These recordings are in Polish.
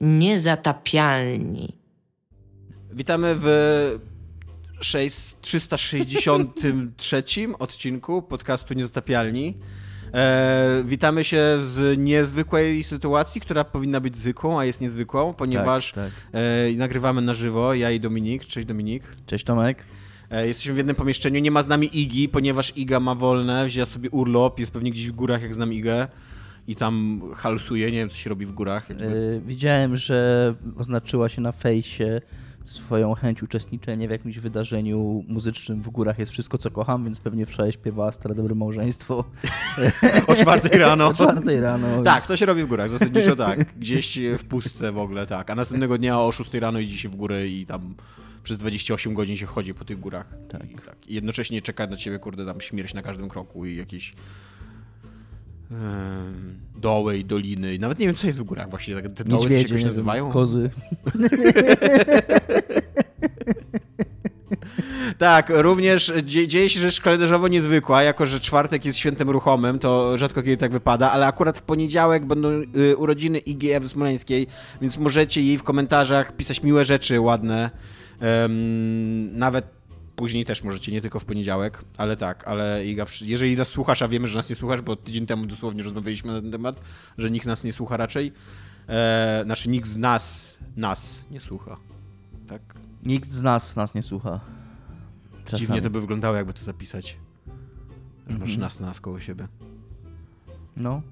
Niezatapialni. Witamy w 6, 363 odcinku podcastu Niezatapialni. E, witamy się z niezwykłej sytuacji, która powinna być zwykłą, a jest niezwykłą, ponieważ Tak, E, nagrywamy na żywo, ja i Dominik. Cześć Dominik. Cześć Tomek. E, jesteśmy w jednym pomieszczeniu, nie ma z nami Igi, ponieważ Iga ma wolne, wzięła sobie urlop, jest pewnie gdzieś w górach, jak znam Igę. I tam halsuje, nie wiem co się robi w górach. jakby. Y, widziałem, że oznaczyła się na fejsie swoją chęć uczestniczenia w jakimś wydarzeniu muzycznym w górach jest wszystko, co kocham, więc pewnie wczoraj śpiewała Stare Dobre Małżeństwo O czwartej rano. o czwartej rano. Tak, więc- to się robi w górach, zasadniczo tak. Gdzieś w pustce w ogóle, tak. A następnego dnia o 6 rano idzie się w górę i tam przez 28 godzin się chodzi po tych górach. Tak. I, tak. I jednocześnie czeka na ciebie, kurde, tam śmierć na każdym kroku i jakieś doły i doliny. Nawet nie wiem, co jest w górach właśnie. Tak, te doły się jakoś nazywają? kozy. Tak, również dzie dzieje się rzecz kalendarzowo niezwykła, jako że czwartek jest świętem ruchomym, to rzadko kiedy tak wypada, ale akurat w poniedziałek będą y, urodziny IGF Smoleńskiej, więc możecie jej w komentarzach pisać miłe rzeczy, ładne. Nawet później też możecie, nie tylko w poniedziałek, ale tak, ale Iga, jeżeli nas słuchasz, a wiemy, że nas nie słuchasz, bo tydzień temu dosłownie rozmawialiśmy na ten temat, że nikt nas nie słucha raczej, e, znaczy nikt z nas, nas nie słucha, tak? Nikt z nas nas nie słucha. Czasami. Dziwnie to by wyglądało, jakby to zapisać. Że Masz Mhm. nas nas koło siebie. No.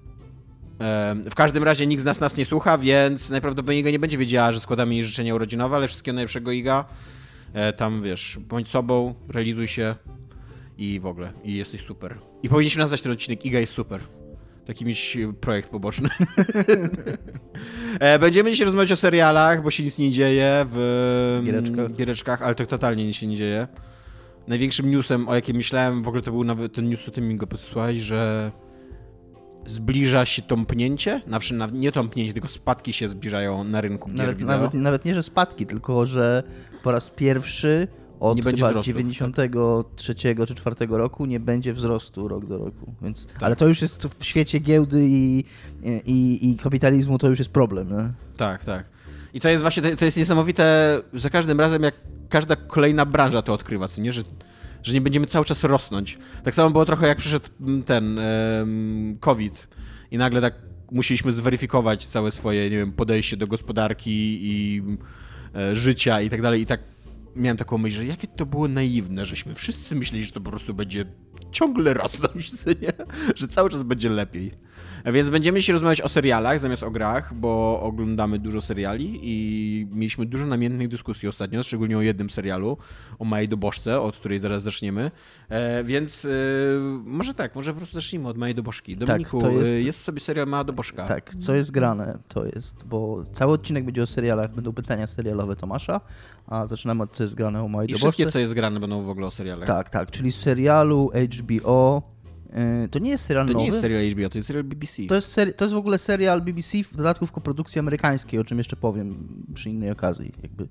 Em, W każdym razie nikt z nas nas nie słucha, więc najprawdopodobniej Iga nie będzie wiedziała, że składamy jej życzenia urodzinowe, ale wszystkiego najlepszego Iga. E, Tam wiesz, bądź sobą, realizuj się i w ogóle. I jesteś super. I powinniśmy nazwać ten odcinek Iga jest super. Taki mieć e, projekt poboczny. E, Będziemy dzisiaj rozmawiać o serialach, bo się nic nie dzieje w mm, Giereczkach. giereczkach ale to totalnie nic się nie dzieje. Największym newsem, o jakim myślałem, w ogóle to był nawet ten news, co ty mi go podesłałeś, że zbliża się tąpnięcie, znaczy na- nie tąpnięcie, tylko spadki się zbliżają na rynku gier Nawet, nawet, nawet nie, że spadki, tylko że po raz pierwszy od Nie chyba wzrostu, 93 czy 4 roku nie będzie wzrostu rok do roku. Więc, Tak. Ale to już jest w świecie giełdy i, i, i kapitalizmu to już jest problem. Nie? Tak, tak. I to jest właśnie, to- jest niesamowite za każdym razem, jak każda kolejna branża to odkrywa, co nie? Że, że nie będziemy cały czas rosnąć. Tak samo było trochę jak przyszedł ten COVID i nagle tak musieliśmy zweryfikować całe swoje, nie wiem, podejście do gospodarki i życia i tak dalej. I tak miałem taką myśl, że jakie to było naiwne, żeśmy wszyscy myśleli, że to po prostu będzie ciągle rosnąć, nie? że cały czas będzie lepiej. Więc będziemy dzisiaj rozmawiać o serialach zamiast o grach, bo oglądamy dużo seriali i mieliśmy dużo namiętnych dyskusji ostatnio, szczególnie o jednym serialu, o Małej Dobożce, od której zaraz zaczniemy. E, więc e, może tak, może po prostu zacznijmy od Małej Dobożki. Dominiku, to jest- jest... jest sobie serial Mała Dobożka. Tak, co jest grane, to jest, bo cały odcinek będzie o serialach, będą pytania serialowe Tomasza, a zaczynamy od co jest grane o mojej I dobożce. wszystkie, co jest grane, będą w ogóle o serialach. Tak, tak, czyli serialu HBO. Yy, to nie jest serial To nowy. nie jest serial HBO, to jest serial BBC. To jest, seri- to jest w ogóle serial BBC, w dodatku w koprodukcji amerykańskiej, o czym jeszcze powiem przy innej okazji. Jakby.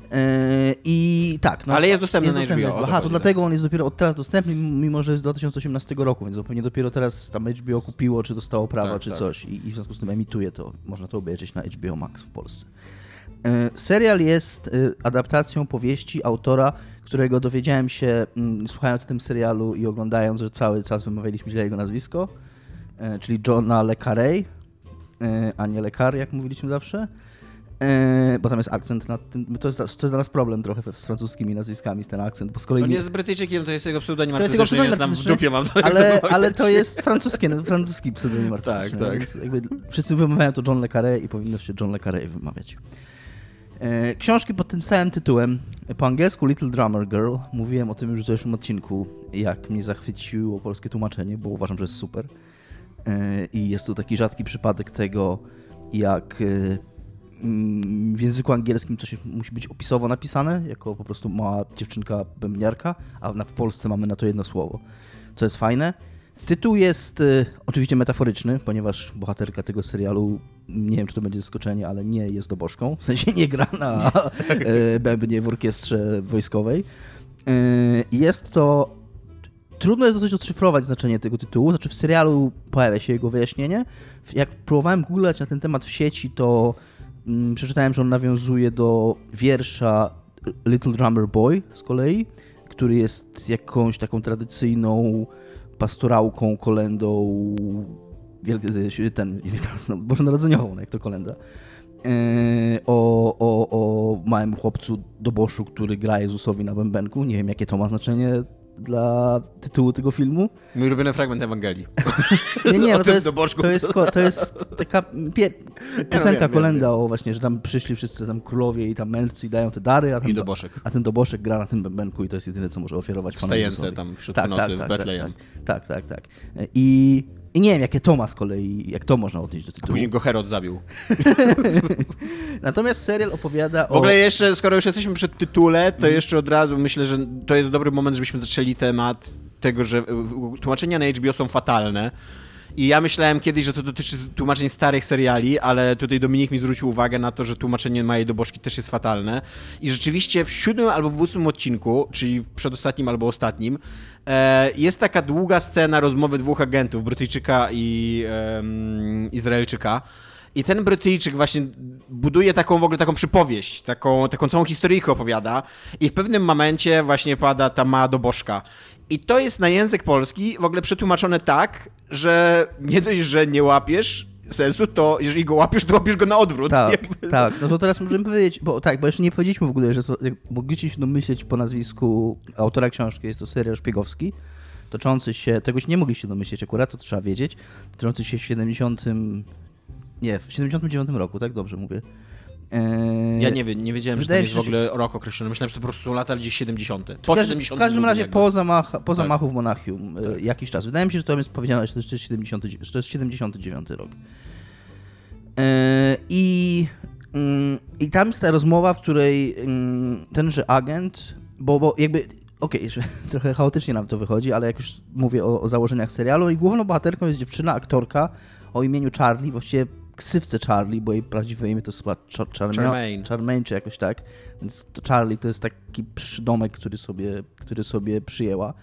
Yy, I tak. No, Ale jest dostępny na HBO, o to Aha, to chodzi, tak. dlatego on jest dopiero od teraz dostępny, mimo że jest z 2018 roku, więc pewnie dopiero teraz tam HBO kupiło, czy dostało prawa, Tak, czy tak. coś. I, I w związku z tym emituje to. Można to obejrzeć na HBO Max w Polsce. Yy, Serial jest adaptacją powieści autora, którego dowiedziałem się, mm, słuchając o tym serialu i oglądając, że cały czas wymawialiśmy źle jego nazwisko, yy, czyli Johna Le Carré, yy, a nie Le Carré, jak mówiliśmy zawsze. Yy, Bo tam jest akcent nad tym. To jest, to jest dla nas problem trochę z francuskimi nazwiskami, ten akcent, bo z kolei. On nie- jest Brytyjczykiem, to jest jego pseudonim To jest jego pseudonim w dupie mam to ale, ale to jest francuskie, no, francuski pseudonim. Tak, tak. Więc Jakby wszyscy wymawiają to John Le Carré i powinno się John Le Carré wymawiać. E, Książki pod tym samym tytułem, po angielsku Little Drummer Girl, mówiłem o tym już w zeszłym odcinku, jak mnie zachwyciło polskie tłumaczenie, bo uważam, że jest super. E, I jest tu taki rzadki przypadek tego, jak e, mm, w języku angielskim coś musi być opisowo napisane, jako po prostu mała dziewczynka bębniarka, a w Polsce mamy na to jedno słowo, co jest fajne. Tytuł jest oczywiście metaforyczny, ponieważ bohaterka tego serialu, nie wiem czy to będzie zaskoczenie, ale nie jest dobożką, w sensie nie gra na y, bębnie w orkiestrze wojskowej. Y, Jest to Trudno jest dosyć odszyfrować znaczenie tego tytułu. Znaczy w serialu pojawia się jego wyjaśnienie. Jak próbowałem googlać na ten temat w sieci, to mm, przeczytałem, że on nawiązuje do wiersza Little Drummer Boy z kolei, który jest jakąś taką tradycyjną pastorałką, kolendą wielkie, ten, no, bożonarodzeniową, no jak to kolenda. E, o, o, o małym chłopcu doboszu, który gra Jezusowi na bębenku. Nie wiem, jakie to ma znaczenie dla tytułu tego filmu. Mój ulubiony fragment Ewangelii. Nie, nie, no to, jest, to, jest, to jest taka pie, piosenka, kolenda wiem, o właśnie, że tam przyszli wszyscy tam królowie i tam mędrcy i dają te dary, a ten, I doboszek. a ten doboszek gra na tym bębenku i to jest jedyne, co może ofiarować Wstające tam wśród tak, nocy tak, tak, w Betlejem. Tak, tak, tak, tak. I i nie wiem, jakie to ma z kolei, jak to można odnieść do tytułu. A później go Herod zabił. Natomiast serial opowiada o... W ogóle jeszcze, skoro już jesteśmy przed tytule, to mm. jeszcze od razu myślę, że to jest dobry moment, żebyśmy zaczęli temat tego, że tłumaczenia na HBO są fatalne. I ja myślałem kiedyś, że to dotyczy tłumaczeń starych seriali, ale tutaj Dominik mi zwrócił uwagę na to, że tłumaczenie Małej Dobożki też jest fatalne. I rzeczywiście w siódmym albo w ósmym odcinku, czyli w przedostatnim albo ostatnim, e, jest taka długa scena rozmowy dwóch agentów, Brytyjczyka i Izraelczyka. I ten Brytyjczyk właśnie buduje taką w ogóle taką przypowieść, taką, taką całą historyjkę opowiada i w pewnym momencie właśnie pada ta mała dobożka. I to jest na język polski w ogóle przetłumaczone tak, że nie dość, że nie łapiesz sensu, to jeżeli go łapiesz, to łapiesz go na odwrót. Tak, tak. No to teraz możemy powiedzieć, bo tak, bo jeszcze nie powiedzieliśmy w ogóle, że so, mogliście się domyśleć po nazwisku autora książki, jest to serial szpiegowski, toczący się, tego się nie mogliście domyśleć akurat, to trzeba wiedzieć, toczący się w 70... Nie, w 79 roku, tak dobrze mówię. Eee, ja nie wiem, nie wiedziałem, że to jest w ogóle rok określony. Myślałem, że to po prostu lata gdzieś 70. Po w, każdy, 70 w każdym razie po, zamach, po tak. zamachu w Monachium e, tak. jakiś czas. Wydaje mi się, że to jest powiedziane, że to jest, 70, że to jest 79 rok. Eee, I, mm, I tam jest ta rozmowa, w której mm, tenże agent, bo, bo jakby okej, okay, trochę chaotycznie nam to wychodzi, ale jak już mówię o, o, założeniach serialu i główną bohaterką jest dziewczyna, aktorka o imieniu Charlie, właściwie ksywce Charlie, bo jej prawdziwe imię to jest chyba Charmaine. Charmaine czy jakoś tak. Więc to Charlie to jest taki przydomek, który sobie, który sobie przyjęła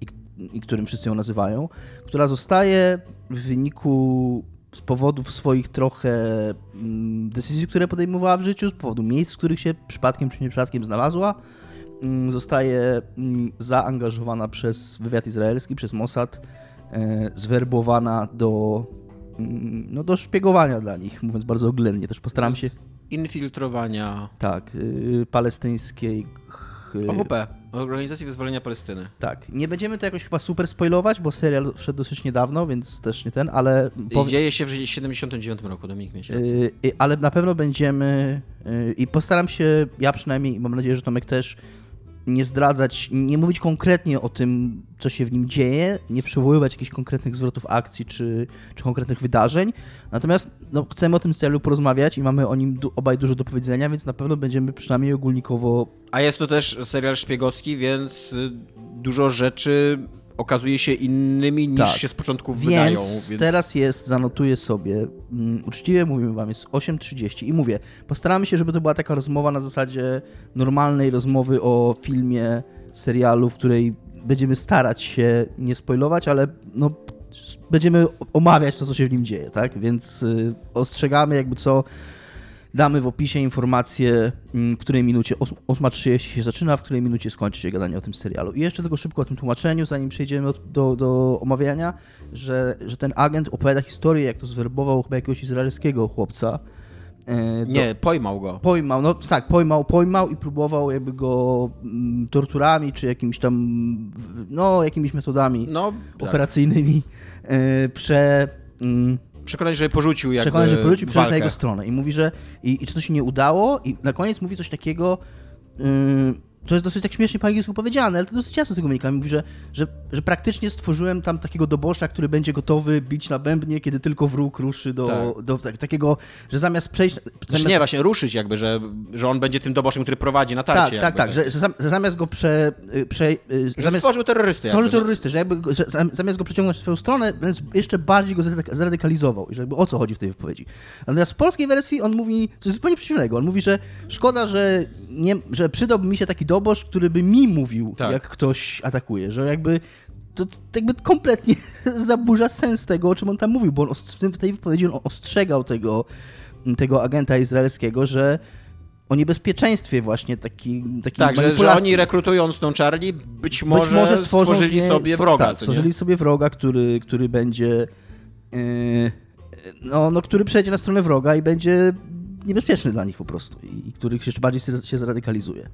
i, i którym wszyscy ją nazywają, która zostaje w wyniku z powodów swoich trochę mm, decyzji, które podejmowała w życiu, z powodu miejsc, w których się przypadkiem czy nie przypadkiem znalazła, mm, zostaje mm, zaangażowana przez wywiad izraelski, przez Mossad, e, zwerbowana do no, do szpiegowania dla nich, mówiąc bardzo oględnie. Też postaram się... Infiltrowania... Tak, y, palestyńskiej... OWP, Organizacji Wyzwolenia Palestyny. Tak. Nie będziemy to jakoś chyba super spoilować, bo serial wszedł dosyć niedawno, więc też nie ten, ale... I dzieje się w 79 roku, Dominik Miesiąc. Yy, ale na pewno będziemy... Yy, I postaram się, ja przynajmniej, mam nadzieję, że Tomek też, nie zdradzać, nie mówić konkretnie o tym, co się w nim dzieje, nie przywoływać jakichś konkretnych zwrotów akcji czy, czy konkretnych wydarzeń. Natomiast no, chcemy o tym serialu porozmawiać i mamy o nim du obaj dużo do powiedzenia, więc na pewno będziemy przynajmniej ogólnikowo. A jest to też serial szpiegowski, więc y, dużo rzeczy okazuje się innymi niż tak. się z początku więc wydają. Więc teraz jest, zanotuję sobie, um, uczciwie mówimy wam, jest 8.30 i mówię, postaramy się, żeby to była taka rozmowa na zasadzie normalnej rozmowy o filmie, serialu, w której będziemy starać się nie spoilować, ale no, będziemy omawiać to, co się w nim dzieje, tak? Więc y, ostrzegamy jakby co Damy w opisie informację, mm, w której minucie 8.30 się zaczyna, w której minucie skończy się gadanie o tym serialu. I jeszcze tylko szybko o tym tłumaczeniu, zanim przejdziemy do, do omawiania, że, że ten agent opowiada historię, jak to zwerbował chyba jakiegoś izraelskiego chłopca. E, do... Nie, pojmał go. Pojmał, no tak, pojmał, pojmał i próbował jakby go mm, torturami, czy jakimiś tam, no jakimiś metodami no, tak. operacyjnymi tak. prze mm, przekonać, że porzucił jakby Przekonać, że porzucił, przeszedł na jego stronę i mówi, że i, i czy to się nie udało? I na koniec mówi coś takiego, yy, to jest dosyć tak śmiesznie po angielsku powiedziane, ale to dosyć jasno z tego wynika. Mówi, że, że, że praktycznie stworzyłem tam takiego dobosza, który będzie gotowy bić na bębnie, kiedy tylko wróg ruszy do, tak. do, tak, takiego, że zamiast przejść... Znaczy zamiast... Nie, właśnie ruszyć jakby, że, że on będzie tym doboszem, który prowadzi na tarcie. Tak, tak, tak, że, że, zamiast go prze... prze że zamiast, stworzył terrorystę. Stworzył terrorystę, że, jakby, że zamiast go przeciągnąć w swoją stronę, więc jeszcze bardziej go zradykalizował. I że jakby o co chodzi w tej wypowiedzi. Natomiast w polskiej wersji on mówi coś zupełnie przeciwnego. On mówi, że szkoda, że, nie, że przydałby mi się taki dobosz, który by mi mówił, tak. jak ktoś atakuje, że jakby to, to jakby kompletnie zaburza sens tego, o czym on tam mówił, bo on w, tym, w tej wypowiedzi on ostrzegał tego tego agenta izraelskiego, że o niebezpieczeństwie właśnie taki, takiej Tak, że, że oni rekrutując tą Charlie być może, być może stworzyli nie, sobie wroga. Tak, stworzyli sobie wroga, który, który będzie yy, no, no, który przejdzie na stronę wroga i będzie niebezpieczny dla nich po prostu i, i których jeszcze bardziej się zradykalizuje.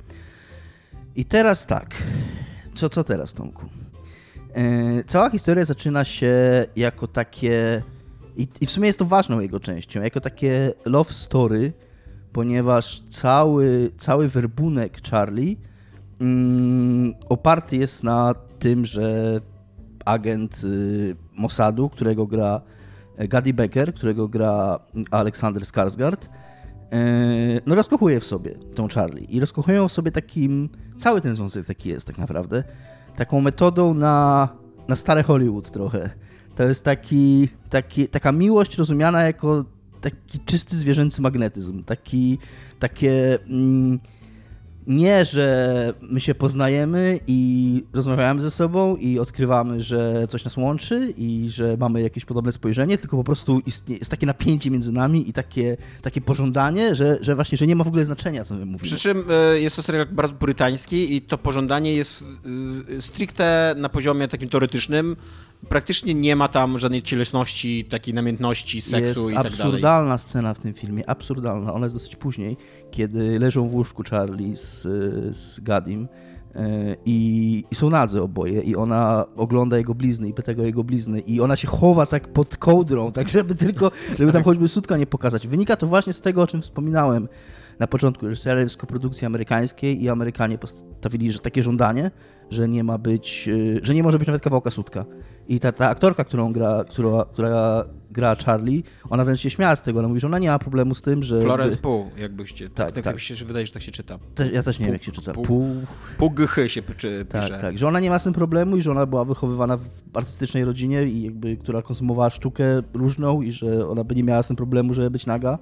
I teraz tak, co, co teraz Tomku? Yy, cała historia zaczyna się jako takie i, i w sumie jest to ważną jego częścią, jako takie love story, ponieważ cały, cały werbunek Charlie mm, oparty jest na tym, że agent y, Mossadu, którego gra e, Gadi Becker, którego gra Aleksander Skarsgård, no rozkochuje w sobie tą Charlie i rozkochują w sobie takim, cały ten związek taki jest tak naprawdę, taką metodą na, na stare Hollywood trochę. To jest taki, taki, taka miłość rozumiana jako taki czysty zwierzęcy magnetyzm, taki, takie... Mm, nie, że my się poznajemy i rozmawiamy ze sobą i odkrywamy, że coś nas łączy i że mamy jakieś podobne spojrzenie, tylko po prostu istnieje, jest takie napięcie między nami i takie, takie pożądanie, że, że właśnie, że nie ma w ogóle znaczenia, co my mówimy. Przy czym e, jest to serial bardzo purytański i to pożądanie jest e, stricte na poziomie takim teoretycznym. Praktycznie nie ma tam żadnej cielesności, takiej namiętności, seksu jest i tak dalej. Jest absurdalna scena w tym filmie, absurdalna. Ona jest dosyć później, kiedy leżą w łóżku Charlie z, z Gadim e, i, i, są nadzy oboje i ona ogląda jego blizny i pyta go jego blizny i ona się chowa tak pod kołdrą, tak żeby tylko, żeby tam choćby sutka nie pokazać. Wynika to właśnie z tego, o czym wspominałem na początku, że serial jest koprodukcji amerykańskiej i Amerykanie postawili że takie żądanie, że nie ma być, e, że nie może być nawet kawałka sutka. I ta, ta aktorka, którą gra, która, która gra Charlie, ona wręcz się śmiała z tego, ona mówi, że ona nie ma problemu z tym, że... Florence Pugh, jakbyście. Tak, tak, tak. tak. się, że wydaje, że tak się czyta. Te, ja też nie wiem, jak się czyta. Pugh się czy, tak, pisze. Tak, że ona nie ma z tym problemu i że ona była wychowywana w artystycznej rodzinie, i jakby, która konsumowała sztukę różną i że ona by nie miała z tym problemu, żeby być naga,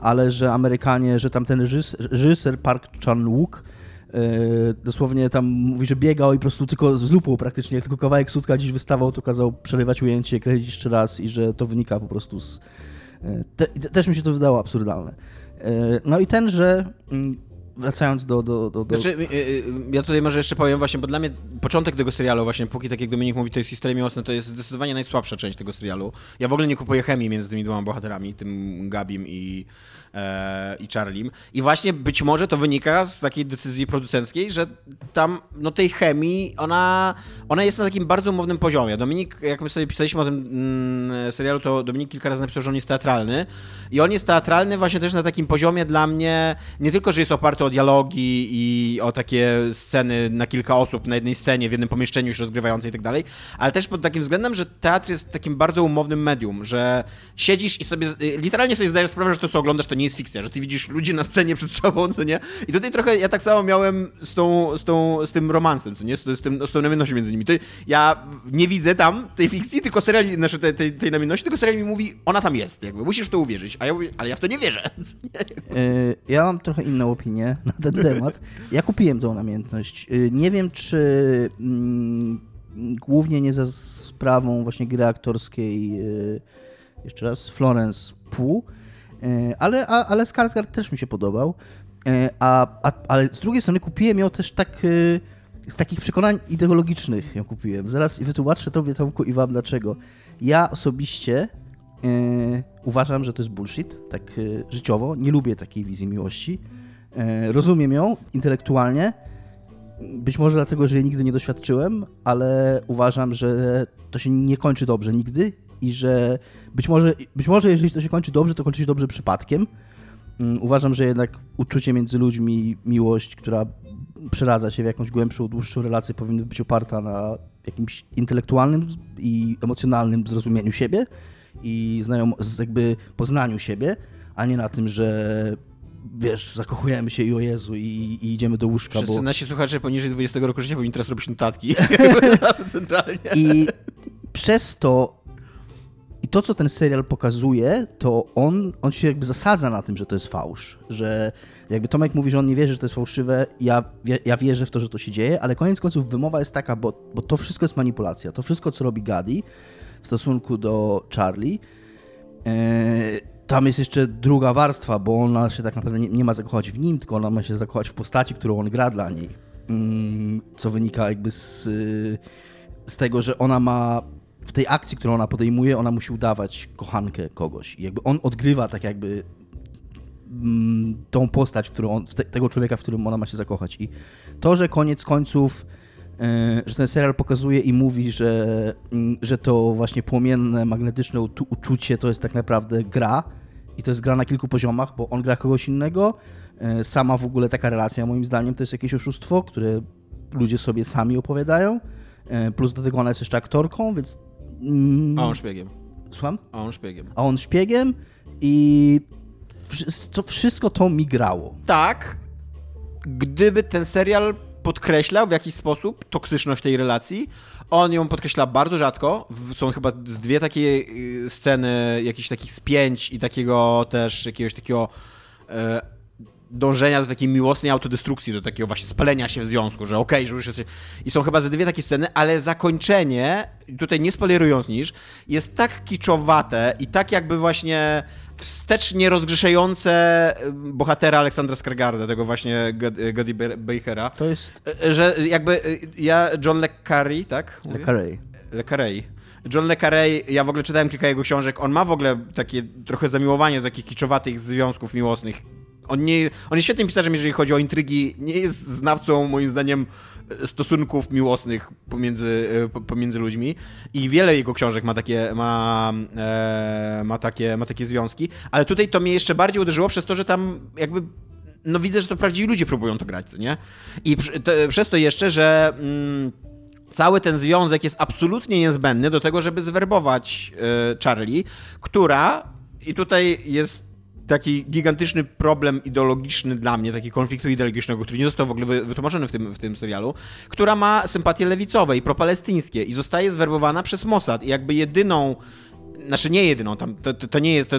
ale że Amerykanie, że tam ten reżyser Park Chan-wook dosłownie tam mówi, że biegał i po prostu tylko z lupą praktycznie, jak tylko kawałek sutka gdzieś wystawał, to kazał przerywać ujęcie, kręcić jeszcze raz i że to wynika po prostu z... E, te, też mi się to wydało absurdalne. E, no i ten, że mm, wracając do... do, do, do... Znaczy, ja tutaj może jeszcze powiem właśnie, bo dla mnie początek tego serialu właśnie, póki tak jak Dominik mówi, to jest historia miłosna, to jest zdecydowanie najsłabsza część tego serialu. Ja w ogóle nie kupuję chemii między tymi dwoma bohaterami, tym Gabim i, e, i Charlim. I właśnie być może to wynika z takiej decyzji producenckiej, że tam no tej chemii, ona, ona jest na takim bardzo umownym poziomie. Dominik, jak my sobie pisaliśmy o tym mm, serialu, to Dominik kilka razy napisał, że on jest teatralny. I on jest teatralny właśnie też na takim poziomie dla mnie, nie tylko, że jest oparty o dialogi i o takie sceny na kilka osób na jednej scenie, w jednym pomieszczeniu się rozgrywające i tak dalej, ale też pod takim względem, że teatr jest takim bardzo umownym medium, że siedzisz i sobie, literalnie sobie zdajesz sprawę, że to co oglądasz to nie jest fikcja, że ty widzisz ludzi na scenie przed sobą, co nie? I tutaj trochę ja tak samo miałem z, tą, z, tą, z tym romansem, co nie? Z, z, tym, z tą namiennością między nimi. To ja nie widzę tam tej fikcji, tylko serial, znaczy tej, tej, tej namienności, tylko serial mi mówi, ona tam jest, jakby, musisz w to uwierzyć, a ja mówię, ale ja w to nie wierzę. E, ja mam trochę inną opinię na ten temat. Ja kupiłem tą namiętność. E, nie wiem, czy mm, głównie nie za sprawą właśnie gry aktorskiej e, jeszcze raz, Florence Pugh, ale, a, ale Skarsgård też mi się podobał. E, a, a, ale z drugiej strony kupiłem ją też tak e, z takich przekonań ideologicznych ją kupiłem. Zaraz wytłumaczę tobie, Tomku, i wam dlaczego. Ja osobiście uważam, że to jest bullshit, tak życiowo. Nie lubię takiej wizji miłości. rozumiem ją intelektualnie. Być może dlatego, że jej nigdy nie doświadczyłem, ale uważam, że to się nie kończy dobrze nigdy i że być może, być może jeżeli to się kończy dobrze, to kończy się dobrze przypadkiem. Mm, uważam, że jednak uczucie między ludźmi, miłość, która przeradza się w jakąś głębszą, dłuższą relację, powinna być oparta na jakimś intelektualnym i emocjonalnym zrozumieniu siebie i znajom, jakby poznaniu siebie, a nie na tym, że wiesz, zakochujemy się i o Jezu i, i idziemy do łóżka. Wszyscy bo... nasi słuchacze poniżej 20 roku życia powinni teraz robić notatki. Centralnie. I przez to to, co ten serial pokazuje, to on, on się jakby zasadza na tym, że to jest fałsz. Że jakby Tomek mówi, że on nie wierzy, że to jest fałszywe, ja, ja wierzę w to, że to się dzieje, ale koniec końców wymowa jest taka, bo, bo to wszystko jest manipulacja. To wszystko, co robi Gadi w stosunku do Charlie, yy, tam jest jeszcze druga warstwa, bo ona się tak naprawdę nie, nie ma zakochać w nim, tylko ona ma się zakochać w postaci, którą on gra dla niej. Mm, co wynika jakby z, z tego, że ona ma w tej akcji, którą ona podejmuje, ona musi udawać kochankę kogoś. I jakby on odgrywa tak jakby mm, tą postać, którą on, te, tego człowieka, w którym ona ma się zakochać. I to, że koniec końców, yy, że ten serial pokazuje i mówi, że, yy, że to właśnie płomienne, magnetyczne uczu- uczucie to jest tak naprawdę gra. I to jest gra na kilku poziomach, bo on gra kogoś innego. Yy, sama w ogóle taka relacja, moim zdaniem, to jest jakieś oszustwo, które ludzie sobie sami opowiadają. Yy, plus do tego ona jest jeszcze aktorką, więc. Mm, A on szpiegiem. Słucham? A on szpiegiem. A on szpiegiem i to wszystko to mi grało. Tak, gdyby ten serial podkreślał w jakiś sposób toksyczność tej relacji, on ją podkreśla bardzo rzadko. Są chyba z dwie takie y, sceny jakichś takich spięć i takiego też jakiegoś takiego e, dążenia do takiej miłosnej autodestrukcji, do takiego właśnie spalenia się w związku, że okej, że już jest... I są chyba ze dwie takie sceny, ale zakończenie, tutaj nie spoilerując niż, jest tak kiczowate i tak jakby właśnie wstecznie rozgrzeszające y, bohatera Aleksandra Skargarda, tego właśnie God- Gody Bakera, To jest y, że jakby y, ja, John Le Carré, tak? Le? Carré. Le. John Le Carré, ja w ogóle czytałem kilka jego książek, on ma w ogóle takie trochę zamiłowanie do takich kiczowatych związków miłosnych. On, nie, on jest świetnym pisarzem, jeżeli chodzi o intrygi, nie jest znawcą, moim zdaniem, stosunków miłosnych pomiędzy, e, po- pomiędzy ludźmi. I wiele jego książek ma takie, ma, e, ma, takie, ma takie związki, ale tutaj to mnie jeszcze bardziej uderzyło przez to, że tam jakby no widzę, że to prawdziwi ludzie próbują to grać, co nie? I to, przez to jeszcze, że mm, cały ten związek jest absolutnie niezbędny do tego, żeby zwerbować e, Charlie, która i tutaj jest taki gigantyczny problem ideologiczny dla mnie, taki konfliktu ideologicznego, który nie został w ogóle wy- wytłumaczony w tym, w tym serialu, która ma sympatie lewicowe i propalestyńskie i zostaje zwerbowana przez Mossad i jakby jedyną znaczy nie jedyną, tam, to, to, nie jest, to,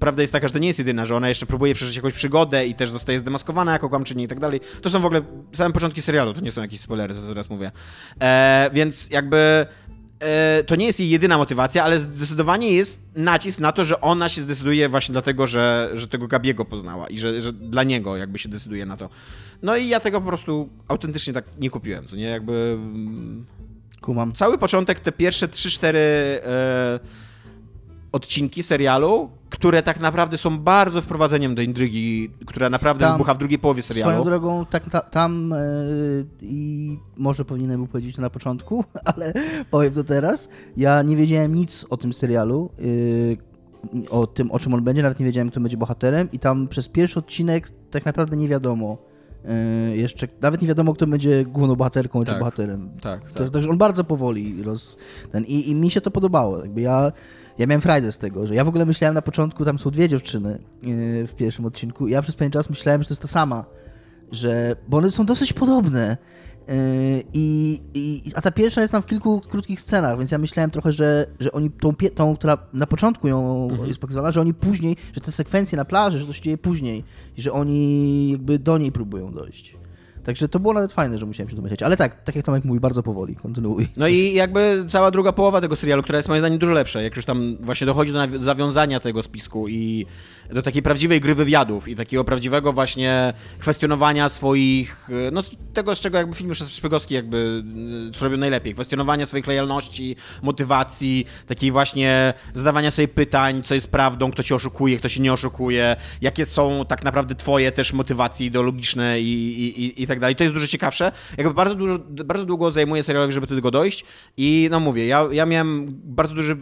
prawda jest taka, że to nie jest jedyna, że ona jeszcze próbuje przeżyć jakąś przygodę i też zostaje zdemaskowana jako kłamczyni i tak dalej. To są w ogóle same początki serialu, to nie są jakieś spoilery, to teraz mówię. E, więc jakby to nie jest jej jedyna motywacja, ale zdecydowanie jest nacisk na to, że ona się zdecyduje właśnie dlatego, że, że tego Gabiego poznała i że, że dla niego jakby się decyduje na to. No i ja tego po prostu autentycznie tak nie kupiłem, co nie? Jakby mm, Kumam. cały początek, te pierwsze 3-4 e, odcinki serialu, które tak naprawdę są bardzo wprowadzeniem do intrygi, która naprawdę Tam- wybucha w drugiej połowie serialu. Swoją drogą, tak, ta, tam e, i może powinienem był powiedzieć to na początku, ale powiem to teraz. Ja nie wiedziałem nic o tym serialu, e, o tym, o czym on będzie, nawet nie wiedziałem, kto będzie bohaterem i tam przez pierwszy odcinek tak naprawdę nie wiadomo e, jeszcze, nawet nie wiadomo, kto będzie główną bohaterką czy Tak. bohaterem. Tak, tak. Także on bardzo powoli roz... Ten, i, I mi się to podobało. Jakby ja, ja miałem frajdę z tego, że ja w ogóle myślałem na początku, tam są dwie dziewczyny yy, w pierwszym odcinku. i Ja przez pewien czas myślałem, że to jest ta sama. Że, bo one są dosyć podobne. Yy, i, i, a ta pierwsza jest tam w kilku krótkich scenach, więc ja myślałem trochę, że, że oni tą, tą, która na początku ją jest pokazywana, że oni później, że te sekwencje na plaży, że to się dzieje później i że oni jakby do niej próbują dojść. Także to było nawet fajne, że musiałem się domyśleć. Ale tak, tak jak Tomek mówi, bardzo powoli. Kontynuuj. No i jakby cała druga połowa tego serialu, która jest moim zdaniem dużo lepsza, jak już tam właśnie dochodzi do zawiązania tego spisku i do takiej prawdziwej gry wywiadów i takiego prawdziwego właśnie kwestionowania swoich, e, no tego z czego jakby film szpiegowski jakby e, co robią najlepiej, kwestionowania swoich lojalności, motywacji, takiej właśnie zadawania sobie pytań, co jest prawdą, kto cię oszukuje, kto się nie oszukuje, jakie są tak naprawdę twoje też motywacje ideologiczne i, i, i, i tak dalej. To jest dużo ciekawsze. Jakby bardzo, dużo, bardzo długo zajmuje serialowi, żeby do tego dojść i no mówię, ja, ja miałem bardzo duży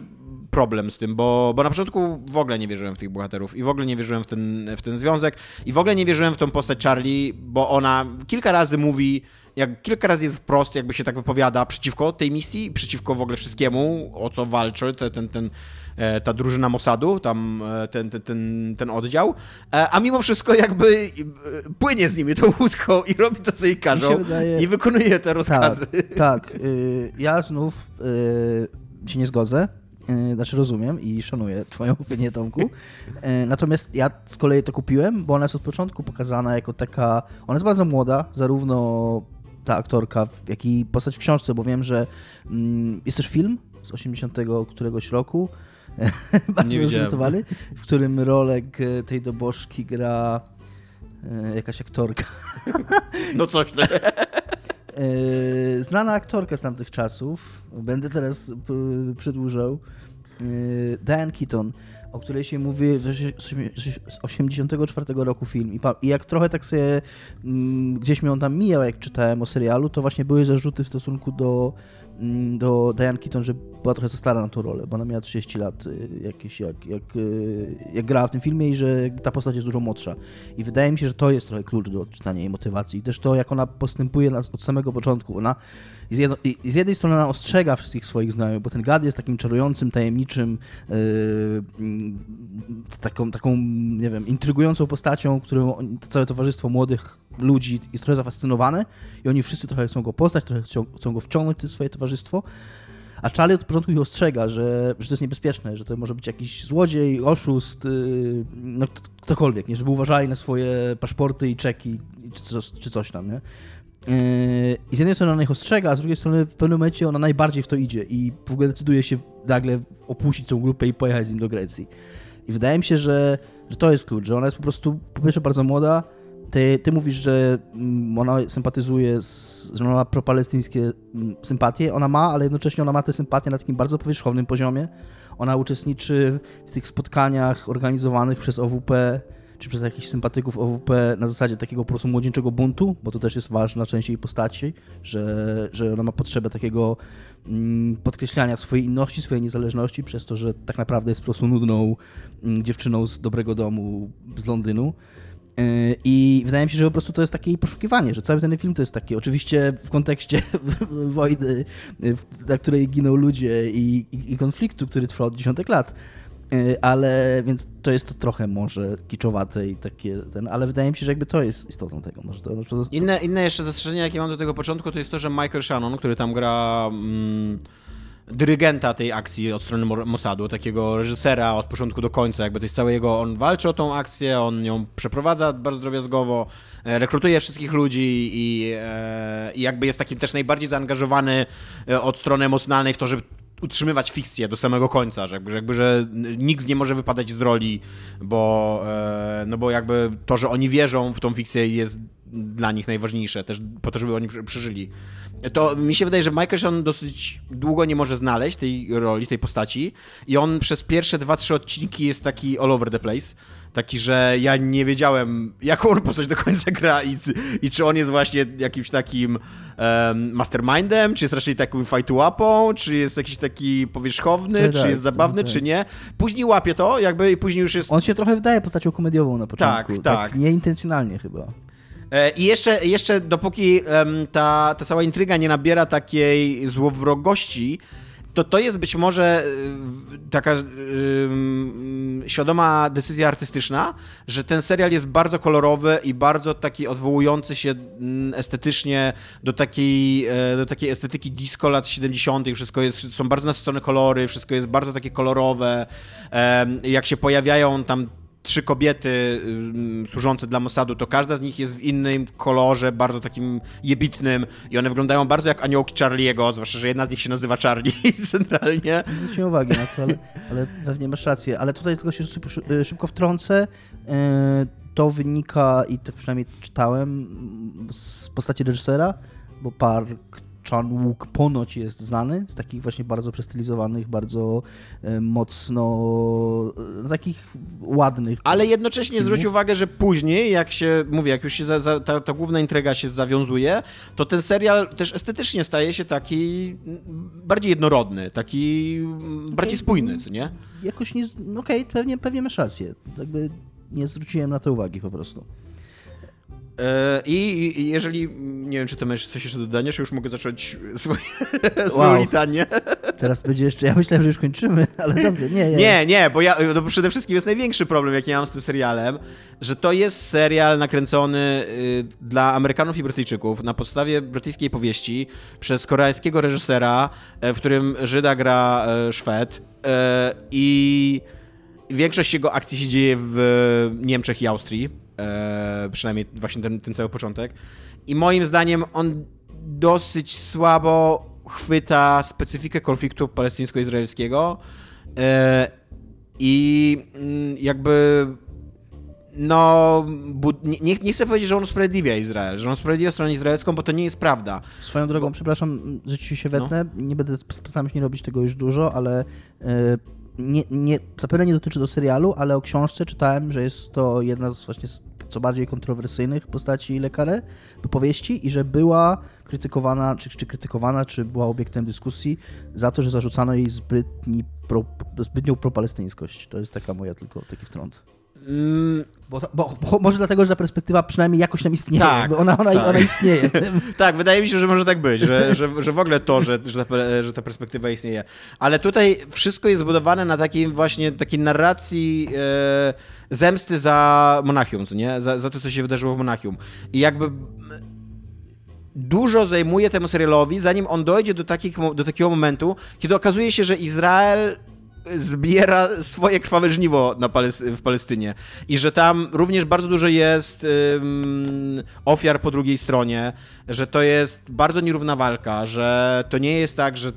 problem z tym, bo, bo na początku w ogóle nie wierzyłem w tych bohaterów i w ogóle nie wierzyłem w ten, w ten związek i w ogóle nie wierzyłem w tą postać Charlie, bo ona kilka razy mówi, jak kilka razy jest wprost, jakby się tak wypowiada przeciwko tej misji, przeciwko w ogóle wszystkiemu, o co walczy te, ten, ten, e, ta drużyna Mossadu, tam e, ten, ten, ten, ten oddział, E, a mimo wszystko jakby e, płynie z nimi tą łódką i robi to, co jej każą wydaje- i wykonuje te rozkazy. Tak, tak. Y, ja znów y, się nie zgodzę. Y, Znaczy rozumiem i szanuję twoją opinię, Tomku. Y, Natomiast ja z kolei to kupiłem, bo ona jest od początku pokazana jako taka... Ona jest bardzo młoda, zarówno ta aktorka, jak i postać w książce, bo wiem, że mm, jest też film z 80 któregoś roku, bardzo rozrzutowany, w którym rolek tej dobożki gra jakaś aktorka. No coś. Znana aktorka z tamtych czasów, będę teraz przedłużał, Diane Keaton o której się mówi z 84 roku film. I, jak trochę tak sobie mm, gdzieś mi on tam mijał, jak czytałem o serialu, to właśnie były zarzuty w stosunku do, do Diane Keaton, że była trochę za stara na tą rolę, bo ona miała 30 lat y, jakieś, jak, jak, y, jak grała w tym filmie i że ta postać jest dużo młodsza. I wydaje mi się, że to jest trochę klucz do czytania jej motywacji. I też to, jak ona postępuje od samego początku. Ona z, jedno, i z, jednej strony ona ostrzega wszystkich swoich znajomych, bo ten gad jest takim czarującym, tajemniczym, yy, taką, taką, nie wiem, intrygującą postacią, którą całe towarzystwo młodych ludzi jest trochę zafascynowane i oni wszyscy trochę chcą go poznać, trochę chcą, chcą go wciągnąć w swoje towarzystwo. A Charlie od początku ich ostrzega, że, że to jest niebezpieczne, że to może być jakiś złodziej, oszust, yy, no ktokolwiek, nie? żeby uważali na swoje paszporty i czeki czy coś, czy coś tam, nie? Yy, I z jednej strony ona ich ostrzega, a z drugiej strony w pewnym momencie ona najbardziej w to idzie i w ogóle decyduje się nagle opuścić tą grupę i pojechać z nim do Grecji. I wydaje mi się, że, że to jest klucz, że ona jest po prostu po pierwsze bardzo młoda. Ty, ty mówisz, że mm, ona sympatyzuje, z, że ona ma propalestyńskie mm, sympatie. Ona ma, ale jednocześnie ona ma te sympatie na takim bardzo powierzchownym poziomie. Ona uczestniczy w tych spotkaniach organizowanych przez OWP czy przez jakichś sympatyków OWP na zasadzie takiego po prostu młodzieńczego buntu, bo to też jest ważna część jej postaci, że, że ona ma potrzebę takiego mm, podkreślania swojej inności, swojej niezależności, przez to, że tak naprawdę jest po prostu nudną mm, dziewczyną z dobrego domu z Londynu. Yy, I wydaje mi się, że po prostu to jest takie poszukiwanie, że cały ten film to jest taki, oczywiście w kontekście wojny, na której giną ludzie i, i, konfliktu, który trwa od dziesiątek lat, ale więc to jest to trochę może kiczowate i takie ten, ale wydaje mi się, że jakby to jest istotą tego. Może to, to, to... Inne, inne jeszcze zastrzeżenie, jakie mam do tego początku, to jest to, że Michael Shannon, który tam gra mm, dyrygenta tej akcji od strony Mossadu, takiego reżysera od początku do końca, jakby to jest całe jego, on walczy o tą akcję, on ją przeprowadza bardzo drobiazgowo, e, rekrutuje wszystkich ludzi i, e, i jakby jest takim też najbardziej zaangażowany e, od strony emocjonalnej w to, żeby utrzymywać fikcję do samego końca, że jakby, że, jakby, że nikt nie może wypadać z roli, bo, e, no bo jakby to, że oni wierzą w tą fikcję jest dla nich najważniejsze, też po to, żeby oni przeżyli. To mi się wydaje, że Michael Shannon dosyć długo nie może znaleźć tej roli, tej postaci i on przez pierwsze dwa, trzy odcinki jest taki all over the place taki, że ja nie wiedziałem, jaką on postać do końca gra i, i czy on jest właśnie jakimś takim um, mastermindem, czy jest raczej taką fight-łapą, czy jest jakiś taki powierzchowny, tak, czy tak, jest zabawny, tak. czy nie. Później łapie to, jakby i później już jest... On się trochę wydaje postacią komediową na początku. Tak, tak. tak nieintencjonalnie chyba. E, I jeszcze, jeszcze dopóki um, ta, ta cała intryga nie nabiera takiej złowrogości, to to jest być może y, taka yy, świadoma decyzja artystyczna, że ten serial jest bardzo kolorowy i bardzo taki odwołujący się mm, estetycznie do takiej, e, do takiej estetyki disco lat 70. Wszystko jest, są bardzo nasycone kolory, wszystko jest bardzo takie kolorowe. Jak się pojawiają tam trzy kobiety służące dla Mossadu, to każda z nich jest w innym kolorze, bardzo takim jebitnym i one wyglądają bardzo jak aniołki Charlie'ego, zwłaszcza, że jedna z nich się nazywa Charlie centralnie. Zwróciłem uwagę na to, ale, ale pewnie masz rację. Ale tutaj tylko się y, szybko wtrącę. Y, to wynika, i tak przynajmniej czytałem, z postaci reżysera, bo Park Chan Wook ponoć jest znany z takich właśnie bardzo przestylizowanych, bardzo e, mocno e, takich ładnych. Ale jednocześnie filmów. zwróć uwagę, że później, jak się, mówię, jak już się za, za, ta, ta, główna intryga się zawiązuje, to ten serial też estetycznie staje się taki bardziej jednorodny, taki bardziej spójny, co nie? Jakoś nie, okej, okay, pewnie, pewnie masz rację. Jakby nie zwróciłem na to uwagi po prostu. E, I jeżeli, nie wiem, czy to masz coś jeszcze do dodania, czy już mogę zacząć swoje, swoją wow. litanię. Teraz będzie jeszcze, ja myślałem, że już kończymy, ale dobrze, nie. Nie, nie, nie bo ja, no przede wszystkim jest największy problem, jaki mam z tym serialem, że to jest serial nakręcony y, dla Amerykanów i Brytyjczyków na podstawie brytyjskiej powieści przez koreańskiego reżysera, e, w którym Żyda gra e, Szwed i większość jego akcji się dzieje w Niemczech i Austrii E, przynajmniej właśnie ten, ten cały początek. I moim zdaniem on dosyć słabo chwyta specyfikę konfliktu palestyńsko-izraelskiego E, I mm, jakby no, nie, nie chcę powiedzieć, że on usprawiedliwia Izrael, że on usprawiedliwia stronę izraelską, bo to nie jest prawda. Swoją drogą, bo... przepraszam, że ci się wetnę, no. nie będę postaram się nie robić tego już dużo, ale e, nie, nie, zapewne nie dotyczy to serialu, ale o książce czytałem, że jest to jedna z właśnie co bardziej kontrowersyjnych postaci Lekare, powieści i że była krytykowana, czy, czy krytykowana, czy była obiektem dyskusji za to, że zarzucano jej zbytni pro, zbytnią propalestyńskość. To jest taka moja tylko taki wtrąd. Mm. Bo, bo, bo, może dlatego, że ta perspektywa przynajmniej jakoś tam istnieje, tak, bo ona, ona, tak. ona istnieje. tak, wydaje mi się, że może tak być, że, że, że w ogóle to, że, że, ta, że ta perspektywa istnieje. Ale tutaj wszystko jest zbudowane na takiej właśnie takiej narracji e, zemsty za Monachium, nie? Za, za to, co się wydarzyło w Monachium. I jakby dużo zajmuje temu serialowi, zanim on dojdzie do, takich, do takiego momentu, kiedy okazuje się, że Izrael zbiera swoje krwawe żniwo na w Palestynie. I że tam również bardzo dużo jest ofiar po drugiej stronie, że to jest bardzo nierówna walka, że to nie jest tak, że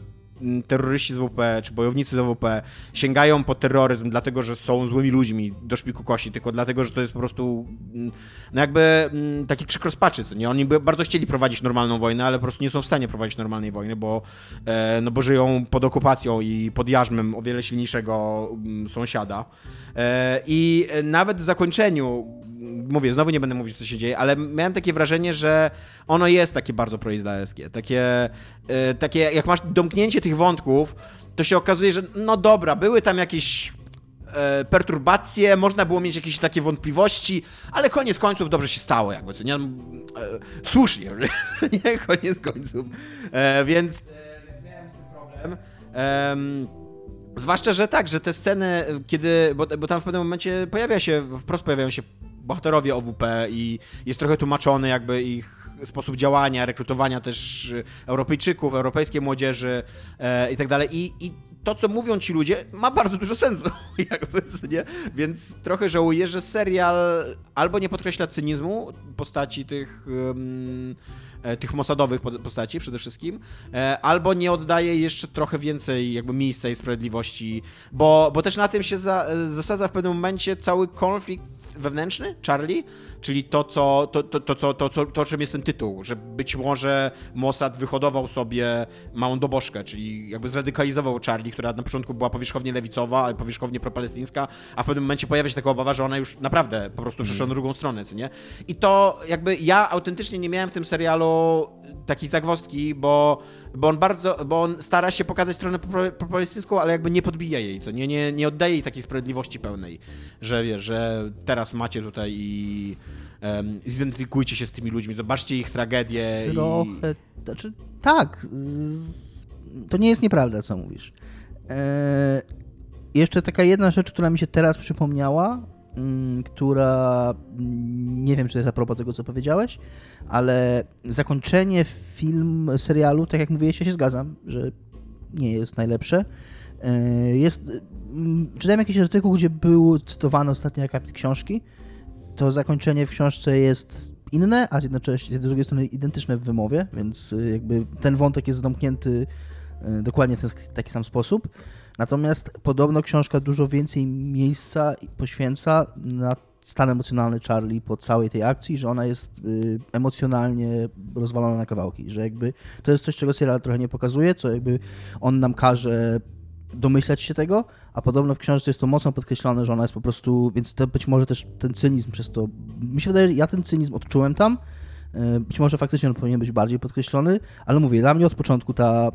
terroryści z WP, czy bojownicy z WP sięgają po terroryzm dlatego, że są złymi ludźmi do szpiku kości, tylko dlatego, że to jest po prostu no jakby taki krzyk rozpaczy, co nie? Oni by bardzo chcieli prowadzić normalną wojnę, ale po prostu nie są w stanie prowadzić normalnej wojny, bo, e, no bo żyją pod okupacją i pod jarzmem o wiele silniejszego sąsiada. E, I nawet w zakończeniu mówię, znowu nie będę mówić, co się dzieje, ale miałem takie wrażenie, że ono jest takie bardzo proizraelskie. Takie, e, takie, jak masz domknięcie tych wątków, to się okazuje, że no dobra, były tam jakieś e, perturbacje, można było mieć jakieś takie wątpliwości, ale koniec końców dobrze się stało, jakby, co nie? E, słusznie, nie? Koniec końców. więc, więc. Zwłaszcza, że tak, że te sceny, kiedy. Bo, bo, tam w pewnym momencie pojawia się, wprost pojawiają się bohaterowie OWP i jest trochę tłumaczony jakby ich sposób działania, rekrutowania też Europejczyków, europejskiej młodzieży e, i tak dalej. I, I to, co mówią ci ludzie, ma bardzo dużo sensu, jakby, nie? Więc trochę żałuję, że serial albo nie podkreśla cynizmu postaci tych, um, tych mosadowych postaci przede wszystkim, e, albo nie oddaje jeszcze trochę więcej jakby miejsca i sprawiedliwości, bo, bo też na tym się za, zasadza w pewnym momencie cały konflikt wewnętrzny, Charlie, czyli to, co, to, to, to, co, to, co, to, czym jest ten tytuł, że być może Mossad wyhodował sobie małą dobożkę, czyli jakby zradykalizował Charlie, która na początku była powierzchownie lewicowa, ale powierzchownie propalestyńska, a w pewnym momencie pojawia się taka obawa, że ona już naprawdę po prostu przeszła na drugą stronę, co nie? I to jakby ja autentycznie nie miałem w tym serialu takiej zagwozdki, bo bo on bardzo, bo on stara się pokazać stronę propalestyńską, ale jakby nie podbija jej, co nie, nie, nie oddaje jej takiej sprawiedliwości pełnej, że wiesz, że teraz macie tutaj i um, zidentyfikujcie się z tymi ludźmi, zobaczcie ich tragedię. Trochę, i... znaczy tak, z... to nie jest nieprawda, co mówisz. Eee, jeszcze taka jedna rzecz, która mi się teraz przypomniała, która mm, nie wiem, czy jest a propos tego, co powiedziałeś, ale zakończenie film, serialu, tak jak mówiłeś, ja się zgadzam, że nie jest najlepsze. E, jest, mm, czytałem jakiś artykuł, gdzie był cytowany ostatnio akapit książki. To zakończenie w książce jest inne, a jednocześnie z drugiej strony identyczne w wymowie, więc e, jakby ten wątek jest zamknięty e, dokładnie w taki sam sposób. Natomiast podobno książka dużo więcej miejsca poświęca na stan emocjonalny Charlie po całej tej akcji, że ona jest y, emocjonalnie rozwalona na kawałki, że jakby to jest coś, czego serial trochę nie pokazuje, co jakby on nam każe domyślać się tego, a podobno w książce jest to mocno podkreślone, że ona jest po prostu, więc to być może też ten cynizm przez to, mi się wydaje, ja ten cynizm odczułem tam, być może faktycznie on powinien być bardziej podkreślony, ale mówię, dla mnie od początku ta,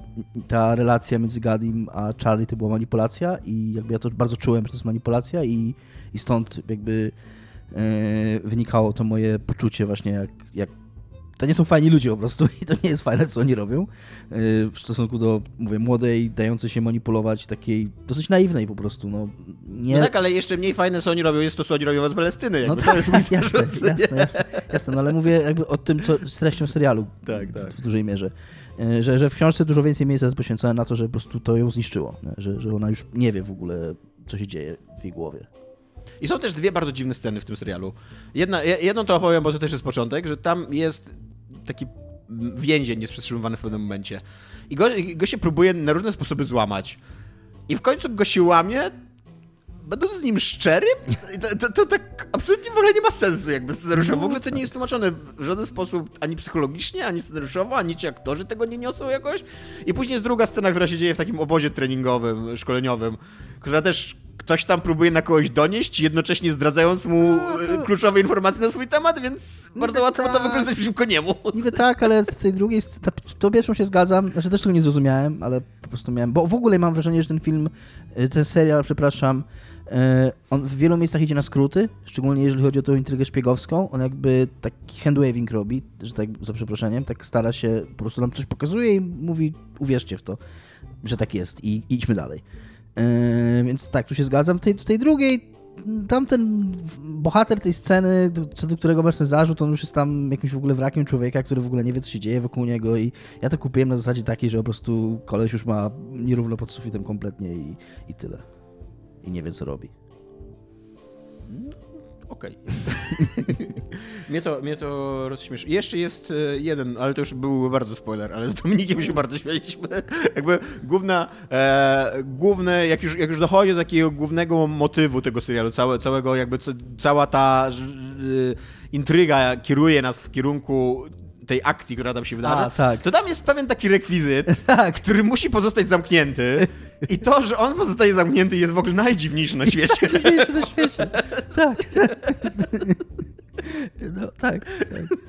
ta relacja między Gadim a Charlie to była manipulacja i jakby ja to bardzo czułem, że to jest manipulacja i, i stąd jakby E, wynikało to moje poczucie właśnie jak, jak to nie są fajni ludzie po prostu i to nie jest fajne, co oni robią e, w stosunku do, mówię, młodej, dającej się manipulować, takiej dosyć naiwnej po prostu, no. Nie... No tak, ale jeszcze mniej fajne, co oni robią, jest to, co oni robią od Palestyny. No tak, tak jasne, jasne, jasne, jasne, no ale mówię jakby o tym, co z treścią serialu tak, tak. W, w dużej mierze. E, że, że w książce dużo więcej miejsca jest poświęcone na to, że po prostu to ją zniszczyło, że, że ona już nie wie w ogóle, co się dzieje w jej głowie. I są też dwie bardzo dziwne sceny w tym serialu. Jedna, jedną to opowiem, bo to też jest początek, że tam jest taki więzień jest przetrzymywany w pewnym momencie. I go, go się próbuje na różne sposoby złamać. i w końcu go się łamie, będąc z nim szczerym, to, to, to, tak absolutnie w ogóle nie ma sensu jakby scenariuszowo. W ogóle to nie jest tłumaczone w żaden sposób ani psychologicznie, ani scenariuszowo, ani ci aktorzy tego nie niosą jakoś. I później jest druga scena, która się dzieje w takim obozie treningowym, szkoleniowym, która też ktoś tam próbuje na kogoś donieść, jednocześnie zdradzając mu no, to... kluczowe informacje na swój temat, więc bardzo łatwo tak. to wykorzystać przeciwko niemu. Niby tak, ale w tej drugiej, to pierwszą się zgadzam, znaczy też tego nie zrozumiałem, ale po prostu miałem, bo w ogóle mam wrażenie, że ten film, y, ten serial, przepraszam, E, on w wielu miejscach idzie na skróty, szczególnie jeżeli chodzi o tą intrygę szpiegowską. On jakby taki handwaving robi, że tak za przeproszeniem, tak stara się, po prostu nam coś pokazuje i mówi, uwierzcie w to, że tak jest i idźmy dalej. Yy, więc tak, tu się zgadzam. W tej, w tej drugiej tamten bohater tej sceny, co do którego masz ten zarzut, on już jest tam jakimś w ogóle wrakiem człowieka, który w ogóle nie wie, co się dzieje wokół niego i ja to kupiłem na zasadzie takiej, że po prostu koleś już ma nierówno pod sufitem kompletnie i, i tyle i nie wie, co robi. Okej. Okay. mnie, to, mnie to rozśmieszy. Jeszcze jest e, jeden, ale to już był bardzo spoiler, ale z Dominikiem się bardzo śmialiśmy. Jakby główna, e, główne, jak już, jak już dochodzi do takiego głównego motywu tego serialu, całe, całego jakby, cała ta e, intryga kieruje nas w kierunku tej akcji, która tam się wydarza, tak. to tam jest pewien taki rekwizyt, tak. który musi pozostać zamknięty. I to, że on pozostaje zamknięty jest w ogóle najdziwniejsze na świecie. Jest najdziwniejsze na świecie. Tak. No tak. tak.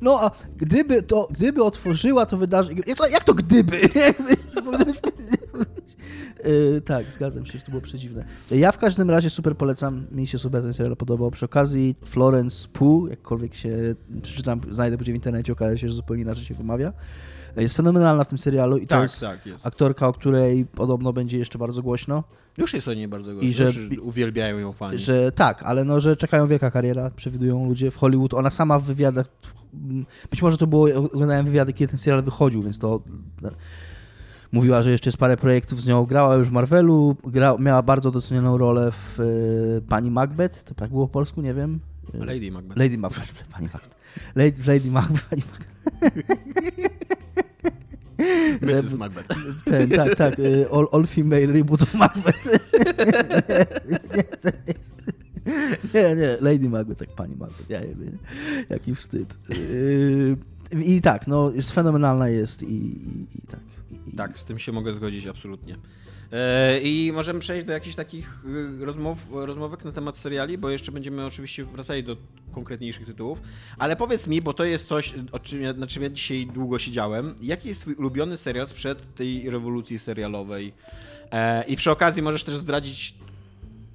No a gdyby to, gdyby otworzyła to wydarzenie. Jak to gdyby? Yy, tak, zgadzam się, że to było przedziwne. Ja w każdym razie super polecam, mi się super ten serial podobał. Przy okazji Florence Pugh, jakkolwiek się przeczytam, znajdę później w internecie, okaże się, że zupełnie inaczej się wymawia. Jest fenomenalna w tym serialu i to tak, jest, tak, jest, aktorka, o której podobno będzie jeszcze bardzo głośno. Już jest o niej bardzo głośno, I że, uwielbiają ją fani. Że tak, ale no, że czekają wielka kariera, przewidują ludzie w Hollywood. Ona sama w wywiadach, być może to było, oglądałem wywiady, kiedy ten serial wychodził, więc to Mówiła, że jeszcze jest parę projektów z nią. Grała już w Marvelu, gra, miała bardzo docenioną rolę w y, Pani Macbeth. To tak było po polsku, nie wiem. Lady Macbeth. Lady Macbeth, Pani Macbeth. Lady, Lady Macbeth, Pani Macbeth. Mrs. Macbeth. Ten, tak, tak. E, all, all female reboot of Macbeth. Nie, nie, Lady Macbeth, tak pani Macbeth, ja nie wiem, jaki wstyd. I tak, no, jest fenomenalna jest i, i, i tak. Tak, z tym się mogę zgodzić absolutnie. E, I możemy przejść do jakichś takich y, rozmów, rozmówek na temat seriali, bo jeszcze będziemy oczywiście wracali do konkretniejszych tytułów. Ale powiedz mi, bo to jest coś, o czym ja, na czym ja dzisiaj długo siedziałem. Jaki jest twój ulubiony serial sprzed tej rewolucji serialowej? E, I przy okazji możesz też zdradzić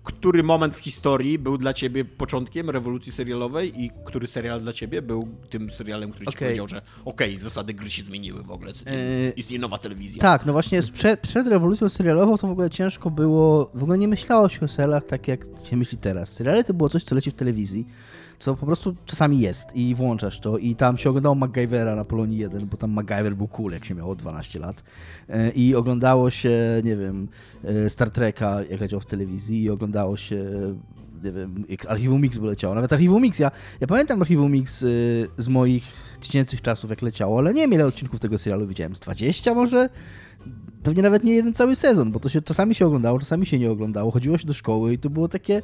który moment w historii był dla ciebie początkiem rewolucji serialowej i który serial dla ciebie był tym serialem, który okay. ci powiedział, że okej, okay, zasady gry się zmieniły w ogóle, yy, istnieje nowa telewizja. Tak, no właśnie przed, przed rewolucją serialową to w ogóle ciężko było, w ogóle nie myślało się o serialach tak jak się myśli teraz. Seriale to było coś, co leci w telewizji co po prostu czasami jest i włączasz to i tam się oglądało MacGyvera na Polonii 1, bo tam MacGyver był cool, jak się miało 12 lat e, i oglądało się, nie wiem, e, Star Treka, jak leciał w telewizji i oglądało się nie wiem, Archiwum Mix by leciało. Nawet Archiwum Mix, ja, ja pamiętam Archiwum Mix y, z moich dziecięcych czasów, jak leciało, ale nie wiem ile odcinków tego serialu widziałem, z 20 może? Pewnie nawet nie jeden cały sezon, bo to się czasami się oglądało, czasami się nie oglądało, chodziło się do szkoły i to było takie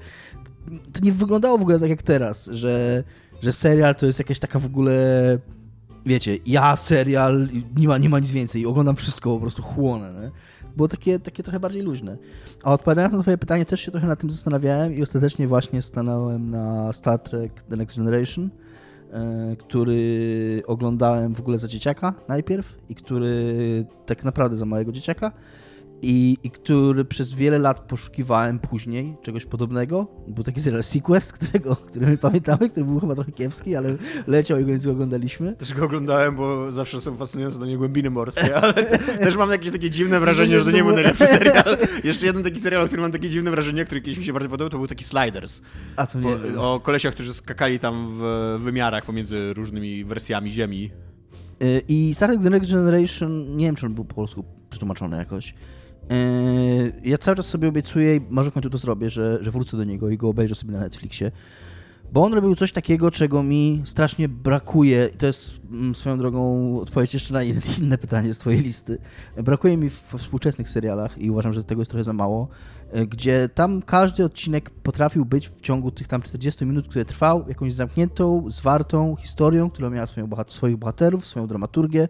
to nie wyglądało w ogóle tak jak teraz, że, że serial to jest jakaś taka w ogóle wiecie, ja serial, nie ma, nie ma nic więcej oglądam wszystko, po prostu chłonę, nie? Było takie, takie trochę bardziej luźne. A odpowiadając na twoje pytanie, też się trochę nad tym zastanawiałem i ostatecznie właśnie stanąłem na Star Trek The Next Generation, e, który oglądałem w ogóle za dzieciaka najpierw i który tak naprawdę za małego dzieciaka i, i który przez wiele lat poszukiwałem później czegoś podobnego. Był taki serial Sequest, którego, który my pamiętamy, który był chyba trochę kiepski, ale leciał i go więc oglądaliśmy. Też go oglądałem, bo zawsze są fascynujące do mnie głębiny morskie, ale też mam jakieś takie dziwne wrażenie, że to nie był najlepszy serial. Jeszcze jeden taki serial, który mam takie dziwne wrażenie, który kiedyś mi się bardzo podobał, to był taki Sliders. A to nie po, O kolesiach, którzy skakali tam w wymiarach pomiędzy różnymi wersjami Ziemi. Y, I Star Trek The Next Generation, nie wiem, czy on był po polsku przetłumaczony jakoś, ja cały czas sobie obiecuję i może w końcu to zrobię, że, że wrócę do niego i go obejrzę sobie na Netflixie, bo on robił coś takiego, czego mi strasznie brakuje. I to jest mm, swoją drogą odpowiedź jeszcze na inne pytanie z Twojej listy. Brakuje mi w współczesnych serialach i uważam, że tego jest trochę za mało. E, gdzie tam każdy odcinek potrafił być w ciągu tych tam 40 minut, które trwał, jakąś zamkniętą, zwartą historią, która miała swoją bohat swoich bohaterów, swoją dramaturgię,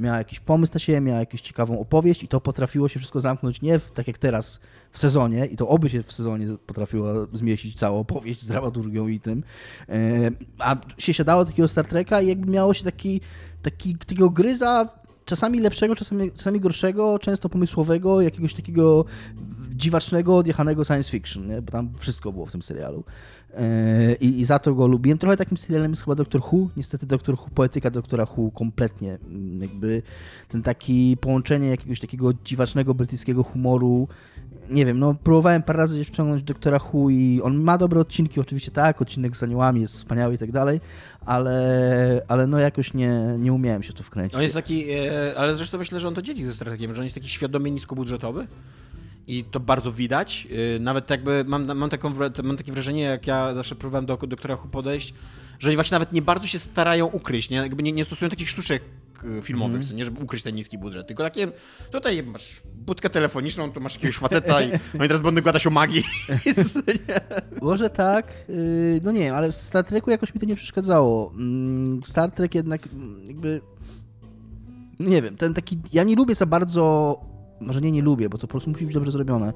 miała jakiś pomysł na siebie, miała jakąś ciekawą opowieść i to potrafiło się wszystko zamknąć nie w, tak jak teraz w sezonie i to oby się w sezonie potrafiło zmieścić całą opowieść z dramaturgią i tym, e, a się siadało takiego Star Treka i jakby miało się taki, taki takiego gryza czasami lepszego, czasami, czasami gorszego, często pomysłowego, jakiegoś takiego dziwacznego, odjechanego science fiction, nie? bo tam wszystko było w tym serialu. E, I, I, za to go lubiłem. Trochę takim serialem jest chyba Doktor Who. Niestety Doktor Who, poetyka Doktora Who kompletnie mm, jakby ten taki połączenie jakiegoś takiego dziwacznego brytyjskiego humoru. Nie wiem, no próbowałem parę razy wciągnąć Doktora Who i on ma dobre odcinki, oczywiście tak, odcinek z aniołami jest wspaniały i tak dalej, ale, ale no jakoś nie, nie umiałem się to wkręcić. On jest taki, e, ale zresztą myślę, że on to dzieli ze strategiem, że on jest taki świadomie niskobudżetowy i to bardzo widać. Y, nawet jakby mam, mam, taką, mam takie wrażenie, jak ja zawsze próbowałem do doktora Hu podejść, że oni właśnie nawet nie bardzo się starają ukryć, nie, jakby nie, nie stosują takich sztuczek y, filmowych, mm. nie, żeby ukryć ten niski budżet, tylko takie, tutaj masz budkę telefoniczną, tu masz jakiegoś faceta i no i teraz będę gadać o magii. Może tak, y, no nie wiem, ale w Star Treku jakoś mi to nie przeszkadzało. Mm, Star Trek jednak mm, jakby, nie wiem, ten taki, ja nie lubię za bardzo może nie, nie lubię, bo to po prostu musi być dobrze zrobione.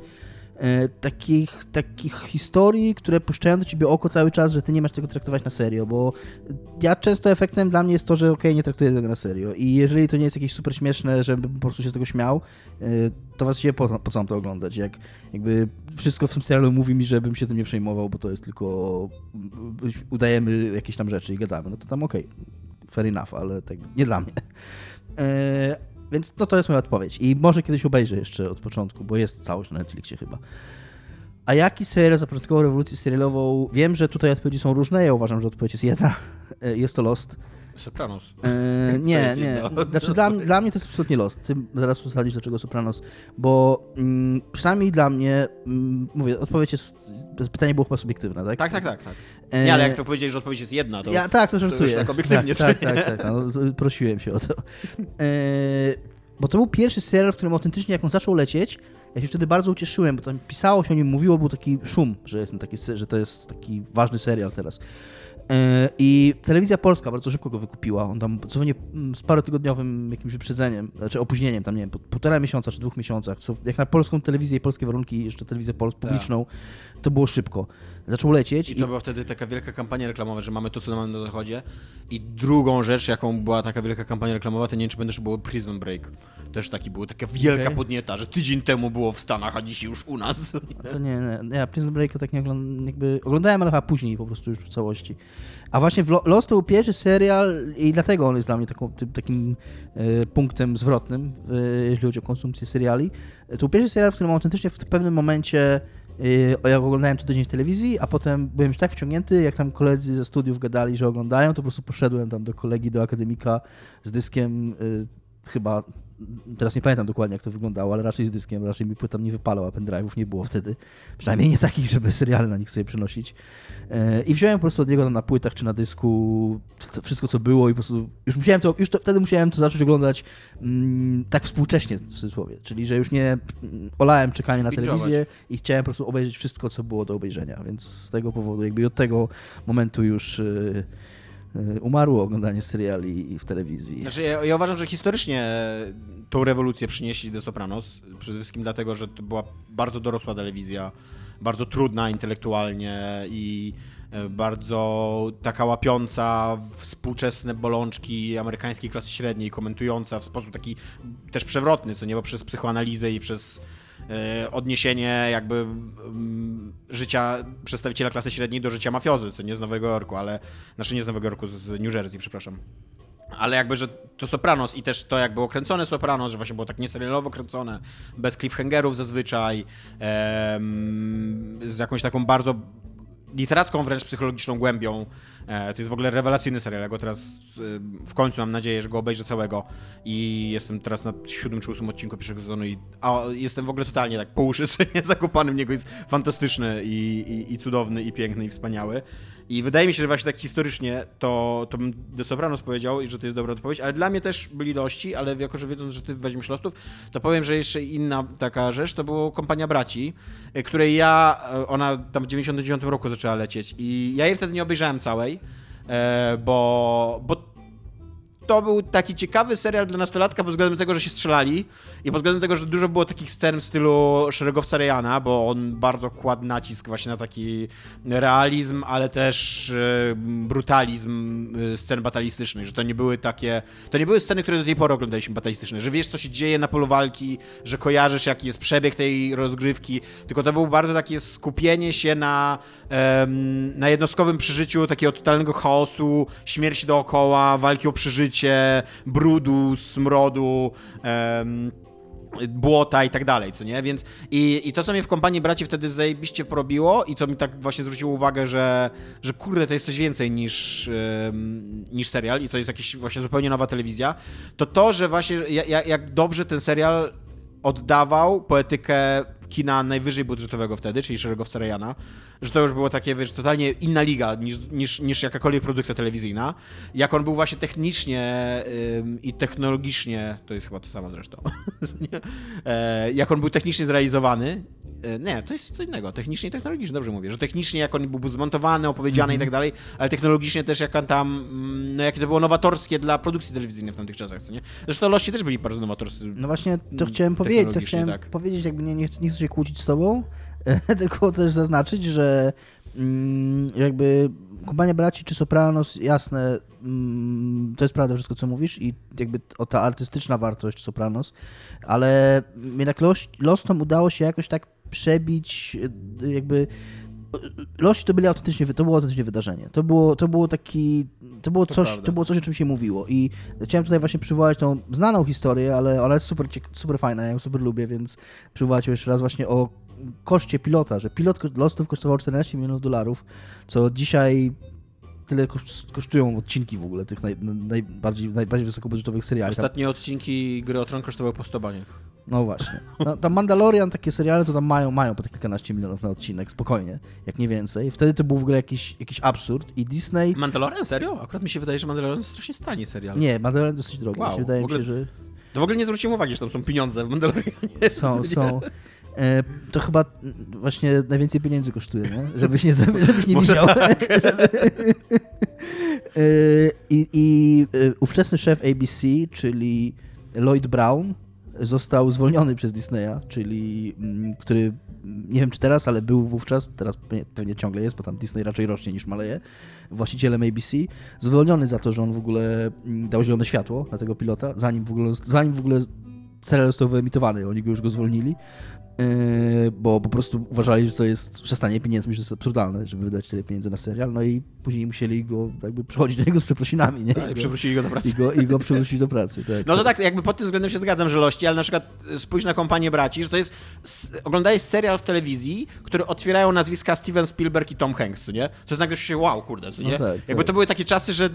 E, takich, takich historii, które puszczają do ciebie oko cały czas, że ty nie masz tego traktować na serio, bo ja często efektem dla mnie jest to, że okay, nie traktuję tego na serio i jeżeli to nie jest jakieś super śmieszne, żebym po prostu się z tego śmiał, e, to właściwie po, po co mam to oglądać? Jak jakby wszystko w tym serialu mówi mi, żebym się tym nie przejmował, bo to jest tylko udajemy jakieś tam rzeczy i gadamy, no to tam okay, fair enough, ale tak nie dla mnie. E, więc no to jest moja odpowiedź. I może kiedyś obejrzę jeszcze od początku, bo jest całość na Netflixie chyba. A jaki serial zapoczątkował rewolucję serialową? Wiem, że tutaj odpowiedzi są różne. Ja uważam, że odpowiedź jest jedna. E, jest to Lost. Sopranos. E, nie, nie. Znaczy dla, dla mnie to jest absolutnie Lost. Ty zaraz ustalisz, dlaczego Sopranos. Bo mm, przynajmniej dla mnie, mm, mówię, odpowiedź jest, pytanie było chyba subiektywne, tak? Tak, tak, tak. tak. E, nie, ale jak to powiedziałeś, że odpowiedź jest jedna, to. Ja, tak, to żartuję. To tak obiektywnie. Tak, tak, tak, tak, no, prosiłem się o to. E, bo to był pierwszy serial, w którym autentycznie, jak on zaczął lecieć, ja się wtedy bardzo ucieszyłem, bo tam pisało się o nim, mówiło, był taki szum, że, jest taki, że to jest taki ważny serial teraz. E, I telewizja polska bardzo szybko go wykupiła. On tam dosłownie mm, z parotygodniowym jakimś wyprzedzeniem, znaczy opóźnieniem, tam nie wiem, półtora miesiąca czy dwóch miesiącach, co jak na polską telewizję i polskie warunki, jeszcze telewizję pols tak. To było szybko. Zaczął lecieć. I to i... była wtedy taka wielka kampania reklamowa, że mamy to, co mamy na zachodzie. I drugą rzecz, jaką była taka wielka kampania reklamowa, to nie wiem, czy będę, że było Prison Break. Też taki był, taka wielka okay. podnieta, że tydzień temu było w Stanach, a dziś już u nas. To nie, nie. Ja Prison Break tak nie oglądałem, jakby oglądałem, ale chyba później po prostu już w całości. A właśnie Lost to był pierwszy serial i dlatego on jest dla mnie taką, takim e, punktem zwrotnym, e, jeśli chodzi o konsumpcję seriali. To był pierwszy serial, w którym autentycznie w pewnym momencie e, jak oglądałem to tydzień w telewizji, a potem byłem już tak wciągnięty, jak tam koledzy ze studiów gadali, że oglądają, to po prostu poszedłem tam do kolegi, do akademika z dyskiem chyba teraz nie pamiętam dokładnie jak to wyglądało, ale raczej z dyskiem, raczej mi płyta nie wypalał, a pendrive'ów nie było wtedy. Przynajmniej nie takich, żeby seriale na nich sobie przenosić. E, I wziąłem po prostu od niego na płytach czy na dysku wszystko, co było i po prostu już musiałem to, już to, wtedy musiałem to zacząć oglądać mm, tak współcześnie w cudzysłowie, czyli że już nie mm, olałem czekanie na telewizję i chciałem po prostu obejrzeć wszystko, co było do obejrzenia, więc z tego powodu jakby od tego momentu już Y, umarło oglądanie seriali w telewizji. Znaczy, ja, ja, uważam, że historycznie tą rewolucję przynieśli The Sopranos. Przede wszystkim dlatego, że to była bardzo dorosła telewizja, bardzo trudna intelektualnie i e, bardzo taka łapiąca współczesne bolączki amerykańskiej klasy średniej, komentująca w sposób taki też przewrotny, co nie, bo przez psychoanalizę i przez E, odniesienie jakby mm, życia przedstawiciela klasy średniej do życia mafiozy, co nie z Nowego Jorku, ale, znaczy nie z Nowego Jorku, z New Jersey, przepraszam. Ale jakby, że to Sopranos i też to jak było kręcone Sopranos, że właśnie było tak nieserialowo kręcone, bez cliffhangerów zazwyczaj, em, z jakąś taką bardzo literacką wręcz psychologiczną głębią. E, to jest w ogóle rewelacyjny serial. Ja go teraz e, w końcu mam nadzieję, że go obejrzę całego i jestem teraz na siódmym czy ósmym odcinku pierwszego sezonu i a, jestem w ogóle totalnie tak po uszy zakopany w niego. Jest fantastyczny i, i, i cudowny i piękny i wspaniały. I wydaje mi się, że właśnie tak historycznie to, to bym The Sopranos powiedział, że to jest dobra odpowiedź, ale dla mnie też byli dości, ale jako, że wiedząc, że ty weźmiesz Lostów, to powiem, że jeszcze inna taka rzecz, to była Kompania Braci, y, której ja, y, ona tam w 99 roku zaczęła lecieć i ja jej wtedy nie obejrzałem całej, e, bo, bo to był taki ciekawy serial dla nastolatka pod względem tego, że się strzelali i pod względem tego, że dużo było takich scen w stylu szeregowca Rejana, bo on bardzo kładł nacisk właśnie na taki realizm, ale też e, brutalizm e, scen batalistycznych, że to nie były takie, to nie były sceny, które do tej pory oglądaliśmy batalistyczne, że wiesz, co się dzieje na polu walki, że kojarzysz, jaki jest przebieg tej rozgrywki, tylko to było bardzo takie skupienie się na, na jednostkowym przeżyciu takiego totalnego chaosu, śmierci dookoła, walki o przeżycie, brudu, smrodu, um, błota i tak dalej, co nie? Więc i, i to, co mnie w kompanii braci wtedy zajebiście porobiło i co mi tak właśnie zwróciło uwagę, że, że kurde, to jest coś więcej niż, um, niż serial i to jest jakaś właśnie zupełnie nowa telewizja, to to, że właśnie jak, jak dobrze ten serial oddawał poetykę kina najwyżej budżetowego wtedy, czyli szeregowca Rejana, że to już było takie, wiesz, totalnie inna liga niż, niż, niż jakakolwiek produkcja telewizyjna. Jak on był właśnie technicznie ym, i technologicznie, to jest chyba to samo zresztą, e, jak on był technicznie zrealizowany, e, nie, to jest co innego, technicznie i technologicznie, dobrze mówię, że technicznie jak on był zmontowany, opowiedziany mm -hmm. i tak dalej, ale technologicznie też jak on tam, mm, no jakie to było nowatorskie dla produkcji telewizyjnej w tamtych czasach, co nie? Zresztą Lości też byli bardzo nowatorscy. No właśnie, to chciałem powiedzieć, to chciałem tak. powiedzieć, jakby nie, nie, chcę, nie chcę się kłócić z tobą, tylko też zaznaczyć, że mm, jakby Kompania Braci czy Sopranos, jasne, mm, to jest prawda wszystko, co mówisz i jakby o ta artystyczna wartość Sopranos, ale jednak Lostom udało się jakoś tak przebić jakby Lości to byli autentycznie, to było autentycznie wydarzenie. To było, to było taki, to było, to coś, to było coś, o czym się mówiło i chciałem tutaj właśnie przywołać tą znaną historię, ale ona jest super, super fajna, ja ją super lubię, więc przywołać ją jeszcze raz właśnie o koszcie pilota, że pilot Lostów kosztował 14 milionów dolarów, co dzisiaj tyle kosztują odcinki w ogóle tych naj, najbardziej, najbardziej wysokobudżetowych seriali. Ostatnie odcinki Gry o Tron kosztowały po 100 baniach. No właśnie. No, tam Mandalorian, takie seriale to tam mają, mają po te kilkanaście milionów na odcinek, spokojnie, jak nie więcej. Wtedy to był w ogóle jakiś, jakiś absurd i Disney... Mandalorian? Serio? Akurat mi się wydaje, że Mandalorian to strasznie stanie serial. Nie, Mandalorian dosyć drogi. Wow, wydaje ogóle... mi się, że... To w ogóle nie zwróciłem uwagi, że tam są pieniądze w Mandalorianie. Są, są. E, to chyba właśnie najwięcej pieniędzy kosztuje, nie? Żebyś nie, żebyś nie widział. Tak. E, I, I e, ówczesny szef ABC, czyli Lloyd Brown, został zwolniony przez Disneya, czyli mm, który nie wiem czy teraz, ale był wówczas, teraz pewnie ciągle jest, bo tam Disney raczej rośnie niż maleje, właścicielem ABC, zwolniony za to, że on w ogóle mm, dał zielone światło na tego pilota, zanim w ogóle, zanim w ogóle serial został wyemitowany, oni go już go zwolnili, bo po prostu uważali, że to jest przestanie pieniędzmi, że to jest absurdalne, żeby wydać tyle pieniędzy na serial, no i później musieli go jakby przychodzić do niego z przeprosinami, nie? I, I przywrócili go do pracy. I go, i go przywrócić do pracy, tak. No to tak, jakby pod tym względem się zgadzam, że lości, ale na przykład spójrz na kompanię braci, że to jest, oglądałeś serial w telewizji, który otwierają nazwiska Steven Spielberg i Tom Hanks, nie? To jest nagle się wow, kurde, co nie? No tak, jakby tak. to były takie czasy, że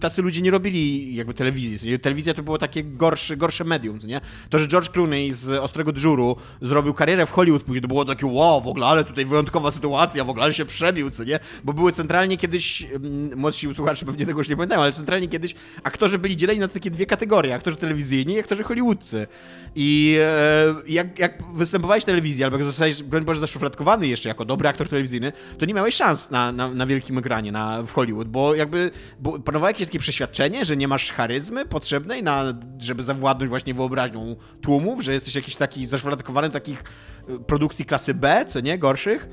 tacy ludzie nie robili jakby telewizji. Telewizja to było takie gorsze, gorsze medium, nie? To, że George Clooney z Ostrego Dżuru zrobił karierę w Hollywood później, to było takie wow, w ogóle, ale tutaj wyjątkowa sytuacja, w ogóle, ale się przebił, co nie? Bo były centralnie kiedyś, mm, młodsi słuchacze pewnie tego już nie pamiętają, ale centralnie kiedyś aktorzy byli dzieleni na takie dwie kategorie, aktorzy telewizyjni i aktorzy hollywoodcy. I e, jak, jak występowałeś w telewizji, albo jak zostałeś, broń Boże, zaszufladkowany jeszcze jako dobry aktor telewizyjny, to nie miałeś szans na, na, na wielkim ekranie na, w Hollywood, bo jakby bo panowało jakieś takie przeświadczenie, że nie masz charyzmy potrzebnej, na, żeby zawładnąć właśnie wyobraźnią tłumów, że jesteś jakiś taki zaszufladkowany takich e, produkcji klasy B, co nie, gorszych.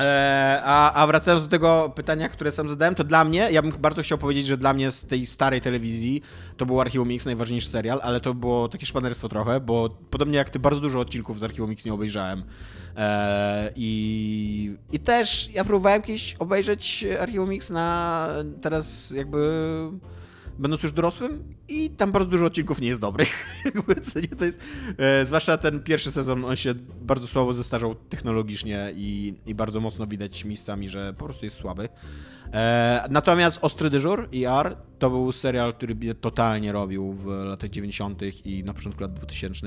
E, a, a, wracając do tego pytania, które sam zadałem, to dla mnie, ja bym bardzo chciał powiedzieć, że dla mnie z tej starej telewizji to był Archiwum Mix najważniejszy serial, ale to było takie szpanerstwo trochę, bo podobnie jak ty bardzo dużo odcinków z Archiwum Mix nie obejrzałem. E, i, I też ja próbowałem kiedyś obejrzeć Archiwum Mix na teraz jakby będąc już dorosłym i tam bardzo dużo odcinków nie jest dobrych. to jest, e, zwłaszcza ten pierwszy sezon, on się bardzo słabo zestarzał technologicznie i, i bardzo mocno widać miejscami, że po prostu jest słaby. E, natomiast Ostry Dyżur, ER, to był serial, który mnie totalnie robił w latach 90. i na początku lat 2000.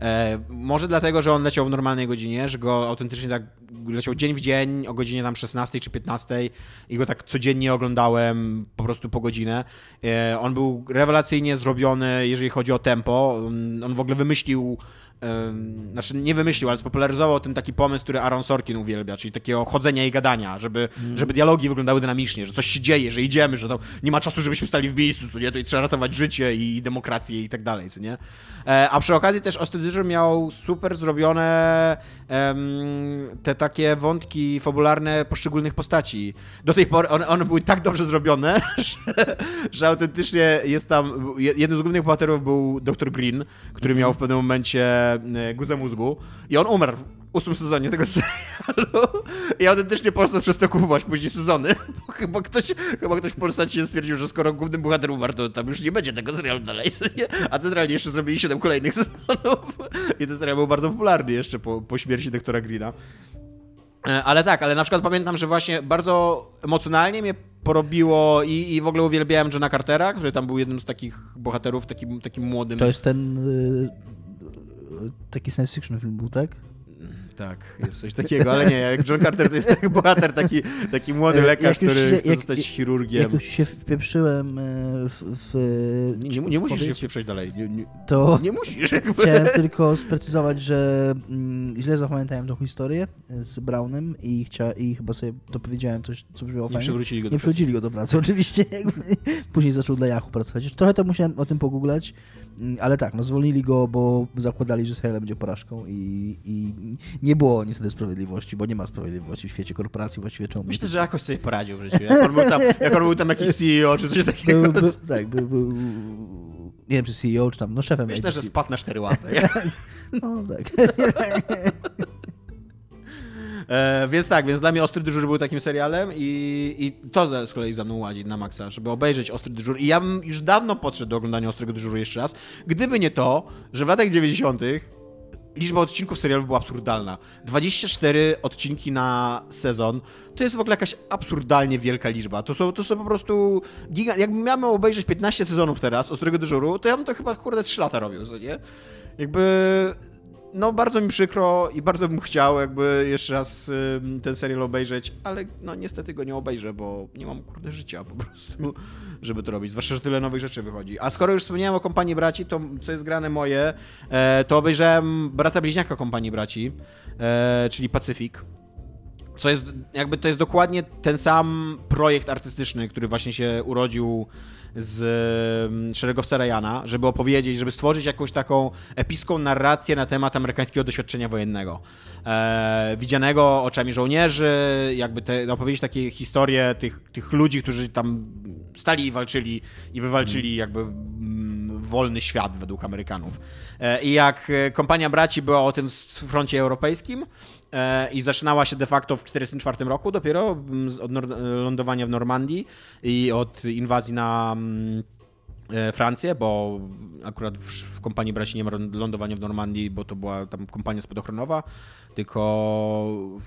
E, może dlatego, że on leciał w normalnej godzinie, że go autentycznie tak leciał dzień w dzień o godzinie tam 16 czy 15 i go tak codziennie oglądałem po prostu po godzinę. E, on był rewelacyjnie zrobiony, jeżeli chodzi o tempo. On w ogóle wymyślił znaczy nie wymyślił, ale spopularyzował ten taki pomysł, który Aaron Sorkin uwielbia, czyli takiego chodzenia i gadania, żeby, mm. żeby dialogi wyglądały dynamicznie, że coś się dzieje, że idziemy, że nie ma czasu, żebyśmy stali w miejscu, co nie, to i trzeba ratować życie i demokrację i tak dalej, co nie. E, a przy okazji też Ostry miał super zrobione te takie wątki fabularne poszczególnych postaci. Do tej pory one, one były tak dobrze zrobione, że, że autentycznie jest tam, jednym z głównych bohaterów był dr Green, który miał w pewnym momencie guzę mózgu i on umarł w ósmym sezonie tego serialu i autentycznie po przez to kupować później sezony, bo chyba ktoś, chyba ktoś w Polsacie stwierdził, że skoro główny bohater umarł, to tam już nie będzie tego serialu dalej, a centralnie jeszcze zrobili 7 kolejnych sezonów i ten serial był bardzo popularny jeszcze po, po śmierci doktora Greena. E, ale tak, ale na przykład pamiętam, że właśnie bardzo emocjonalnie mnie porobiło i, i w ogóle uwielbiałem Johna Cartera, który tam był jednym z takich bohaterów, takim, takim młodym. To jest ten y, taki science fiction film był, tak? Tak, jest coś takiego, ale nie, jak John Carter to jest taki bohater, taki, taki młody lekarz, który się, chce jak, zostać chirurgiem. Jak już się wpieprzyłem e, w... w nie, nie, nie musisz się wpieprzać dalej. Nie, nie, to nie musisz. Jakby. Chciałem tylko sprecyzować, że mm, źle zapamiętałem tą historię z Brownem i, chcia, i chyba sobie dopowiedziałem coś, co brzmiało nie fajnie. Przywrócili go do nie przywrócili go do pracy, oczywiście. Później zaczął dla Yahoo pracować. Trochę to musiałem o tym pogooglać, mm, ale tak, no zwolnili go, bo zakładali, że serial będzie porażką i, i nie było niestety sprawiedliwości, bo nie ma sprawiedliwości w świecie korporacji właściwie czemu. Myślę, że jakoś sobie poradził w życiu. Jak on był tam, jak on był tam jakiś CEO czy coś takiego. Był, był, tak, był, był, nie wiem czy CEO, czy tam, no szefem. Myślę, ABC. że spadł na cztery łapy. no tak. E, więc tak, więc dla mnie Ostry Dyżur był takim serialem i, i to z kolei za mną ładzi na maksa, żeby obejrzeć Ostry Dyżur. I ja bym już dawno podszedł do oglądania Ostrego Dyżuru jeszcze raz, gdyby nie to, że w latach 90 liczba odcinków serialów była absurdalna. 24 odcinki na sezon to jest w ogóle jakaś absurdalnie wielka liczba. To są, to są po prostu giga... Jakbym miał obejrzeć 15 sezonów teraz Ostrego Dyżuru, to ja bym to chyba kurde 3 lata robił, co nie? Jakby no bardzo mi przykro i bardzo bym chciał jakby jeszcze raz ten serial obejrzeć, ale no niestety go nie obejrzę, bo nie mam kurde życia po prostu, żeby to robić. Zwłaszcza, że tyle nowych rzeczy wychodzi. A skoro już wspomniałem o kompanii braci, to co jest grane moje, e, to obejrzałem brata bliźniaka kompanii braci, e, czyli Pacyfik. Co jest, jakby to jest dokładnie ten sam projekt artystyczny, który właśnie się urodził z mm, szeregowca Ryana, żeby opowiedzieć, żeby stworzyć jakąś taką epicką narrację na temat amerykańskiego doświadczenia wojennego. E, widzianego oczami żołnierzy, jakby te, opowiedzieć takie historie tych, tych ludzi, którzy tam stali i walczyli i wywalczyli jakby mm, wolny świat według Amerykanów. E, I jak kompania braci była o tym froncie europejskim, E, i zaczynała się de facto w 1944 roku dopiero mm, od lądowania w Normandii i od inwazji na mm, e, Francję, bo akurat w, kompanii braci nie ma lądowania w Normandii, bo to była tam kompania spadochronowa, tylko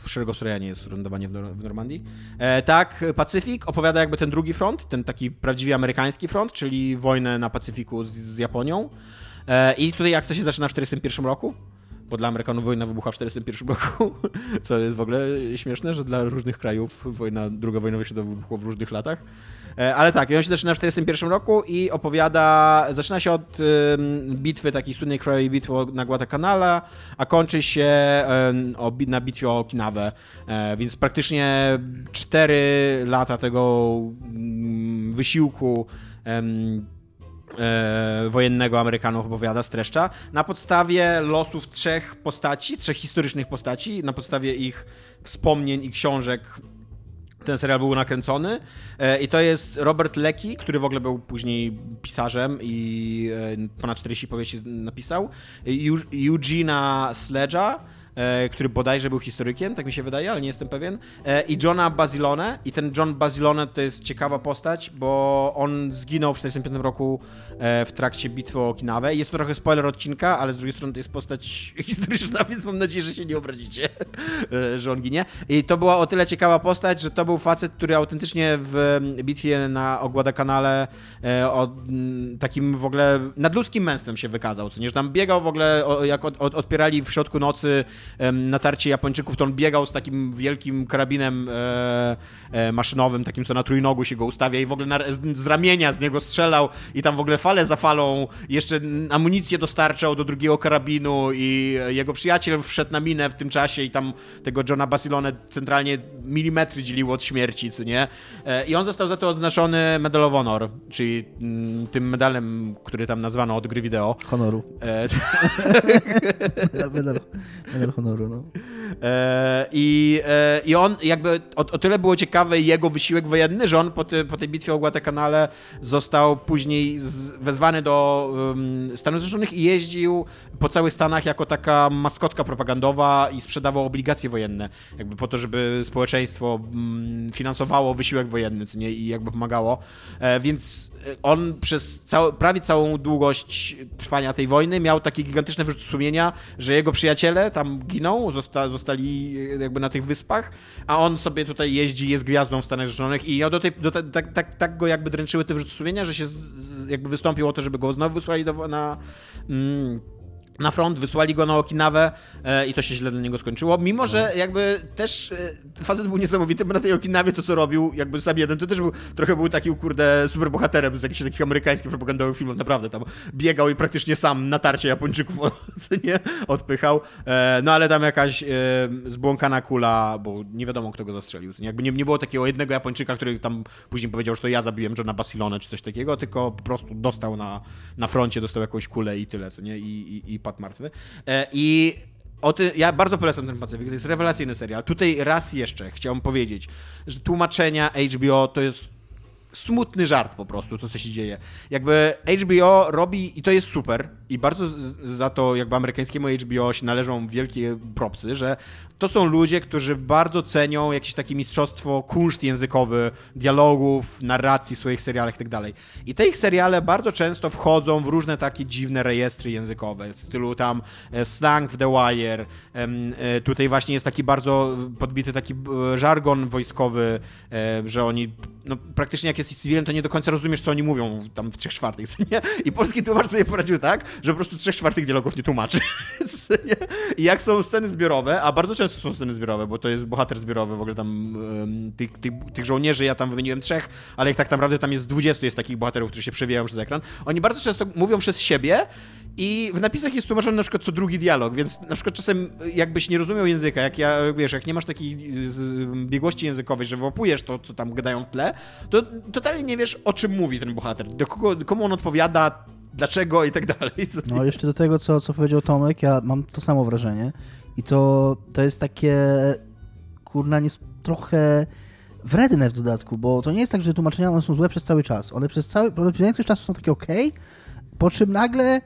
w Szeregostroja nie jest lądowanie w, Normandii. E, tak, Pacyfik opowiada jakby ten drugi front, ten taki prawdziwie amerykański front, czyli wojnę na Pacyfiku z, Japonią. E, I tutaj akcja się zaczyna w 1941 roku bo dla Amerykanów wojna wybucha w 1941 roku, co jest w ogóle śmieszne, że dla różnych krajów wojna, druga wojna światowa wybuchła w różnych latach. E, ale tak, on się zaczyna w 1941 roku i opowiada, zaczyna się od bitwy, takiej słynnej krajowej bitwy na Guadalcanala, a kończy się na bitwie o Okinawę, e, więc praktycznie 4 lata tego mm, wysiłku e, wojennego Amerykanów opowiada, streszcza, na podstawie losów trzech postaci, trzech historycznych postaci, na podstawie ich wspomnień i książek ten serial był nakręcony. E, i to jest Robert Lecky, który w ogóle był później pisarzem i e, ponad 40 powieści napisał, Eugena Sledge'a, e, który bodajże był historykiem, tak mi się wydaje, ale nie jestem pewien, e, i Johna Basilone. I ten John Basilone to jest ciekawa postać, bo on zginął w 1945 roku e, w trakcie bitwy o Okinawę. Jest to trochę spoiler odcinka, ale z drugiej strony to jest postać historyczna, więc mam nadzieję, że się nie obrazicie, e, że on ginie. I to była o tyle ciekawa postać, że to był facet, który autentycznie w bitwie na Ogładakanale e, o mm, takim w ogóle nadludzkim męstwem się wykazał, co nie, że tam biegał w ogóle, jak od, od, odpierali w środku nocy natarcie Japończyków, to on biegał z takim wielkim karabinem e, e, maszynowym, takim co na trójnogu się go ustawia i w ogóle na, z, ramienia z niego strzelał i tam w ogóle falę za falą jeszcze amunicję dostarczał do drugiego karabinu i jego przyjaciel wszedł na minę w tym czasie i tam tego Johna Basilone centralnie milimetry dzieliło od śmierci, co nie? E, I on został za to odznaczony Medal of Honor, czyli mm, tym medalem, który tam nazwano od gry wideo. Honoru. E, medal, medal honoru, no. E, I, e, I on jakby o, o, tyle było ciekawe jego wysiłek wojenny, że on po, ty, po tej bitwie o Guadalcanale został później z, wezwany do um, Stanów Zjednoczonych i jeździł po całych Stanach jako taka maskotka propagandowa i sprzedawał obligacje wojenne, jakby po to, żeby społeczeństwo um, finansowało wysiłek wojenny, co nie, i jakby pomagało. E, więc on przez całe, prawie całą długość trwania tej wojny miał takie gigantyczne wyrzuty sumienia, że jego przyjaciele tam giną, zosta, zostali jakby na tych wyspach, a on sobie tutaj jeździ, jest gwiazdą w Stanach Zjednoczonych i ja do tej, do, tak, tak, tak go jakby dręczyły te wyrzuty sumienia, że się jakby wystąpił o to, żeby go znowu wysłali do, na... Mm, na front, wysłali go na Okinawę e, i to się źle dla niego skończyło. Mimo, że jakby też e, facet był niesamowity, bo na tej Okinawie to, co robił, jakby sam jeden, to też był, trochę był taki, kurde, superbohaterem z jakichś takich amerykańskich propagandowych filmów, naprawdę tam biegał i praktycznie sam natarcie Japończyków nie, odpychał. E, no ale tam jakaś e, zbłąkana kula, bo nie wiadomo, kto go zastrzelił. Nie? Jakby nie, nie było takiego jednego Japończyka, który tam później powiedział, że to ja zabiłem Johna Basilone czy coś takiego, tylko po prostu dostał na, na froncie, dostał jakąś kulę i tyle, co nie? I, i, i padł martwy. E, I o ty, ja bardzo polecam ten Pacyfik, to jest rewelacyjny serial. Tutaj raz jeszcze chciałbym powiedzieć, że tłumaczenia HBO to jest smutny żart po prostu, to co się dzieje. Jakby HBO robi, i to jest super, i bardzo za to jakby amerykańskiemu HBO się należą wielkie propsy, że to są ludzie, którzy bardzo cenią jakieś takie mistrzostwo, kunszt językowy, dialogów, narracji w swoich serialach tak dalej. I te ich seriale bardzo często wchodzą w różne takie dziwne rejestry językowe, w stylu tam e, slang w The Wire, e, tutaj właśnie jest taki bardzo podbity taki e, żargon wojskowy, że oni no, praktycznie jak jesteś cywilem, to nie do końca rozumiesz, co oni mówią tam w trzech czwartych, nie? I polski tłumacz sobie poradził tak, że po prostu trzech czwartych dialogów nie tłumaczy. I jak są sceny zbiorowe, a bardzo często są sceny zbiorowe, bo to jest bohater zbiorowy, w ogóle tam um, tych, tych, tych, żołnierzy, ja tam wymieniłem trzech, ale ich tak naprawdę tam jest 20 jest takich bohaterów, którzy się przewijają przez ekran. Oni bardzo często mówią przez siebie i w napisach jest tłumaczony na przykład co drugi dialog, więc na przykład czasem jakbyś nie rozumiał języka, jak ja, wiesz, jak nie masz takiej biegłości językowej, że wyłapujesz to, co tam gadają w tle, to totalnie nie wiesz, o czym mówi ten bohater, do kogo, komu on odpowiada, dlaczego i tak dalej. No jeszcze do tego, co, co powiedział Tomek, ja mam to samo wrażenie i to, to jest takie, kurna, nie, trochę wredne w dodatku, bo to nie jest tak, że tłumaczenia one są złe przez cały czas. One przez cały, przez większość czasu są takie ok, po czym nagle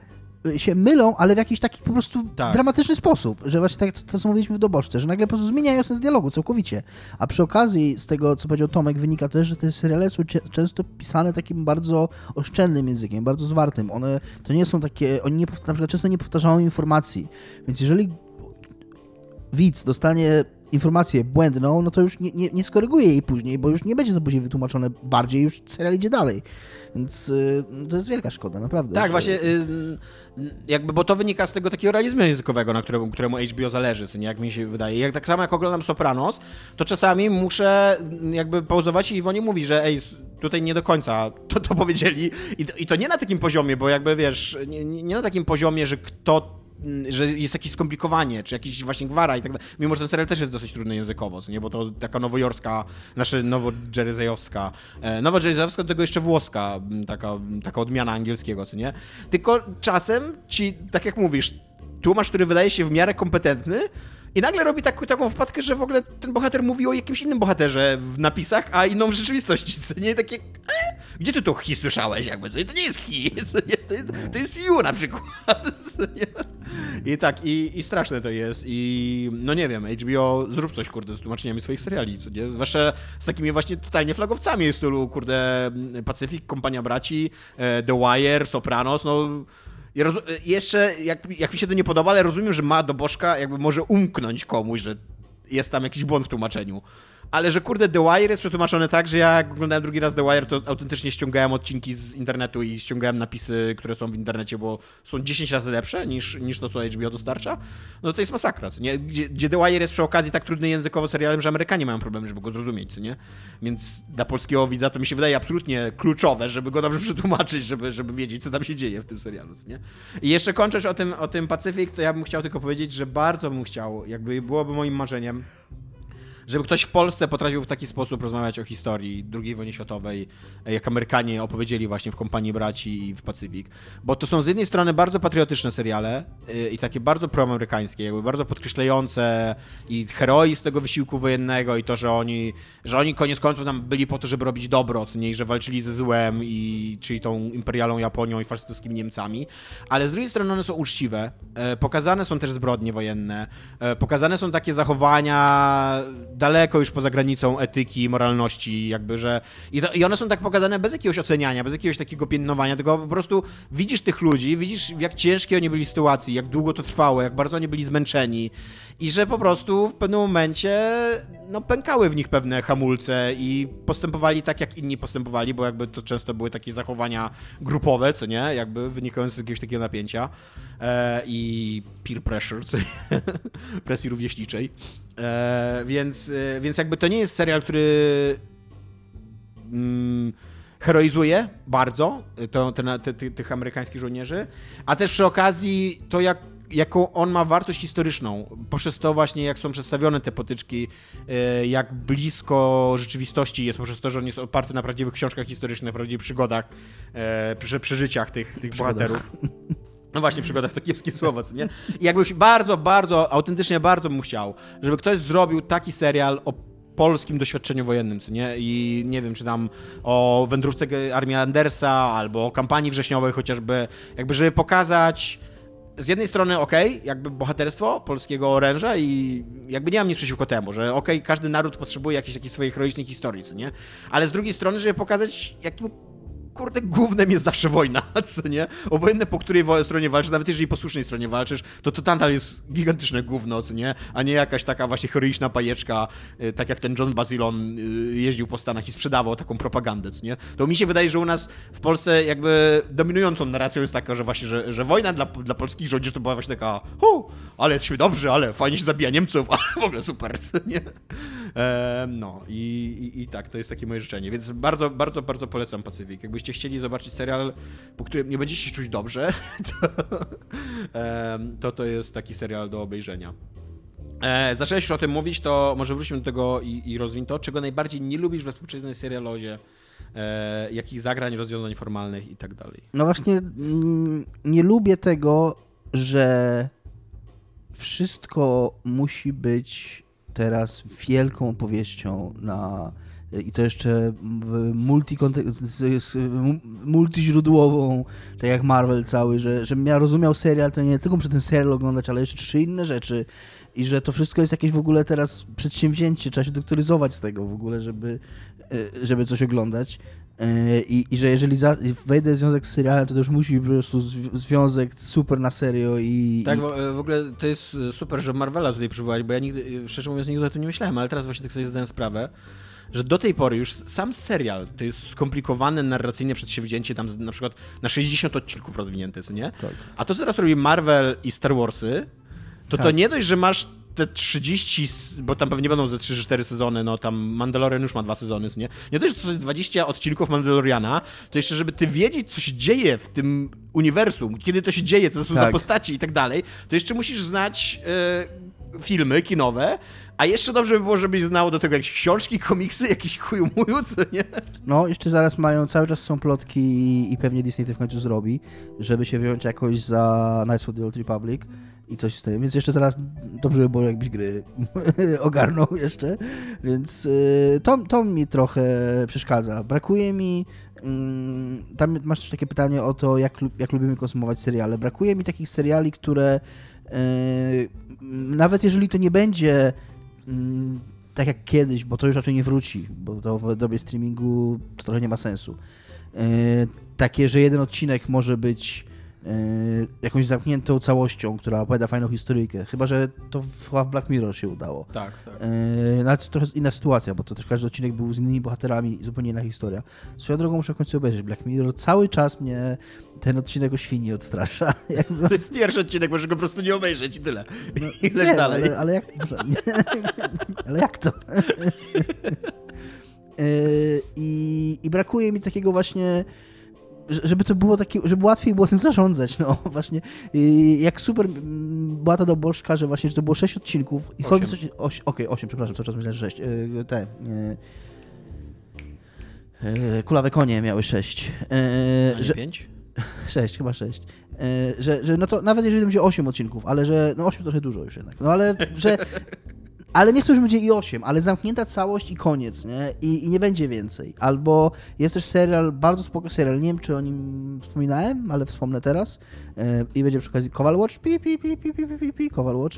się mylą, ale w jakiś taki po prostu tak. dramatyczny sposób, że właśnie tak to, co mówiliśmy w Doboszce, że nagle po prostu zmieniają sens dialogu całkowicie. A przy okazji z tego, co powiedział Tomek, wynika też, że te seriale są często pisane takim bardzo oszczędnym językiem, bardzo zwartym. One to nie są takie, oni nie, często nie powtarzają informacji. Więc jeżeli widz dostanie informację błędną, no to już nie, nie, nie skoryguje jej później, bo już nie będzie to później wytłumaczone bardziej, już serial idzie dalej. Więc y, to jest wielka szkoda, naprawdę. Tak, że... właśnie, y, jakby, bo to wynika z tego takiego realizmu językowego, na któremu, któremu HBO zależy, nie, jak mi się wydaje. Jak tak samo jak oglądam Sopranos, to czasami muszę jakby pauzować i Iwonie mówi, że ej, tutaj nie do końca to, to powiedzieli. I, I to nie na takim poziomie, bo jakby wiesz, nie, nie na takim poziomie, że kto że jest jakieś skomplikowanie, czy jakiś właśnie gwara i tak dalej. Mimo, że ten serial też jest dosyć trudny językowo, nie? bo to taka nowojorska, znaczy nowo-jeryzejowska, e, nowo-jeryzejowska do tego jeszcze włoska, taka, taka odmiana angielskiego, co nie? Tylko czasem ci, tak jak mówisz, tłumacz, który wydaje się w miarę kompetentny, I nagle robi tak, taką wpadkę, że w ogóle ten bohater mówi o jakimś innym bohaterze w napisach, a inną w rzeczywistości. Co nie takie. E? Gdzie ty to hi słyszałeś? Jakby co? To nie jest hi. To, jest, to jest you na przykład. I tak, i, i straszne to jest. I no nie wiem, HBO zrób coś, kurde, z tłumaczeniami swoich seriali. Co nie? Zwłaszcza z takimi właśnie totalnie flagowcami w stylu, kurde, Pacyfik, Kompania Braci, e, The Wire, Sopranos, no ja jeszcze, jak, jak mi się to nie podoba, ale rozumiem, że ma do bożka, jakby może umknąć komuś, że jest tam jakiś błąd w tłumaczeniu ale że kurde The Wire jest przetłumaczone tak, że ja jak oglądałem drugi raz The Wire, to autentycznie ściągałem odcinki z internetu i ściągałem napisy, które są w internecie, bo są 10 razy lepsze niż, niż to, co HBO dostarcza. No to jest masakra, co nie? Gdzie, gdzie The Wire jest przy okazji tak trudny językowo serialem, że Amerykanie mają problem, żeby go zrozumieć, co nie? Więc dla polskiego widza to mi się wydaje absolutnie kluczowe, żeby go dobrze przetłumaczyć, żeby, żeby wiedzieć, co tam się dzieje w tym serialu, co nie? I jeszcze kończąc o tym, o tym Pacyfik, to ja bym chciał tylko powiedzieć, że bardzo bym chciał, jakby byłoby moim marzeniem, żeby ktoś w Polsce potrafił w taki sposób rozmawiać o historii II wojny światowej, jak Amerykanie opowiedzieli właśnie w Kompanii Braci i w Pacyfik. Bo to są z jednej strony bardzo patriotyczne seriale y, i takie bardzo proamerykańskie, jakby bardzo podkreślające i heroizm tego wysiłku wojennego i to, że oni, że oni koniec końców nam byli po to, żeby robić dobro, co nie, że walczyli ze złem i czyli tą imperialną Japonią i faszystowskimi Niemcami, ale z drugiej strony one są uczciwe, e, pokazane są też zbrodnie wojenne, e, pokazane są takie zachowania daleko już poza granicą etyki moralności, jakby, że... I, to, I one są tak pokazane bez jakiegoś oceniania, bez jakiegoś takiego piętnowania, tylko po prostu widzisz tych ludzi, widzisz jak ciężkie oni byli sytuacji, jak długo to trwało, jak bardzo oni byli zmęczeni i że po prostu w pewnym momencie no, pękały w nich pewne hamulce i postępowali tak, jak inni postępowali, bo jakby to często były takie zachowania grupowe, co nie, jakby wynikające z jakiegoś takiego napięcia e, i peer pressure, co presji rówieśniczej. E, więc, e, więc jakby to nie jest serial, który mm, heroizuje bardzo to, te, te, te, tych amerykańskich żołnierzy, a też przy okazji to, jak jaką on ma wartość historyczną, poprzez to właśnie, jak są przedstawione te potyczki, e, jak blisko rzeczywistości jest, poprzez to, że on jest oparty na prawdziwych książkach historycznych, prawdziwych przygodach, przy przeżyciach tych, tych bohaterów. No właśnie, przygodach to kiepskie słowo, co nie? I jakbyś bardzo, bardzo, autentycznie bardzo bym chciał, żeby ktoś zrobił taki serial o polskim doświadczeniu wojennym, co nie? I nie wiem, czy tam o wędrówce armii Andersa, albo o kampanii wrześniowej chociażby, jakby żeby pokazać z jednej strony ok, jakby bohaterstwo polskiego oręża i jakby nie mam nic przeciwko temu, że ok, każdy naród potrzebuje jakiejś takiej swojej heroicznej historii, co nie? Ale z drugiej strony, żeby pokazać, jakim kurde, głównym jest zawsze wojna, co nie? Obojętnie po której stronie walczysz, nawet jeżeli po słusznej stronie walczysz, to to tantal jest gigantyczne gówno, co nie? A nie jakaś taka właśnie heroiczna pajeczka, y, tak jak ten John Basilon y, jeździł po Stanach i sprzedawał taką propagandę, co nie? To mi się wydaje, że u nas w Polsce jakby dominującą narracją jest taka, że właśnie, że, że wojna dla, dla polskich żołnierzy to była właśnie taka hu, ale jesteśmy dobrzy, ale fajnie się zabija Niemców, ale w ogóle super, co nie? No i, i, i tak, to jest takie moje życzenie, więc bardzo, bardzo, bardzo polecam Pacyfik. Jakbyś gdybyście chcieli zobaczyć serial, po którym nie będziecie się czuć dobrze, to, to, to jest taki serial do obejrzenia. E, zacząłeś o tym mówić, to może wróćmy do tego i, i rozwin to, czego najbardziej nie lubisz we współczesnej serialozie, e, jakich zagrań, rozwiązań formalnych i tak dalej. No właśnie mm, nie lubię tego, że wszystko musi być teraz wielką opowieścią na i to jeszcze multiźródłową, tak jak Marvel cały, że żebym ja rozumiał serial, to nie tylko przez ten serial oglądać, ale jeszcze trzy inne rzeczy. I że to wszystko jest jakieś w ogóle teraz przedsięwzięcie, trzeba się doktoryzować z tego w ogóle, żeby, żeby coś oglądać. E, I, I, że jeżeli za, wejdę w związek z serialem, to też musi być po prostu związek super na serio i... Tak, i... w ogóle to jest super, że Marvela tutaj przywołać, bo ja nigdy, szczerze mówiąc, nigdy o tym nie myślałem, ale teraz właśnie tak sobie zdałem sprawę, że do tej pory już sam serial to jest skomplikowane narracyjne przedsięwzięcie, tam na przykład na 60 odcinków rozwinięte, co nie? Tak. A to, co teraz robi Marvel i Star Warsy, to tak. to nie dość, że masz te 30, bo tam pewnie będą ze 3-4 sezony, no tam Mandalorian już ma dwa sezony, nie? Nie dość, że to jest 20 odcinków Mandaloriana, to jeszcze, żeby ty wiedzieć, co się dzieje w tym uniwersum, kiedy to się dzieje, co to są tak. za postaci i tak dalej, to jeszcze musisz znać e, filmy kinowe, a jeszcze dobrze by było, żebyś znał do tego jakieś książki, komiksy, jakiś chuju muju, co nie? No, jeszcze zaraz mają, cały czas są plotki i pewnie Disney to w końcu zrobi, żeby się wziąć jakoś za Knights of the Old Republic i coś z tym. Więc jeszcze zaraz dobrze by było, jakbyś gry ogarnął jeszcze. Więc y, to, to mi trochę przeszkadza. Brakuje mi. Mm, tam masz też takie pytanie o to, jak, jak lubimy konsumować seriale. Brakuje mi takich seriali, które y, nawet jeżeli to nie będzie mm, tak jak kiedyś, bo to już raczej nie wróci, bo to w dobie streamingu to trochę nie ma sensu. Y, takie, że jeden odcinek może być jakąś zamkniętą całością, która opowiada fajną historyjkę. Chyba, że to w, Black Mirror się udało. Tak, tak. Yy, nawet trochę inna sytuacja, bo to też każdy odcinek był z innymi bohaterami i zupełnie inna historia. Swoją drogą muszę w końcu obejrzeć Black Mirror. Cały czas mnie ten odcinek o świni odstrasza. Jakby... To jest pierwszy odcinek, możesz go po prostu nie obejrzeć i tyle. No, I nie, dalej. Ale, ale jak, ale jak to? Yy, I, I brakuje mi takiego właśnie żeby to było takie, żeby łatwiej było tym zarządzać, no właśnie. Jak super była ta dobożka, że właśnie, że to było 6 odcinków i chodzi coś... Okej, okay, 8, przepraszam, cały czas myślałem, że 6. E, te... E, e, kulawe konie miały 6. że 5? 6, chyba 6. Że, że no to nawet jeżeli będzie 8 odcinków, ale że no 8 trochę dużo już jednak. No ale że ale nie chcę, że będzie i 8, ale zamknięta całość i koniec, nie? I, I, nie będzie więcej. Albo jest też serial, bardzo spoko serial, nie wiem czy o nim wspominałem, ale wspomnę teraz. E, I będzie przy okazji Kowal Watch, pi, pi, pi, pi, pi, pi, pi, Kowal Watch.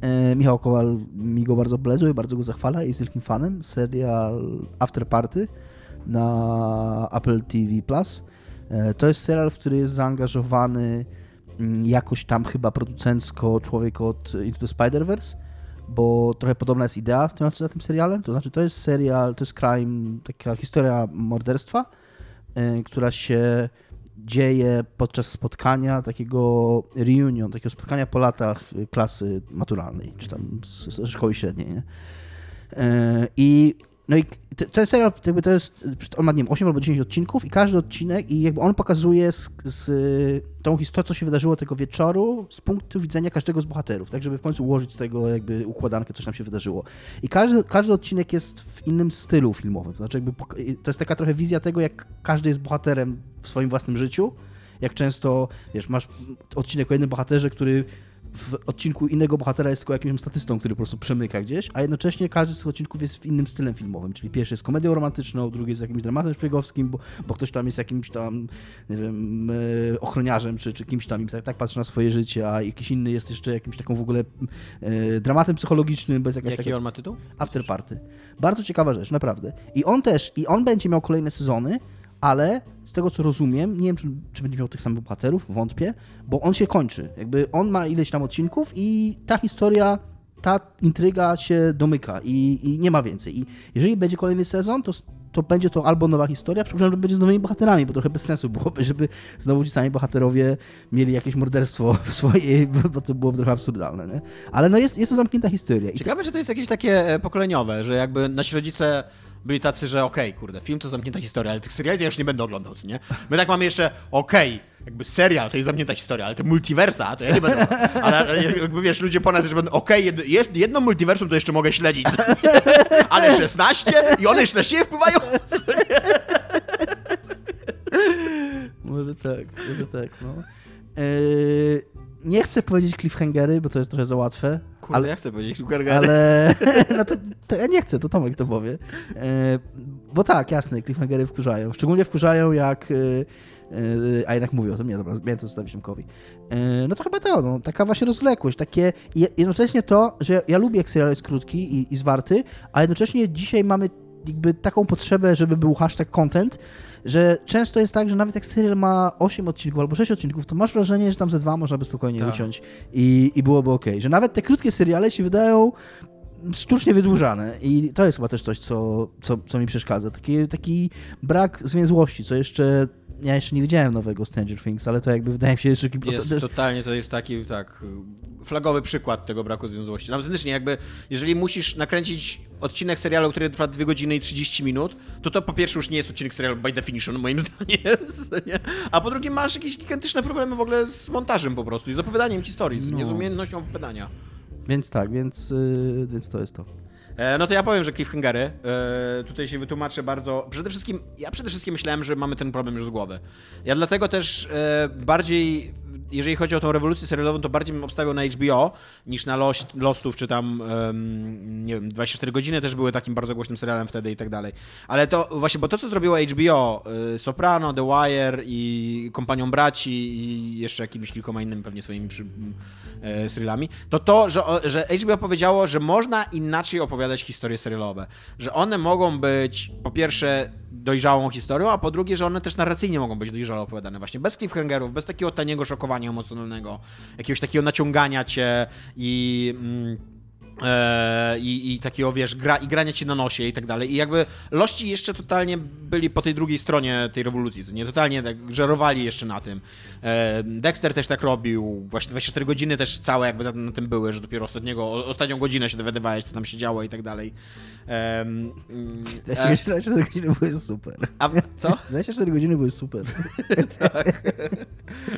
E, Michał Kowal mi go bardzo i bardzo go zachwala, jest wielkim fanem. Serial After Party na Apple TV+. Plus. E, to jest serial, w który jest zaangażowany mm, jakoś tam chyba producencko człowiek od Into the Spider-Verse bo trochę podobna jest idea stojąca za tym serialem. To znaczy, to jest serial, to jest crime, taka historia morderstwa, yy, która się dzieje podczas spotkania takiego reunion, takiego spotkania po latach klasy maturalnej, czy tam ze szkoły średniej. Nie? Yy, I no i ten serial jakby to jest, on ma, nie wiem, 8 albo 10 odcinków i każdy odcinek i jakby on pokazuje z, z tą historią, co się wydarzyło tego wieczoru z punktu widzenia każdego z bohaterów, tak żeby w końcu ułożyć z tego jakby układankę, co tam się wydarzyło. I każdy, każdy odcinek jest w innym stylu filmowym, to znaczy jakby to jest taka trochę wizja tego, jak każdy jest bohaterem w swoim własnym życiu, jak często, wiesz, masz odcinek o jednym bohaterze, który w odcinku innego bohatera jest tylko jakimś statystą, który po prostu przemyka gdzieś, a jednocześnie każdy z tych odcinków jest w innym stylem filmowym, czyli pierwszy jest komedią romantyczną, drugi jest jakimś dramatem szpiegowskim, bo, bo ktoś tam jest jakimś tam, nie wiem, e, ochroniarzem, czy, czy kimś tam i tak, tak patrzy na swoje życie, a jakiś inny jest jeszcze jakimś taką w ogóle e, dramatem psychologicznym, bez jakiegoś Jaki on ma tytuł? After Party. Bardzo ciekawa rzecz, naprawdę. I on też, i on będzie miał kolejne sezony, ale z tego co rozumiem, nie wiem, czy, czy, będzie miał tych samych bohaterów, wątpię, bo on się kończy. Jakby on ma ileś tam odcinków i ta historia, ta intryga się domyka i, i nie ma więcej. I jeżeli będzie kolejny sezon, to, to będzie to albo nowa historia, przepraszam, że będzie z nowymi bohaterami, bo trochę bez sensu byłoby, żeby znowu ci sami bohaterowie mieli jakieś morderstwo w swojej, bo to byłoby trochę absurdalne, nie? Ale no jest, jest to zamknięta historia. Ciekawe, to... czy to jest jakieś takie e, pokoleniowe, że jakby nasi rodzice byli tacy, że okej, okay, kurde, film to zamknięta historia, ale tych seriali ja już nie będę oglądał, nie? My tak mamy jeszcze, okej, okay, jakby serial to jest zamknięta historia, ale te multiversa to ja nie będę. Ale jakby wiesz, ludzie po nas że będą, okej, okay, jedno, multiversum to jeszcze mogę śledzić, ale 16 i one jeszcze na siebie wpływają. może tak, może tak, no. Eee, nie chcę powiedzieć cliffhangery, bo to jest trochę za łatwe. Kurde, ale ja chcę powiedzieć cliffhangery. Ale no to, to, ja nie chcę, to Tomek to powie. E, bo tak, jasne, cliffhangery wkurzają. Szczególnie wkurzają jak... E, e, a jednak mówię o tym, nie, dobra, miałem to zostawić Tomkowi. No to chyba to, no, taka właśnie rozwlekłość, takie jednocześnie to, że ja lubię jak serial jest krótki i, i zwarty, a jednocześnie dzisiaj mamy jakby taką potrzebę, żeby był hashtag content, że często jest tak, że nawet jak serial ma 8 odcinków albo 6 odcinków, to masz wrażenie, że tam ze dwa można by spokojnie tak. uciąć i, i byłoby ok. Że nawet te krótkie seriale się wydają sztucznie wydłużane i to jest chyba też coś, co, co, co mi przeszkadza. Taki, taki brak zwięzłości, co jeszcze ja jeszcze nie widziałem nowego Stranger Things, ale to jakby wydaje mi się, że... Jest totalnie, to jest taki, tak, flagowy przykład tego braku związłości. No, autentycznie, jakby, jeżeli musisz nakręcić odcinek serialu, który trwa 2 godziny i 30 minut, to to po pierwsze już nie jest odcinek serialu by definition, moim zdaniem, nie? a po drugie masz jakieś gigantyczne problemy w ogóle z montażem po prostu i z opowiadaniem historii, no. z umiejętnością opowiadania. Więc tak, więc, yy, więc to jest to. E, no to ja powiem, że cliffhangery. E, tutaj się wytłumaczę bardzo. Przede wszystkim, ja przede wszystkim myślałem, że mamy ten problem już z głowy. Ja dlatego też e, bardziej jeżeli chodzi o tą rewolucję serialową, to bardziej bym obstawiał na HBO niż na Lost, Lostów, czy tam, um, nie wiem, 24 godziny też były takim bardzo głośnym serialem wtedy i tak dalej. Ale to właśnie, bo to, co zrobiło HBO, y, Soprano, The Wire i Kompanią Braci i jeszcze jakimiś kilkoma innymi pewnie swoimi przy, y, serialami, to to, że, że HBO powiedziało, że można inaczej opowiadać historie serialowe. Że one mogą być, po pierwsze, dojrzałą historią, a po drugie, że one też narracyjnie mogą być dojrzale opowiadane. Właśnie bez cliffhangerów, bez takiego taniego szokowania emocjonalnego, jakiegoś takiego naciągania cię i... Mm, i, i, takiego, wiesz, gra, i grania ci na nosie i tak dalej. I jakby lości jeszcze totalnie byli po tej drugiej stronie tej rewolucji, nie totalnie tak żerowali jeszcze na tym. E, Dexter też tak robił, właśnie 24 godziny też całe jakby na, tym były, że dopiero ostatniego, ostatnią godzinę się dowiadywałeś, co tam się działo i tak dalej. Um, 24 godziny były super. A co? 24 godziny były super. tak.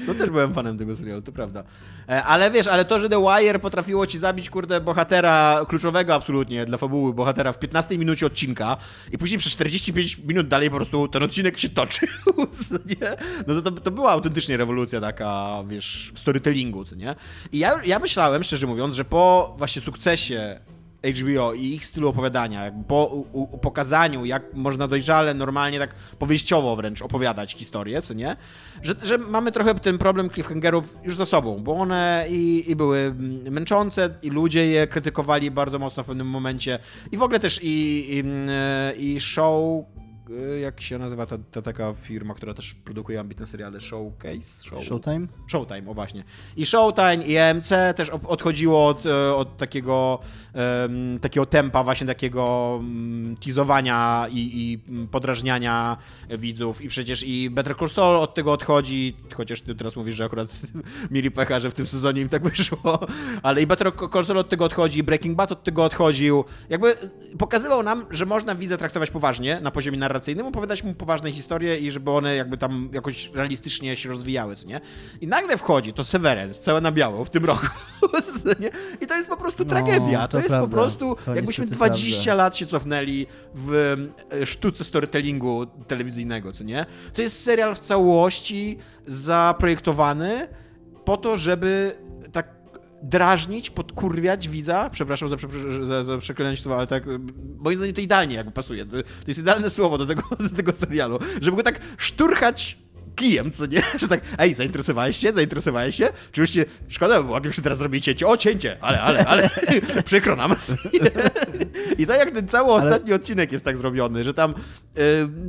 No też byłem fanem tego serialu, to prawda. E, ale wiesz, ale to, że The Wire potrafiło ci zabić, kurde, bohatera kluczowego absolutnie dla fabuły, bohatera w 15 minucie odcinka i później przez 45 minut dalej po prostu ten odcinek się toczył, nie? No to, to, to była autentycznie rewolucja taka, wiesz, w storytellingu, co nie? I ja, ja myślałem, szczerze mówiąc, że po właśnie sukcesie HBO i ich stylu opowiadania, po u, u, pokazaniu, jak można dojrzale, normalnie, tak powieściowo wręcz opowiadać historię, co nie? Że, że mamy trochę ten problem cliffhangerów już za sobą, bo one i, i były męczące, i ludzie je krytykowali bardzo mocno w pewnym momencie, i w ogóle też i, i, i show jak się nazywa ta, ta, taka firma, która też produkuje ambitne seriale, Showcase? Show... Showtime? Showtime, o właśnie. I Showtime i EMC też odchodziło od, e, od takiego, um, takiego tempa właśnie takiego um, teasowania i, i podrażniania widzów i przecież i Better Call Saul od tego odchodzi, chociaż ty teraz mówisz, że akurat mieli pecha, że w tym sezonie im tak wyszło, ale i Better Call Saul od tego odchodzi, Breaking Bad od tego odchodził. Jakby pokazywał nam, że można widzę traktować poważnie na poziomie narracji narracyjnym, opowiadać mu poważne historie i żeby one jakby tam jakoś realistycznie się rozwijały, co nie? I nagle wchodzi to Severance, całe na biało w tym roku. nie? I to jest po prostu no, tragedia. To, to jest prawda. po prostu, to jakbyśmy 20 prawda. lat się cofnęli w e, sztuce storytellingu telewizyjnego, co nie? To jest serial w całości zaprojektowany po to, żeby drażnić, podkurwiać widza, przepraszam za, za, za słowa, ale tak, moim zdaniem to idealnie jakby pasuje. To jest idealne słowo do tego, do tego serialu, żeby go tak szturchać kijem, co nie? Że tak, ej, zainteresowałeś się? Zainteresowałeś się? Oczywiście, szkoda, bo łapię się teraz zrobić cięcie. O, cięcie! Ale, ale, ale, przykro nam. I tak jak ten cały ostatni ale... odcinek jest tak zrobiony, że tam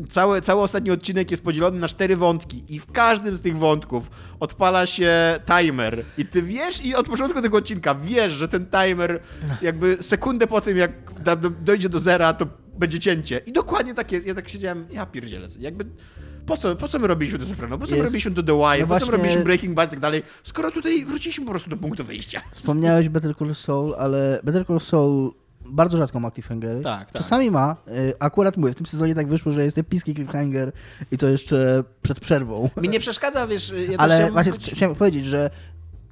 cały, cały ostatni odcinek jest podzielony na cztery wątki i w każdym z tych wątków odpala się timer i ty wiesz i od początku tego odcinka wiesz, że ten timer jakby sekundę po tym, jak dojdzie do zera, to będzie cięcie. I dokładnie tak jest. Ja tak siedziałem, ja pierdzielę. Jakby po co, po co my robiliśmy to Soprano? Po co jest... my robiliśmy to The Wire? No po właśnie... co my robiliśmy Breaking Bad i tak dalej? Skoro tutaj wróciliśmy po prostu do punktu wyjścia. Wspomniałeś Better Call Saul, ale Better Call Saul bardzo rzadko ma cliffhangery. Tak, tak. Czasami ma. Y, akurat mówię, w tym sezonie tak wyszło, że jest epicki cliffhanger i to jeszcze przed przerwą. Mi nie przeszkadza, wiesz... Ja ale właśnie chciałem powiedzieć, że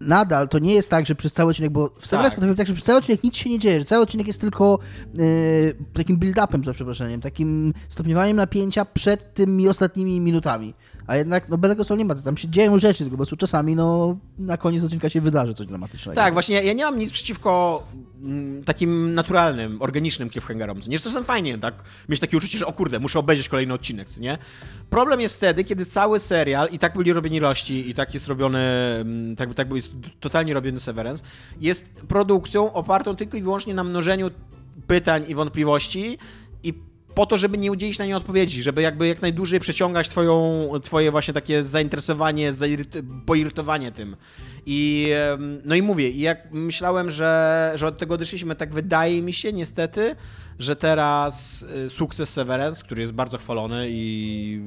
nadal to nie jest tak, że przez cały odcinek, bo w Severance tak. potrafił tak, że przez cały odcinek nic się nie dzieje, że cały odcinek jest tylko yy, takim build-upem, za przeproszeniem, takim stopniowaniem napięcia przed tymi ostatnimi minutami. A jednak no Better Call nie ma, tam się dzieją rzeczy, tylko po prostu czasami no, na koniec odcinka się wydarzy coś dramatycznego. Tak, właśnie ja, nie mam nic przeciwko mm, takim naturalnym, organicznym cliffhangerom. Nie, że to jest fajnie, tak? Mieć takie uczucie, że o kurde, muszę obejrzeć kolejny odcinek, nie? Problem jest wtedy, kiedy cały serial, i tak byli robieni rości, i tak jest robiony, mm, tak, tak jest totalnie robiony Severance, jest produkcją opartą tylko i wyłącznie na mnożeniu pytań i wątpliwości i po to, żeby nie udzielić na nie odpowiedzi, żeby jakby jak najdłużej przeciągać twoją, twoje właśnie takie zainteresowanie, poirytowanie tym. I no i mówię, jak myślałem, że, że od tego odeszliśmy, tak wydaje mi się niestety, że teraz y, sukces Severance, który jest bardzo chwalony i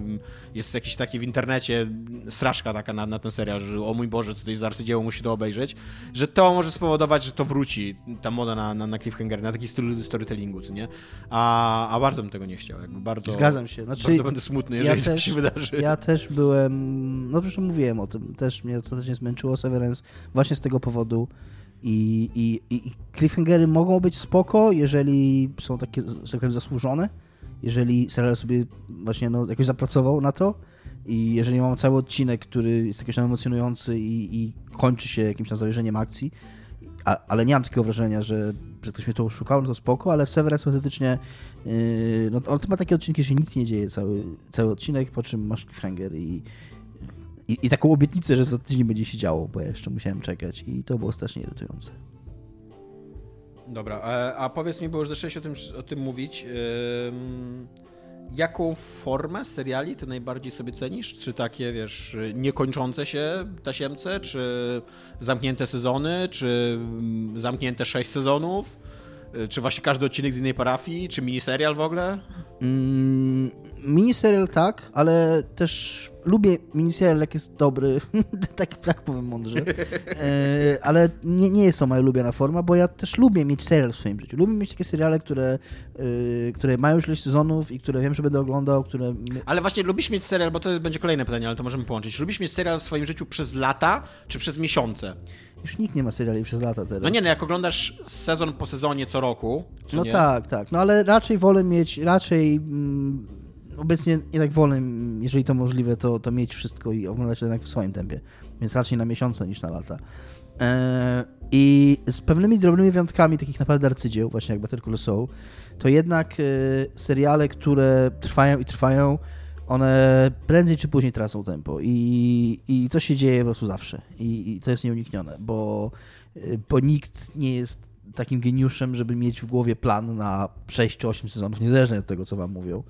jest jakiś taki w internecie straszka taka na, na ten serial, że o mój Boże, co to jest za arcydzieło, musi to obejrzeć, że to może spowodować, że to wróci, ta moda na, na, na cliffhanger, na taki styl storytellingu, co nie? A, a bardzo bym tego nie chciał, jakby bardzo... Zgadzam się. Znaczy, bardzo będę smutny, jeżeli ja też, to się wydarzy. Ja też byłem, no zresztą mówiłem o tym, też mnie to też nie zmęczyło Severance właśnie z tego powodu, i, i, i cliffhangery mogą być spoko, jeżeli są takie, że tak powiem, zasłużone, jeżeli serial sobie właśnie no, jakoś zapracował na to, I jeżeli mam cały odcinek, który jest jakiś tam emocjonujący i, i kończy się jakimś tam zawyżeniem akcji, a, ale nie mam takiego wrażenia, że, że ktoś mnie to oszukał, no to spoko, ale w Severance faktycznie yy, no, on ma takie odcinki, że nic nie dzieje cały, cały odcinek, po czym masz cliffhanger i, i, i taką obietnicę, że za tydzień będzie się działo, bo ja jeszcze musiałem czekać i to było strasznie irytujące. Dobra, a, a powiedz mi, bo już zaczęłeś o tym, o tym mówić, yy, jaką formę seriali ty najbardziej sobie cenisz? Czy takie, wiesz, niekończące się tasiemce, czy zamknięte sezony, czy zamknięte sześć sezonów? Czy właśnie każdy odcinek z innej parafii, czy miniserial w ogóle? Mm, miniserial tak, ale też lubię miniserial, jak jest dobry, tak, tak powiem mądrze, e, ale nie, nie jest to moja ulubiona forma, bo ja też lubię mieć serial w swoim życiu. Lubię mieć takie seriale, które, e, które mają już ileś sezonów i które wiem, że będę oglądał, które... Ale właśnie lubisz mieć serial, bo to będzie kolejne pytanie, ale to możemy połączyć. Lubisz mieć serial w swoim życiu przez lata, czy przez miesiące? Już nikt nie ma seriali przez lata teraz. No nie, no jak oglądasz sezon po sezonie co roku. no nie? tak, tak. No ale raczej wolę mieć, raczej mm, obecnie jednak wolę, jeżeli to możliwe, to, to mieć wszystko i oglądać jednak w swoim tempie. Więc raczej na miesiące niż na lata. E, I z pewnymi drobnymi wyjątkami, takich naprawdę arcydzieł, właśnie jak Better Call to jednak e, seriale, które trwają i trwają, one prędzej czy później tracą tempo i, i to się dzieje po prostu zawsze i, i to jest nieuniknione, bo, bo nikt nie jest takim geniuszem, żeby mieć w głowie plan na 6 czy 8 sezonów, niezależnie od tego, co wam mówią.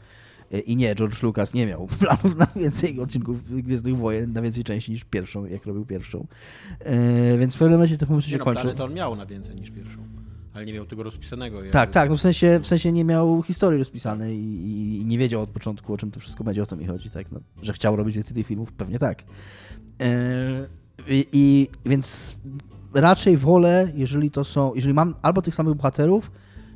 I nie, George Lucas nie miał planów na więcej odcinków Gwiezdnych Wojen, na więcej części niż pierwszą, jak robił pierwszą. E, więc w pewnym momencie to pomysł się no, kończył. to on miał na więcej niż pierwszą. Ale nie miał tego rozpisanego. Tak, tak, no w sensie, w sensie nie miał historii rozpisanej i, i, nie wiedział od początku, o czym to wszystko będzie, o to mi chodzi, tak? No, że chciał robić więcej tych filmów, pewnie tak. E, i, i, więc raczej wolę, jeżeli to są, jeżeli mam albo tych samych bohaterów,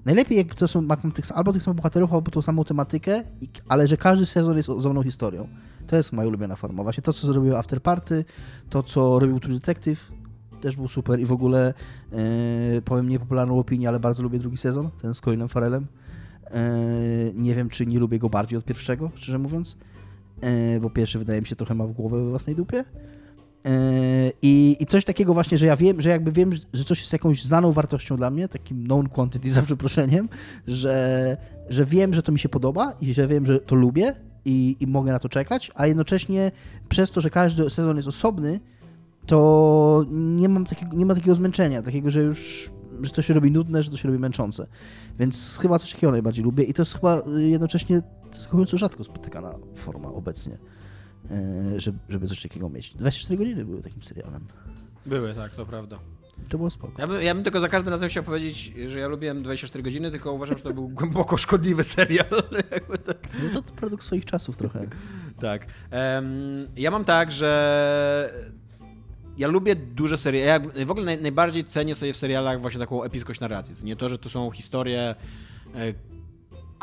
najlepiej jakby to są tych, albo tych samych bohaterów, albo tą samą tematykę, ale że każdy sezon jest osobną historią. To jest moja ulubiona forma. Właśnie to, co zrobił After Party, to, co robił True Detective, też był super i w ogóle e, powiem niepopularną opinię, ale bardzo lubię drugi sezon, ten z Colinem Farelem. E, nie wiem, czy nie lubię go bardziej od pierwszego, szczerze mówiąc, e, bo pierwszy wydaje mi się trochę ma w głowę we własnej dupie. I, I, coś takiego właśnie, że ja wiem, że jakby wiem, że coś jest jakąś znaną wartością dla mnie, takim known quantity za przeproszeniem, że, że wiem, że to mi się podoba i że wiem, że to lubię i, i mogę na to czekać, a jednocześnie przez to, że każdy sezon jest osobny, to nie, mam takiego, nie ma takiego zmęczenia, takiego, że już że to się robi nudne, że to się robi męczące. Więc chyba coś takiego najbardziej lubię i to jest chyba jednocześnie zaskakująco rzadko spotykana forma obecnie, żeby, żeby coś takiego mieć. 24 godziny były takim serialem. Były, tak, to prawda. To było spoko. Ja, by, ja bym tylko za każdym razem chciał powiedzieć, że ja lubiłem 24 godziny, tylko uważam, że to był głęboko szkodliwy serial. No to produkt swoich czasów trochę. tak. Um, ja mam tak, że ja lubię duże seriale. Ja w ogóle naj, najbardziej cenię sobie w serialach właśnie taką epickość narracji. Nie to, że to są historie, e,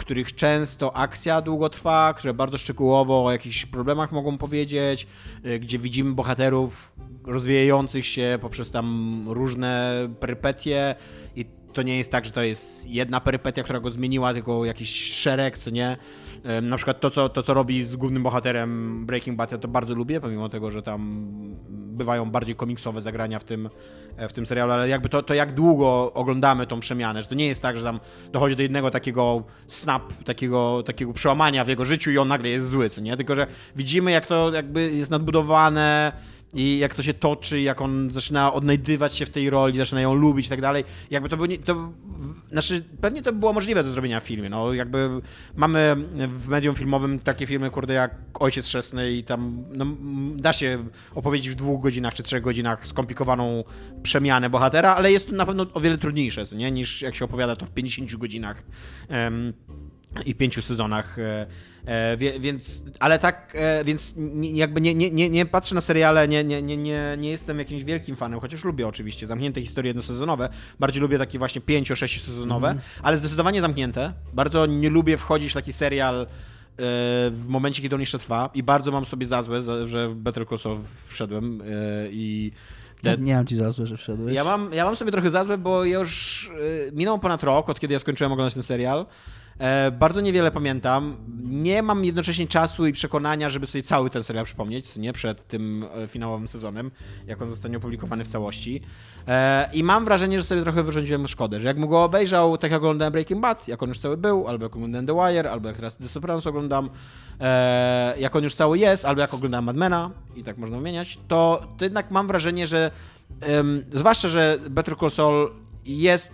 których często akcja długo trwa, które bardzo szczegółowo o jakichś problemach mogą powiedzieć, e, gdzie widzimy bohaterów rozwijających się poprzez tam różne perypetie i to nie jest tak, że to jest jedna perypetia, która go zmieniła, tylko jakiś szereg, co nie. Na przykład to co, to, co robi z głównym bohaterem Breaking Bad, ja to bardzo lubię, pomimo tego, że tam bywają bardziej komiksowe zagrania w tym, e, w tym serialu, ale jakby to, to jak długo oglądamy tą przemianę, że to nie jest tak, że tam dochodzi do jednego takiego snap, takiego, takiego przełamania w jego życiu i on nagle jest zły, co nie? Tylko, że widzimy jak to jakby jest nadbudowane, i jak to się toczy, jak on zaczyna odnajdywać się w tej roli, zaczyna ją lubić i tak dalej. Jakby to było, nie, to, znaczy pewnie to było możliwe do zrobienia w filmie, no jakby mamy w medium filmowym takie filmy, kurde, jak Ojciec Chrzestny i tam no, da się opowiedzieć w dwóch godzinach czy trzech godzinach skomplikowaną przemianę bohatera, ale jest to na pewno o wiele trudniejsze, nie, niż jak się opowiada to w 50 godzinach um, i pięciu sezonach e, E, więc, ale tak, e, więc jakby nie, nie, nie, nie patrzę na seriale, nie, nie, nie, nie, nie jestem jakimś wielkim fanem, chociaż lubię oczywiście zamknięte historie jednosezonowe. Bardziej lubię takie właśnie pięcio, sześciosezonowe, mm. ale zdecydowanie zamknięte. Bardzo nie lubię wchodzić w taki serial e, w momencie, kiedy on jeszcze trwa i bardzo mam sobie za złe, że w Better Call Saul wszedłem i ja nie mam ci za złe, że wszedłeś. Ja mam, ja mam sobie trochę za złe, bo już minął ponad rok, od kiedy ja skończyłem oglądać ten serial E, bardzo niewiele pamiętam. Nie mam jednocześnie czasu i przekonania, żeby sobie cały ten serial przypomnieć, nie przed tym e, finałowym sezonem, jak on zostanie opublikowany w całości. E, I mam wrażenie, że sobie trochę wyrządziłem szkodę, że jakbym go obejrzał tak jak oglądałem Breaking Bad, jak on już cały był, albo jak oglądałem The Wire, albo jak teraz The Sopranos oglądam, e, jak on już cały jest, albo jak oglądałem Madmena i tak można wymieniać, to, to jednak mam wrażenie, że zwłaszcza, że Better Call Saul jest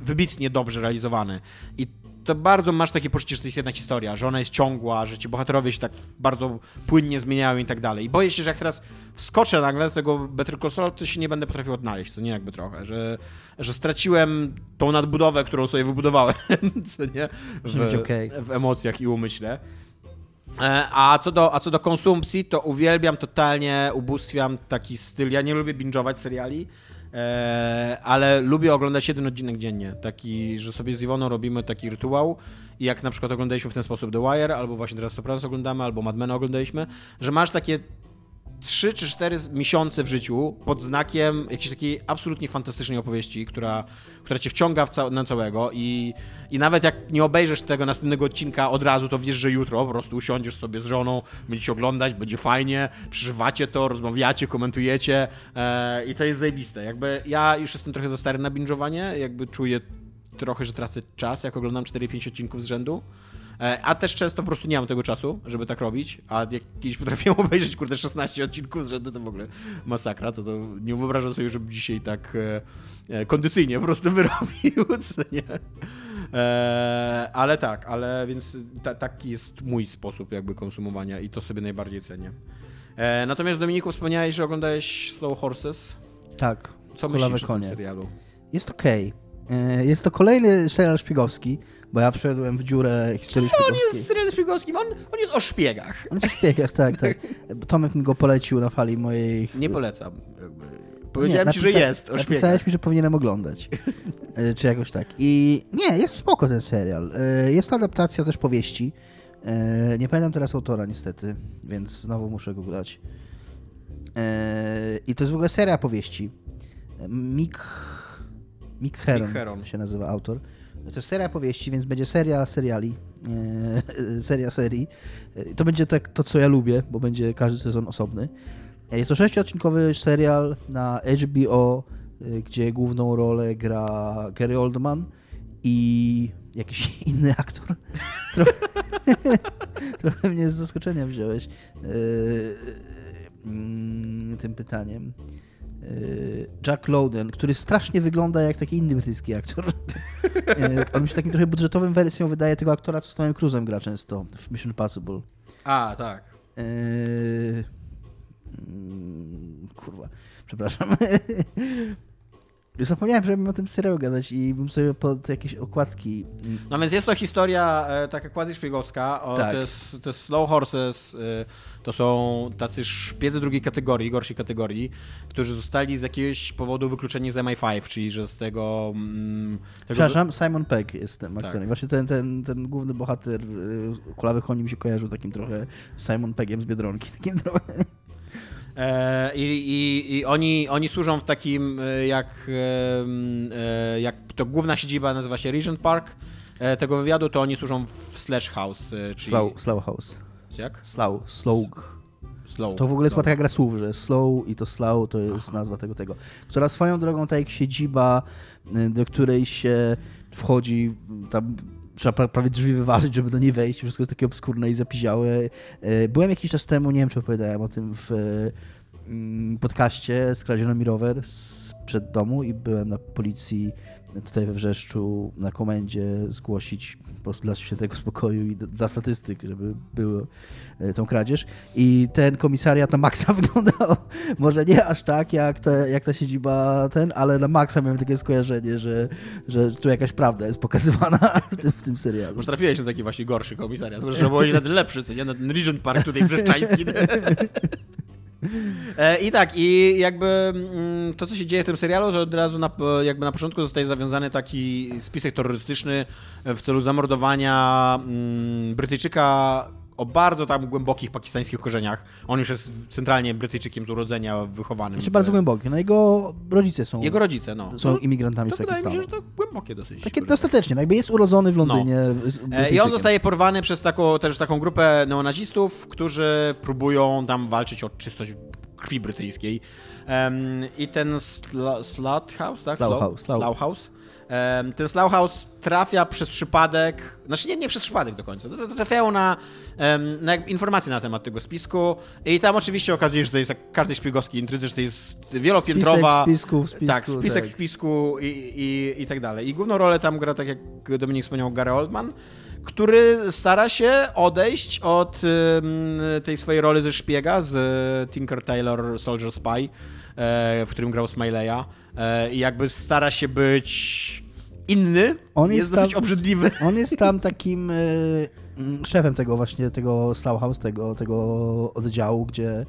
wybitnie dobrze realizowany i to bardzo masz takie poczucie, że to jest jedna historia, że ona jest ciągła, że ci bohaterowie się tak bardzo płynnie zmieniają i tak dalej. I boję się, że jak teraz wskoczę nagle do tego Better Call Saul, to się nie będę potrafił odnaleźć, co nie jakby trochę, że, że straciłem tą nadbudowę, którą sobie wybudowałem, co nie? W, okay. w emocjach i umyśle. E, a co, do, a co do konsumpcji, to uwielbiam totalnie, ubóstwiam taki styl. Ja nie lubię binge'ować seriali, ale lubię oglądać jeden odcinek dziennie. Taki, że sobie z Iwoną robimy taki rytuał. I jak na przykład oglądaliśmy w ten sposób The Wire, albo właśnie teraz Sopranos oglądamy, albo Mad Men oglądaliśmy, że masz takie 3 czy 4 miesiące w życiu pod znakiem jakiejś takiej absolutnie fantastycznej opowieści, która, która cię wciąga ca na całego i, i nawet jak nie obejrzysz tego następnego odcinka od razu, to wiesz, że jutro po prostu usiądziesz sobie z żoną, będziecie oglądać, będzie fajnie, przeżywacie to, rozmawiacie, komentujecie e, i to jest zajebiste. Jakby ja już jestem trochę za stary na binge'owanie, jakby czuję trochę, że tracę czas, jak oglądam 4-5 odcinków z rzędu. E, a też często po prostu nie mam tego czasu, żeby tak robić, a jak kiedyś potrafiłem obejrzeć, kurde, 16 odcinków z rzędu, to w ogóle masakra, to, to nie wyobrażam sobie, żeby dzisiaj tak e, e kondycyjnie po prostu wyrobił, co nie? Ale tak, ale więc ta, taki jest mój sposób jakby konsumowania i to sobie najbardziej cenię. Natomiast Dominiku, wspomniałeś, że oglądałeś Slow Horses. Tak. Co myślisz konie. o tym serialu? Jest okej. Okay. Jest to kolejny serial szpiegowski bo ja wszedłem w dziurę historii szpiegowskiej. On jest serialem szpiegowskim, on, on jest o szpiegach. On jest o szpiegach, tak, tak. Tomek mi go polecił na fali mojej... Nie polecam. Powiedziałem nie, ci, że jest o szpiegach. Napisałeś mi, że powinienem oglądać. E, czy jakoś tak. I nie, jest spoko ten serial. E, jest to adaptacja też powieści. E, nie pamiętam teraz autora niestety, więc znowu muszę go dać. I to jest w ogóle seria powieści. Mick, Mick Heron, Mick Heron. się nazywa autor. Jest seria powieści, więc będzie seria seriali, e, seria serii. E, to będzie tak to, co ja lubię, bo będzie każdy sezon osobny. E, jest to sześciodcinkowy serial na HBO, gdzie główną rolę gra Gary Oldman i jakiś inny aktor. Trochę, trochę mnie z zaskoczenia wziąłeś mm, tym pytaniem. Y, Jack Lowden, który strasznie wygląda jak taki inny brytyjski aktor. Y, on mi się takim trochę budżetowym wersją wydaje tego aktora, co z Tomem Cruzem gra często w Mission Impossible. A, tak. Yy... Kurwa, przepraszam. Zapomniałem, że bym o tym serialu gadać i bym sobie pod jakieś okładki... No więc jest to historia e, taka quasi szpiegowska. O, tak. to, jest, to jest Slow Horses, e, to są tacy szpiedzy drugiej kategorii, gorszej kategorii, którzy zostali z jakiegoś powodu wykluczeni z MI5, czyli że z tego... Mm, tego... Przepraszam, Simon Pegg jest tym aktorem. Tak. Właśnie ten, ten, ten główny bohater y, Kulawy Koni mi się kojarzył takim trochę Simon Peggiem z Biedronki, takim trochę... E, I, i, I, oni, oni służą w takim, e, jak, e, jak to główna siedziba nazywa się Regent Park tego wywiadu, to oni służą w Slash House. Czyli... Slow, slow House. Jak? Slow, Slow. Slow. To w ogóle jest taka gra słów, że slow i to slow to jest Aha. nazwa tego tego. Która swoją drogą, tak jak siedziba, do której się wchodzi, tam trzeba prawie drzwi wyważyć, żeby do niej wejść. Wszystko jest takie obskurne i zapiziałe. Byłem jakiś czas temu, nie wiem czy opowiadałem o tym w mm, podcaście, skradziono mi rower przed domu i byłem na policji tutaj we Wrzeszczu na komendzie zgłosić po prostu dla świętego spokoju i dla statystyk, żeby było e, tą kradzież. I ten komisariat na maksa wyglądał może nie aż tak, jak, te, jak ta siedziba ten, ale na maksa miałem takie skojarzenie, że, że tu jakaś prawda jest pokazywana w tym, w tym serialu. Może trafiłeś na taki właśnie gorszy komisariat, może było na ten lepszy, co nie? Na ten Regent Park tutaj wrzeszczański. E, I tak, i jakby mm, to, co się dzieje w tym serialu, to od razu na, jakby na początku zostaje zawiązany taki spisek terrorystyczny w celu zamordowania mm, Brytyjczyka o bardzo tam głębokich pakistańskich korzeniach. On już jest centralnie Brytyjczykiem z urodzenia, wychowanym. Znaczy bardzo głębokie. No jego rodzice są, Jego rodzice, no. są no, imigrantami to z wydaje mi Pakistanu. się, że to głębokie dosyć. Takie dostatecznie, no jakby jest urodzony w Londynie. z- E, I on zostaje porwany przez taką, też taką grupę neonazistów, którzy próbują tam walczyć o czystość krwi brytyjskiej. Em, I ten sla, Slaughterhouse, tak? Slaughhouse, Slau- Slaughhouse. Em, ten Slaughhouse trafia przez przypadek, znaczy nie, nie przez przypadek do końca, trafiają na, na informacje na temat tego spisku i tam oczywiście okazuje się, że to jest jak każdej szpiegowskiej intrydze, że to jest wielopiętrowa... Spisek spisków, spisku, tak, spisek tak. spisku i, i, i tak dalej. I główną rolę tam gra, tak jak Dominik wspomniał, Gary Oldman, który stara się odejść od tej swojej roli ze szpiega, z Tinker Tailor Soldier Spy, w którym grał Smileya e, i jakby stara się być inny, On jest, jest dosyć tam- obrzydliwy. On jest tam takim y, mm, szefem tego właśnie, tego Slaughhouse, tego, tego oddziału, gdzie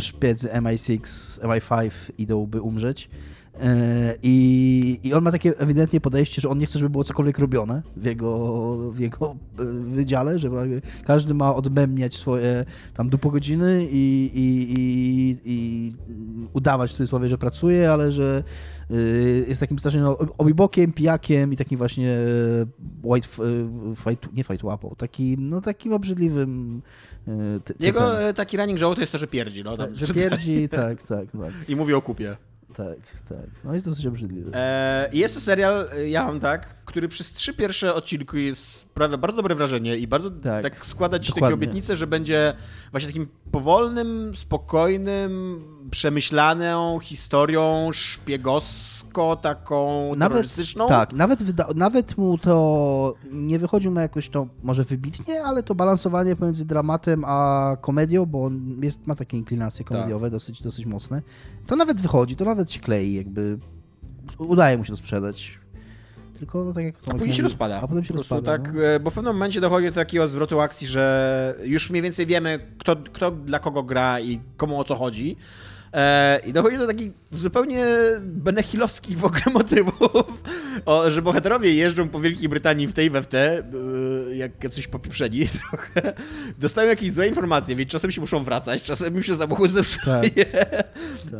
szpiedzy MI6, MI5 idą, by umrzeć. Y, I, I on ma takie ewidentnie podejście, że on nie chce, żeby było cokolwiek robione w jego, w jego y, wydziale, że każdy ma odmębniać swoje tam dupogodziny i, i, i, i udawać w cudzysłowie, że pracuje, ale że y, jest takim strasznie no, obibokiem, pijakiem i takim właśnie white, fight, nie fight łapą, takim, no takim obrzydliwym ty- Jego e, taki running joke to jest to, że pierdzi. No, tam, Że pierdzi, tak, tak, tak, I mówi o kupie. Tak, tak. No jest dosyć obrzydliwy. E, jest to serial, e, ja mam tak, który przez trzy pierwsze odcinki jest, sprawia bardzo dobre wrażenie i bardzo tak, Tak, składa ci takie dokładnie. obietnice, że będzie właśnie takim powolnym, spokojnym, przemyślaną historią szpiegowsko, taką terrorystyczną. tak, nawet, nawet mu to nie wychodził mu jakoś to może wybitnie, ale to balansowanie pomiędzy dramatem a komedią, bo on jest, ma takie inklinacje komediowe dosyć, dosyć mocne, to nawet wychodzi, to nawet się klei, jakby udaje mu się to sprzedać. Tylko no, tak jak A później się rozpada. A potem się rozpada. Tak, no. e, bo w pewnym momencie dochodzi do takiego zwrotu akcji, że już mniej więcej wiemy, kto, kto dla kogo gra i komu o co chodzi. E, I dochodzi do takich zupełnie benechilowskich w ogóle motywów, o, że bohaterowie jeżdżą po Wielkiej Brytanii w tej we w te, e, jak jacyś popieprzeni trochę, dostają jakieś złe informacje, więc czasem się muszą wracać, czasem im się samochód zepsuje.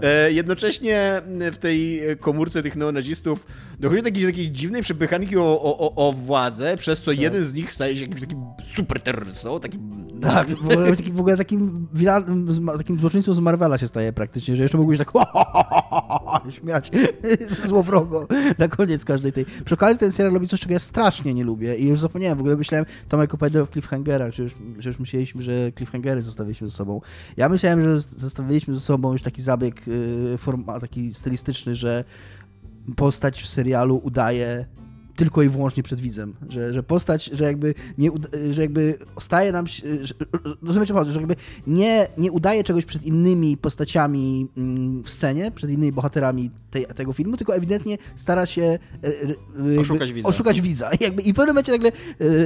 E, Jednocześnie w tej komórce tych neonazistów dochodzi do takiej, takiej dziwnej przepychanki o, o, o- o władzę, przez co jeden z nich staje się jakimś takim super terrorystą, takim... Tak, w ogóle, taki, w ogóle takim, takim złoczyńcą z Marvela się staje praktycznie, że jeszcze mógłbyś tak śmiać złowrogo na koniec każdej tej. Przy okazji ten serial robi coś, czego ja strasznie nie lubię i już zapomniałem, w ogóle myślałem, Tomek opowiadał w cliffhangerach, że już, że już myśleliśmy, że cliffhangery zostawiliśmy ze sobą. Ja myślałem, że zostawiliśmy ze sobą już taki zabieg y, forma, taki stylistyczny, że postać w serialu udaje tylko i wyłącznie przed widzem, że, że postać, że jakby nie, że jakby staje nam się, że, rozumiecie że jakby nie, nie udaje czegoś przed innymi postaciami mm, w scenie, przed innymi bohaterami tej, tego filmu, tylko ewidentnie stara się e, e, Oszukać widza. oszukać widza. I, jakby, I w pewnym momencie nagle e,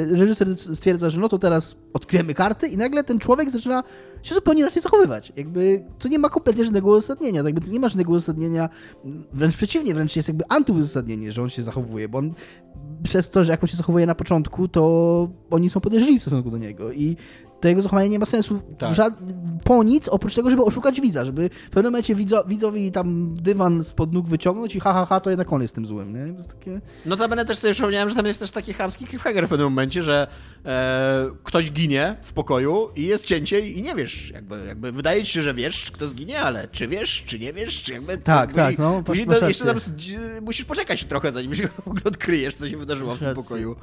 reżyser stwierdza, że no to teraz odkryjemy karty i nagle ten człowiek zaczyna się zupełnie inaczej zachowywać. Jakby, co nie ma kompletnie żadnego uzasadnienia. Jakby nie ma żadnego uzasadnienia, wręcz przeciwnie, wręcz jest jakby antyuzasadnienie, że on się zachowuje, bo on przez to, że jak on się zachowuje na początku, to oni są podejrzliwi w stosunku do niego i to jego zachowanie nie ma sensu Tak. po nic, oprócz tego, żeby oszukać widza, żeby w pewnym momencie widzo- widzowi tam dywan spod nóg wyciągnąć i ha, ha, ha, to jednak on jest tym złym, nie? To jest takie... Notabene też sobie przypomniałem, że tam jest też taki chamski cliffhanger w pewnym momencie, że e, ktoś ginie w pokoju i jest cięcie i nie wiesz, jakby, jakby wydaje ci się, że wiesz, kto zginie, ale czy wiesz, czy nie wiesz, czy jakby... Tak, tak, no, Później masz do, jeszcze tam musisz poczekać trochę, zanim się w ogóle odkryjesz, co się wydarzyło w tym pokoju.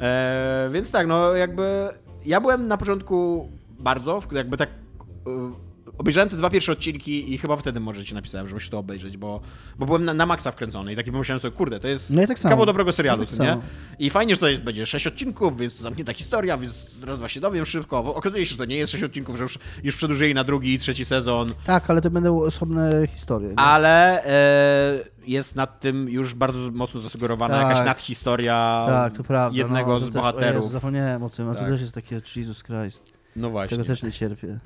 E, więc tak, no jakby ja byłem na początku bardzo, jakby tak e, obejrzałem te dwa pierwsze odcinki i chyba wtedy może ci napisałem, żebyś to obejrzeć, bo, bo byłem na, na maksa wkręcony i taki pomyślałem sobie, kurde, to jest No ja tak kawał dobrego serialu, Ja tak nie? samo. I fajnie, że to jest, będzie sześć odcinków, więc to zamknięta historia, więc raz właśnie dowiem szybko, bo okazuje się, że to nie jest sześć odcinków, że już, już przedłużyli na drugi i trzeci sezon, Tak, ale to będą osobne historie. nie? ale e, jest nad tym już bardzo mocno zasugerowana Tak. jakaś nadhistoria tak, to prawda. jednego no, z też, bohaterów. O Jezu, zapomniałem o tym, a Tak. to też jest takie Jesus Christ. No właśnie. Tego też nie cierpię.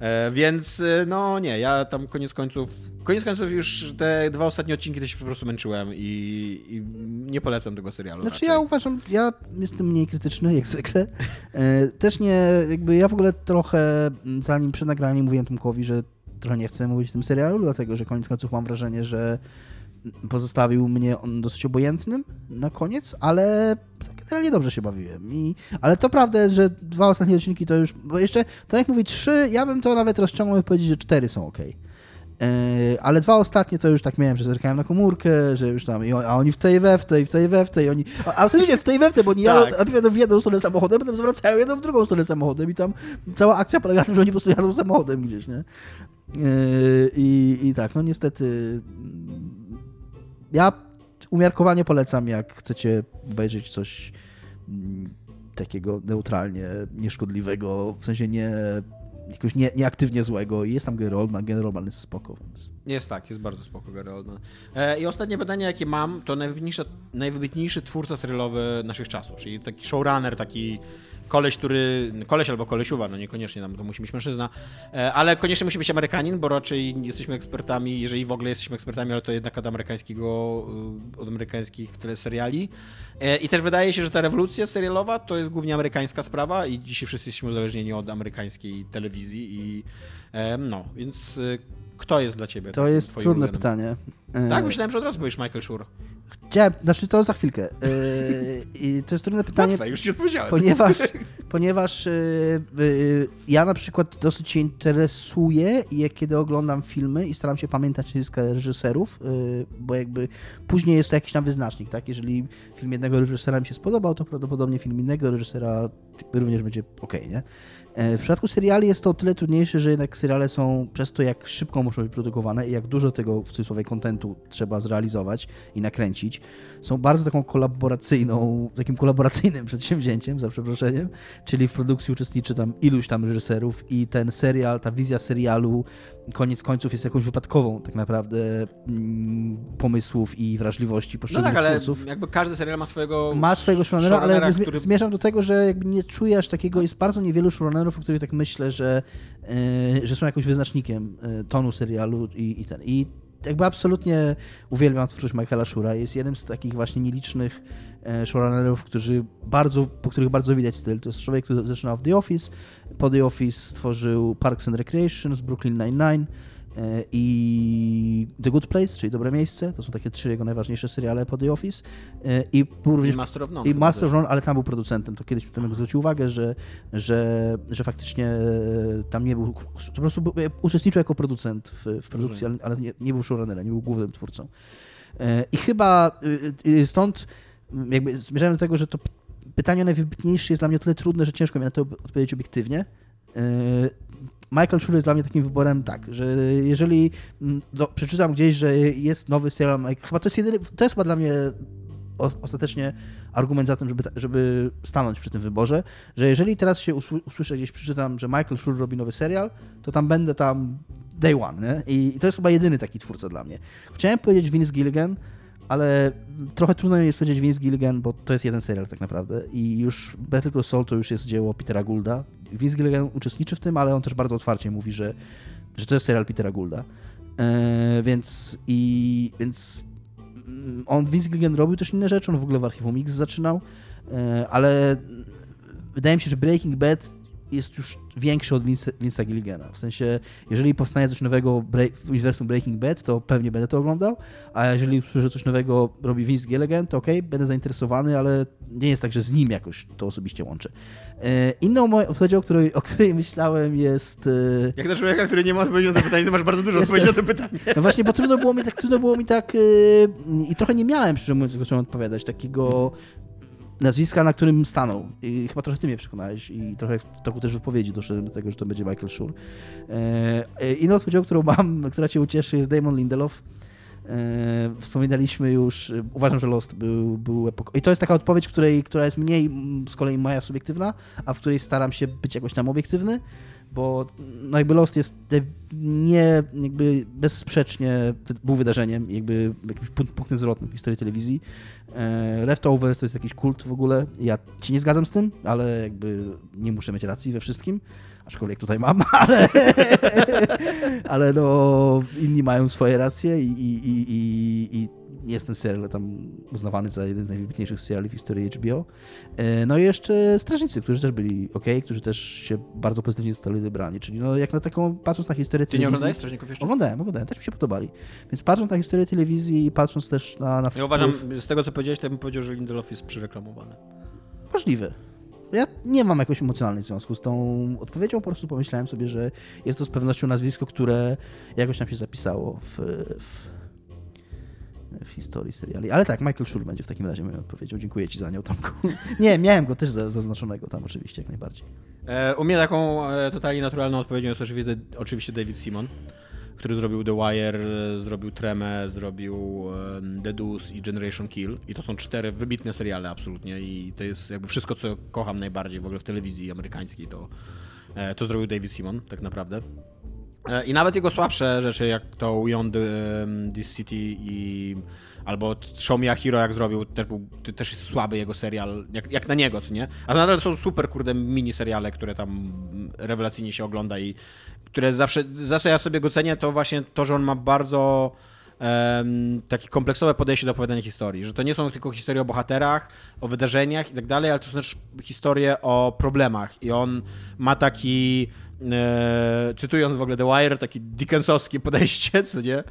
E, więc e, no nie, ja tam koniec końców, koniec końców już te dwa ostatnie odcinki to się po prostu męczyłem i, i nie polecam tego serialu. Znaczy raczej. ja uważam, ja jestem mniej krytyczny jak zwykle. E, Też nie, jakby ja w ogóle trochę, zanim przed nagraniem mówiłem Tomkowi, że trochę nie chcę mówić o tym serialu, dlatego że koniec końców mam wrażenie, że pozostawił mnie on dosyć obojętnym na koniec, ale generalnie dobrze się bawiłem. I, ale to prawda jest, że dwa ostatnie odcinki to już, bo jeszcze, tak jak mówię, trzy, ja bym to nawet rozciągnął i powiedzieć, że cztery są ok. Ale dwa ostatnie to już tak miałem, że zerkałem na komórkę, że już tam, i on- a oni w tej we w tej, w tej we w tej, oni, a autentycznie w tej we w tej, bo oni Tak. jadą najpierw w jedną stronę samochodem, potem zwracają jedną w drugą stronę samochodem i tam cała akcja polega na tym, że oni po prostu jadą samochodem gdzieś, nie? Yy, I, I tak, no niestety ja umiarkowanie polecam, jak chcecie obejrzeć coś mm, takiego neutralnie, nieszkodliwego, w sensie nie jakoś nie, nieaktywnie złego i jest tam Gary Oldman, Gary Oldman jest spoko, więc Jest tak, jest bardzo spoko Gary Oldman. E, I ostatnie pytanie, jakie mam, to najwybitniejszy, najwybitniejszy twórca serialowy naszych czasów, czyli taki showrunner, taki koleś, który, koleś albo kolesiuwa, no niekoniecznie tam to musi być mężczyzna, e, ale koniecznie musi być Amerykanin, bo raczej jesteśmy ekspertami, jeżeli w ogóle jesteśmy ekspertami, ale to jednak od amerykańskiego, y, od amerykańskich teleseriali. E, I też wydaje się, że ta rewolucja serialowa to jest głównie amerykańska sprawa i dzisiaj wszyscy jesteśmy uzależnieni od amerykańskiej telewizji i e, no, więc kto jest dla ciebie? to jest trudne ulubionym? pytanie. E, Tak, myślałem, że od razu powiesz Michael Schur. Chciałem, znaczy to za chwilkę. I to jest trudne pytanie, Łatwe, już ci odpowiedziałem. ponieważ, ponieważ e, e, ja na przykład dosyć się interesuję, i kiedy oglądam filmy i staram się pamiętać nazwiska reżyserów, bo jakby później jest to jakiś tam wyznacznik, tak? Jeżeli film jednego reżysera mi się spodobał, to prawdopodobnie film innego reżysera również będzie ok, nie? E, W przypadku seriali jest to o tyle trudniejsze, że jednak seriale są przez to, jak szybko muszą być produkowane i jak dużo tego w cudzysłowie kontentu trzeba zrealizować i nakręcić, są bardzo taką kolaboracyjną, takim kolaboracyjnym przedsięwzięciem, za przeproszeniem, czyli w produkcji uczestniczy tam iluś tam reżyserów i ten serial, ta wizja serialu koniec końców jest jakąś wypadkową tak naprawdę mm, pomysłów i wrażliwości No poszczególnych tak, ale twórców jakby każdy serial ma swojego... ma swojego showrunnera, ale jakby który- zmierzam do tego, że jakby nie czuję aż takiego, jest bardzo niewielu showrunnerów, o których tak myślę, że, yy, że są jakimś wyznacznikiem yy, tonu serialu i, i ten. I jakby absolutnie uwielbiam twórczość Michaela Shura. Jest jednym z takich właśnie nielicznych e, showrunnerów, którzy bardzo, po których bardzo widać styl. To jest człowiek, który zaczynał w The Office, po The Office stworzył Parks and Recreation, z Brooklyn Nine-Nine i The Good Place, czyli Dobre Miejsce. To są takie trzy jego najważniejsze seriale po The Office. E, I był również I Master of None. i Master of. None, ale tam był producentem. To kiedyś Tomek zwrócił uwagę, że, że, że faktycznie e, tam nie był, po prostu był, uczestniczył jako producent w, w produkcji, ale, ale nie, nie był showrunnerem, nie był głównym twórcą. E, I chyba stąd jakby zmierzałem do tego, że to pytanie najwybitniejsze jest dla mnie o tyle trudne, że ciężko mi na to odpowiedzieć obiektywnie. Michael Schur jest dla mnie takim wyborem tak, że jeżeli mm, do, przeczytam gdzieś, że jest nowy serial, Mike- chyba to jest jedyny, to jest chyba dla mnie o, ostatecznie argument za tym, żeby, żeby stanąć przy tym wyborze, że jeżeli teraz się usły, usłyszę gdzieś, przeczytam, że Michael Schur robi nowy serial, to tam będę tam day one, nie? I, I to jest chyba jedyny taki twórca dla mnie. Chciałem powiedzieć Vince Gilligan, ale trochę trudno mi jest powiedzieć Vince Gilligan, bo to jest jeden serial tak naprawdę i już Better Call Saul to już jest dzieło Petera Goulda. Vince Gilligan uczestniczy w tym, ale on też bardzo otwarcie mówi, że, że to jest serial Petera Goulda. E, więc i więc mm, on Vince Gilligan robił też inne rzeczy, on w ogóle w Archiwum Mix zaczynał, e, ale wydaje mi się, że Breaking Bad jest już większy od Vince, Vince'a Gilligana. W sensie, jeżeli powstanie coś nowego w uniwersum Breaking Bad, to pewnie będę to oglądał, a jeżeli usłyszę, że coś nowego robi Vince Gilligan, to okej, będę zainteresowany, ale nie jest tak, że z nim jakoś to osobiście łączę. E, Inną moją odpowiedzią, o której, o której myślałem jest... e, Jak na człowieka, który nie ma odpowiedzi na to pytanie, to masz bardzo dużo odpowiedzi na to pytanie. No właśnie, bo trudno było mi tak, trudno było mi tak yy, i trochę nie miałem, szczerze mówiąc, zacząłem odpowiadać, takiego nazwiska, na którym stanął. I chyba trochę ty mnie przekonałeś i trochę w toku też wypowiedzi doszedłem do tego, że to będzie Michael Schur. E, inną odpowiedzią, którą mam, która cię ucieszy, jest Damon Lindelof. E, Wspominaliśmy już, e, uważam, że Lost był, był epok... I to jest taka odpowiedź, której, która jest mniej z kolei moja subiektywna, a w której staram się być jakoś tam obiektywny, bo no jakby Lost jest nie, jakby bezsprzecznie był wydarzeniem, jakby jakimś pun- punktem zwrotnym w historii telewizji. E, Leftovers to jest jakiś kult w ogóle. Ja się nie zgadzam z tym, ale jakby nie muszę mieć racji we wszystkim. aczkolwiek tutaj mam, ale, ale no, inni mają swoje racje i, i, i, i jest ten serial tam uznawany za jeden z najwybitniejszych seriali w historii HBO. E, no i jeszcze Strażnicy, którzy też byli ok, którzy też się bardzo pozytywnie zostali wybrani, czyli no jak na taką, patrząc na historię Ty telewizji... nie oglądałeś Strażników jeszcze? Oglądałem, oglądałem, też mi się podobali. Więc patrząc na historię telewizji i patrząc też na... na Ja uważam, z tego co powiedziałeś, to bym powiedział, że Lindelof jest przyreklamowany. Możliwe. Ja nie mam jakoś emocjonalnego związku z tą odpowiedzią, po prostu pomyślałem sobie, że jest to z pewnością nazwisko, które jakoś nam się zapisało w, w, w historii seriali. Ale tak, Michael Schur będzie w takim razie moją odpowiedzią. Dziękuję ci za nią, Tomku. Nie, miałem go też za- zaznaczonego tam oczywiście, jak najbardziej. E, u mnie taką e, totalnie naturalną odpowiedzią jest oczywiście, David Simon, który zrobił The Wire, zrobił Tremę, zrobił The Deuce i Generation Kill. I to są cztery wybitne seriale absolutnie i to jest jakby wszystko, co kocham najbardziej w ogóle w telewizji amerykańskiej, to, e, to zrobił David Simon tak naprawdę. E, I nawet jego słabsze rzeczy, jak to Beyond um, This City i albo Show Me a Hero, jak zrobił, też, był, też jest słaby jego serial, jak, jak na niego, co nie? A nadal są super, kurde, mini seriale, które tam rewelacyjnie się ogląda i które zawsze, za co ja sobie go cenię, to właśnie to, że on ma bardzo em, takie kompleksowe podejście do opowiadania historii, że to nie są tylko historie o bohaterach, o wydarzeniach i tak dalej, ale to są też historie o problemach i on ma taki e, cytując w ogóle The Wire, takie Dickensowskie podejście, co nie?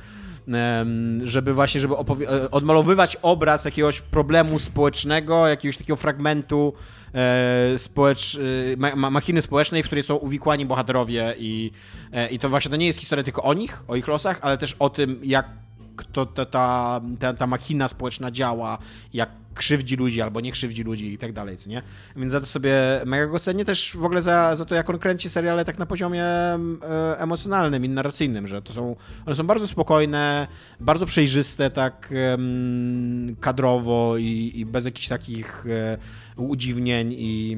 Em, żeby właśnie, żeby e, odmalowywać obraz jakiegoś problemu społecznego, jakiegoś takiego fragmentu e, społecz, e, ma, ma, machiny społecznej, w której są uwikłani bohaterowie i, e, i to właśnie to nie jest historia tylko o nich, o ich losach, ale też o tym, jak to, ta, ta, ta, ta machina społeczna działa, jak krzywdzi ludzi albo nie krzywdzi ludzi i tak dalej, nie? Więc za to sobie mega go cenię też w ogóle za, za to, jak on kręci seriale tak na poziomie e, emocjonalnym i narracyjnym, że to są, one są bardzo spokojne, bardzo przejrzyste tak kadrowo i, i bez jakichś takich e, udziwnień i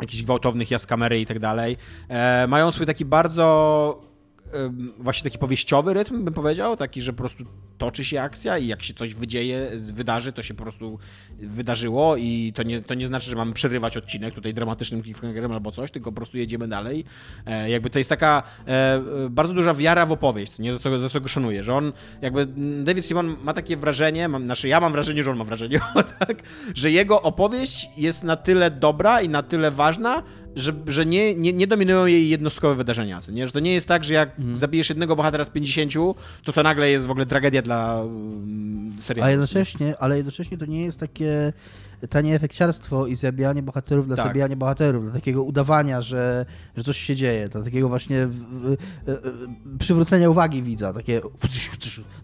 jakichś gwałtownych jazd kamery i tak dalej. E, mają swój taki bardzo właśnie taki powieściowy rytm, bym powiedział, taki, że po prostu toczy się akcja i jak się coś wydzieje, wydarzy, to się po prostu wydarzyło i to nie, to nie znaczy, że mamy przerywać odcinek tutaj dramatycznym cliffhangerem albo coś, tylko po prostu jedziemy dalej. E, jakby to jest taka e, bardzo duża wiara w opowieść, nie za co, go szanuję, że on jakby David Simon ma takie wrażenie, mam, znaczy ja mam wrażenie, że on ma wrażenie, tak, że jego opowieść jest na tyle dobra i na tyle ważna, że, że nie, nie, nie dominują jej jednostkowe wydarzenia. Nie? Że to nie jest tak, że jak zabijesz jednego bohatera z 50, to to nagle jest w ogóle tragedia dla um, serialu. A jednocześnie, ale jednocześnie to nie jest takie tanie efekciarstwo i zabijanie bohaterów dla Tak. zabijania bohaterów, dla takiego udawania, że, że coś się dzieje, dla takiego właśnie w, w, e, przywrócenia uwagi widza, takie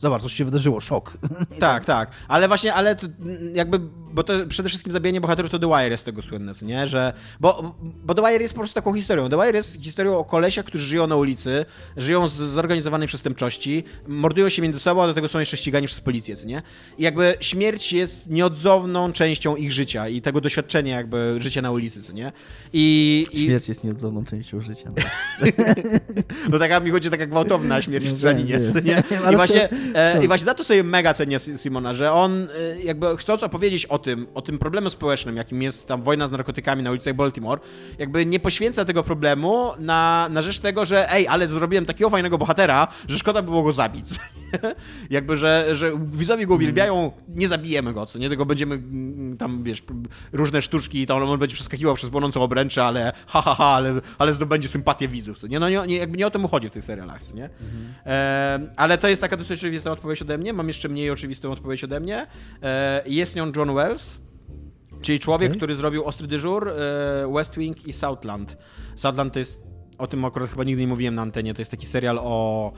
zobacz, coś się wydarzyło, szok. Tak, tak. Ale właśnie, ale to, jakby, bo to przede wszystkim zabijanie bohaterów to The Wire jest tego słynne, nie? Że, bo, bo The Wire jest po prostu taką historią. The Wire jest historią o kolesiach, którzy żyją na ulicy, żyją z zorganizowanej przestępczości, mordują się między sobą, a do tego są jeszcze ścigani przez policję, nie? I jakby śmierć jest nieodzowną częścią ich życia i tego doświadczenia jakby życia na ulicy, co nie? I, i Śmierć jest nieodzowną częścią życia. No. no taka mi chodzi taka gwałtowna śmierć w Nie strzelinie, wiem, co nie? wiem. I właśnie, e? I właśnie za to sobie mega cenię Si- Simona, że on e, jakby chcąc opowiedzieć o tym, o tym problemu społecznym, jakim jest tam wojna z narkotykami na ulicach Baltimore, jakby nie poświęca tego problemu na, na rzecz tego, że ej, ale zrobiłem takiego fajnego bohatera, że szkoda by było go zabić. jakby, że, że widzowie go uwielbiają, nie zabijemy go, co nie? Tylko będziemy mm, tam, wiesz, różne sztuczki i tam on będzie przeskakiwał przez płonącą obręczę, ale ha, ha, ha, ale, ale zdobędzie sympatię widzów, co nie? No nie, nie, jakby nie o to mu chodzi w tych serialach, co nie? E, ale to jest taka dosyć oczywista odpowiedź ode mnie, mam jeszcze mniej oczywistą odpowiedź ode mnie. E, jest nią John Wells, czyli człowiek, Okej. który zrobił Ostry Dyżur, e, West Wing i Southland. Southland to jest, o tym akurat chyba nigdy nie mówiłem na antenie, to jest taki serial o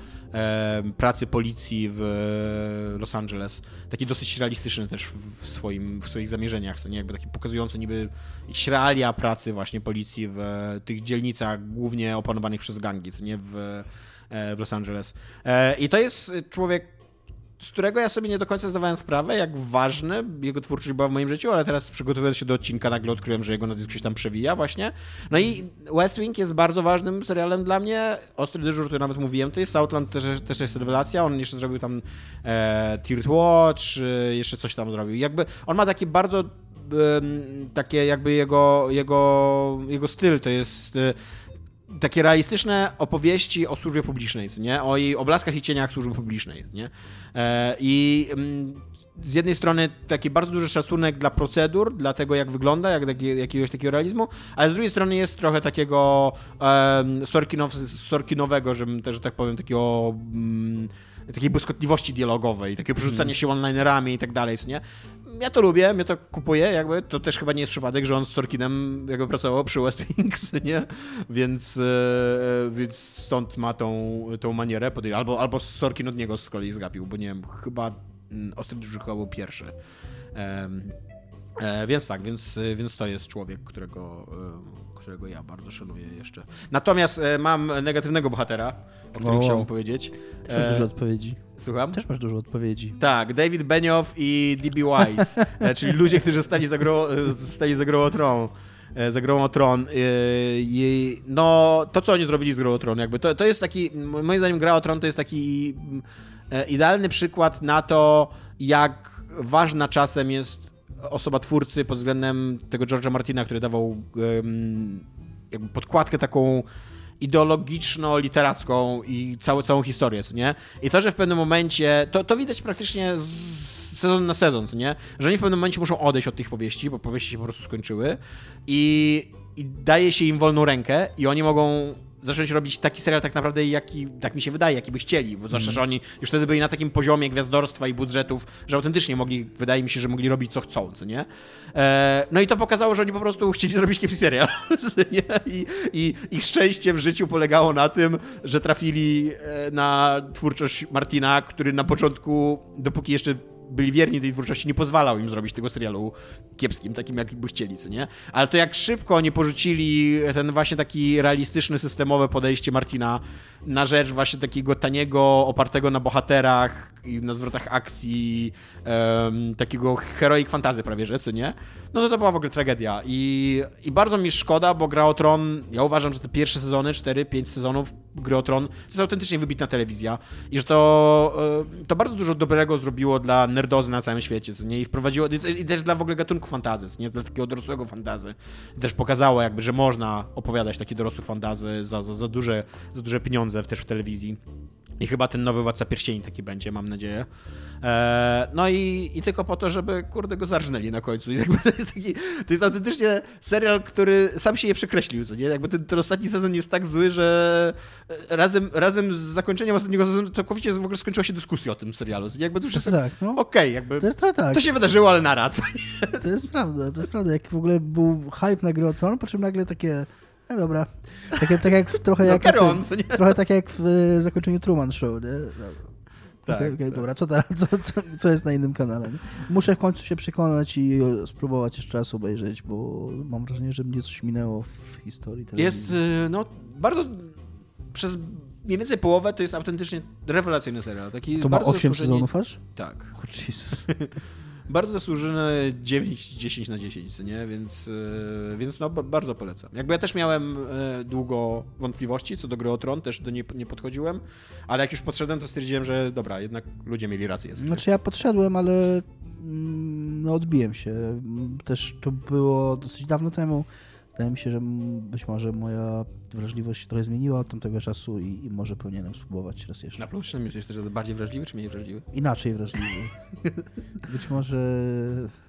pracy policji w Los Angeles. Taki dosyć realistyczny też w, swoim, w swoich zamierzeniach, nie? Jakby taki pokazujący niby jakieś realia pracy właśnie policji w tych dzielnicach głównie opanowanych przez gangi, co nie? W, e, w Los Angeles. E, I to jest człowiek z którego ja sobie nie do końca zdawałem sprawę, jak ważny jego twórczość była w moim życiu, ale teraz przygotowując się do odcinka nagle odkryłem, że jego nazwisko się tam przewija właśnie. No i West Wing jest bardzo ważnym serialem dla mnie. Ostry dyżur, to nawet mówiłem, to jest Southland też, też jest rewelacja. On jeszcze zrobił tam e, Watch, e, jeszcze coś tam zrobił. Jakby on ma takie bardzo em, takie jakby jego, jego, jego styl to jest e, takie realistyczne opowieści o służbie publicznej, nie? O jej oblaskach i cieniach służby publicznej, nie? E, I mm, z jednej strony taki bardzo duży szacunek dla procedur, dla tego jak wygląda, jak, jak, jakiegoś takiego realizmu, ale z drugiej strony jest trochę takiego um, Sorkinow, Sorkinowego, że, że tak powiem, takiego... Um, takiej błyskotliwości dialogowej, takiego przerzucania się one-linerami i tak dalej, nie? Ja to lubię, mnie to kupuję, jakby to też chyba nie jest przypadek, że on z Sorkinem jakby pracował przy West Wings, nie? Więc, e, więc stąd ma tą, tą manierę, albo, albo Sorkin od niego z kolei zgapił, bo nie wiem, chyba mm, Ostry Drzykowa był pierwszy. E, więc tak, więc, więc to jest człowiek, którego, e, którego ja bardzo szanuję jeszcze. Natomiast e, mam negatywnego bohatera, o którym o, chciałbym powiedzieć. Też masz dużo odpowiedzi. Słucham? Też masz dużo odpowiedzi. Tak, David Benioff i D.B. Wise, czyli ludzie, którzy stali za, gro, stali za grą o tron za grą o Tron. No, to co oni zrobili z grą o Tron, jakby to, to jest taki, moim zdaniem gra o Tron to jest taki idealny przykład na to, jak ważna czasem jest osoba twórcy pod względem tego George'a Martina, który dawał jakby podkładkę taką ideologiczno-literacką i całą, całą historię, co nie? I to, że w pewnym momencie, to, to widać praktycznie sezon na sezon, co nie? Że oni w pewnym momencie muszą odejść od tych powieści, bo powieści się po prostu skończyły i, i daje się im wolną rękę i oni mogą zacząć robić taki serial tak naprawdę, jaki, tak mi się wydaje, jaki by chcieli, bo zwłaszcza, mm. że oni już wtedy byli na takim poziomie gwiazdorstwa i budżetów, że autentycznie mogli, wydaje mi się, że mogli robić co chcą, co nie? E, no i to pokazało, że oni po prostu chcieli zrobić kiepski serial, nie? I, I ich szczęście w życiu polegało na tym, że trafili e, na twórczość Martina, który na początku, dopóki jeszcze byli wierni tej twórczości, nie pozwalał im zrobić tego serialu kiepskim, takim jak by chcieli, co nie? Ale to jak szybko oni porzucili ten właśnie taki realistyczny, systemowe podejście Martina na rzecz właśnie takiego taniego, opartego na bohaterach i na zwrotach akcji, um, takiego heroic fantazy prawie, że, co nie? No to to była w ogóle tragedia i, i bardzo mi szkoda, bo Gra o Tron, ja uważam, że te pierwsze sezony, 4-5 sezonów Gry o Tron, to jest autentycznie wybitna telewizja i że to, e, to bardzo dużo dobrego zrobiło dla nerdozy na całym świecie, co nie? I wprowadziło, i też dla w ogóle gatunku fantazy, nie? Dla takiego dorosłego fantazy. Też pokazało jakby, że można opowiadać takie dorosłe fantazy za, za, za, duże, za duże pieniądze też w telewizji. I chyba ten nowy Władca Pierścieni taki będzie, mam nadzieję. Eee, no i, i tylko po to, żeby kurde go zarżnęli na końcu. I jakby to jest taki, to jest autentycznie serial, który sam się je przekreślił, co nie? Jakby ten, ten ostatni sezon jest tak zły, że razem, razem z zakończeniem ostatniego sezonu całkowicie w ogóle skończyła się dyskusja o tym serialu. Jakby to wszystko, tak, no. okej, okay, jakby to, jest tak. to się wydarzyło, ale na raz. To jest prawda, to jest prawda. Jak w ogóle był hype na o Tron, po czym nagle takie no dobra. Tak, tak jak w, trochę, no, jak tym, trochę tak jak w e, zakończeniu Truman Show, nie? Tak, okay, okay, tak. dobra, co, teraz, co, co, co, jest na innym kanale? Muszę w końcu się przekonać i spróbować jeszcze raz obejrzeć, bo mam wrażenie, że mnie coś minęło w historii telewizji. Jest, no, bardzo przez mniej więcej połowę to jest autentycznie rewelacyjny serial. Taki to ma 8 sezonów aż? Tak. Oh, Jesus. bardzo zasłużone 9, 10 na 10, nie? Więc, e, więc no, bardzo polecam. Jakby ja też miałem e, długo wątpliwości co do gry o Tron, też do niej nie podchodziłem, ale jak już podszedłem, to stwierdziłem, że dobra, jednak ludzie mieli rację. Znaczy ja podszedłem, ale mm, no, odbiłem się. Też to było dosyć dawno temu. Wydaje mi się, że być może moja wrażliwość się trochę zmieniła od tamtego czasu i, i może powinienem spróbować raz jeszcze. Na plus jesteś też bardziej wrażliwy czy mniej wrażliwy? Inaczej wrażliwy. być może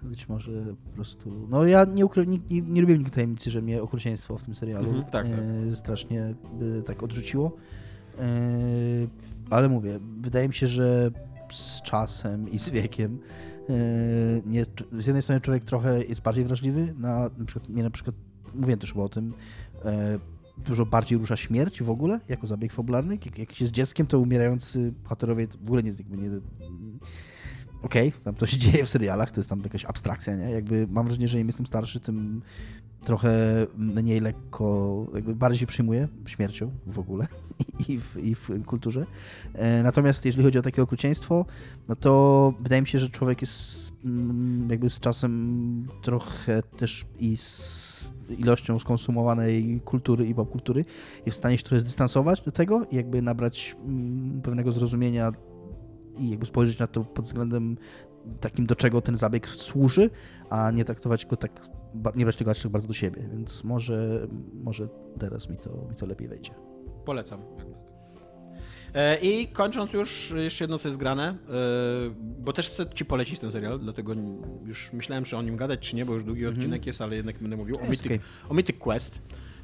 być może po prostu... No ja nie, ukry... nie, nie, nie lubiłem nigdy tajemnicy, że mnie okrucieństwo w tym serialu -hmm, tak, tak. E, strasznie by tak odrzuciło. E, ale mówię, wydaje mi się, że z czasem i z wiekiem e, nie, z jednej strony człowiek trochę jest bardziej wrażliwy na, na przykład, mnie na przykład mówiłem też chyba o tym, e, dużo bardziej rusza śmierć w ogóle, jako zabieg fabularny. Jak, jak się z dzieckiem, to umierający bohaterowie w ogóle nie... Jakby nie Okej, okay, tam to się dzieje w serialach, to jest tam jakaś abstrakcja, nie? Jakby mam wrażenie, że im jestem starszy, tym trochę mniej lekko, jakby bardziej się przyjmuję śmiercią w ogóle i w, i w kulturze. E, natomiast jeżeli chodzi o takie okrucieństwo, no to wydaje mi się, że człowiek jest mm, jakby z czasem trochę też i z ilością skonsumowanej kultury i popkultury jest w stanie się trochę zdystansować do tego i jakby nabrać mm, pewnego zrozumienia i jakby spojrzeć na to pod względem takim, do czego ten zabieg służy, a nie traktować go tak, nie brać tego aż tak bardzo do siebie, więc może, może teraz mi to, mi to lepiej wejdzie. Polecam. E, I kończąc już, jeszcze jedno co jest grane, e, bo też chcę ci polecić ten serial, dlatego już myślałem, czy o nim gadać, czy nie, bo już długi mhm. odcinek jest, ale jednak będę mówił o Mythic, okay. o Mythic Quest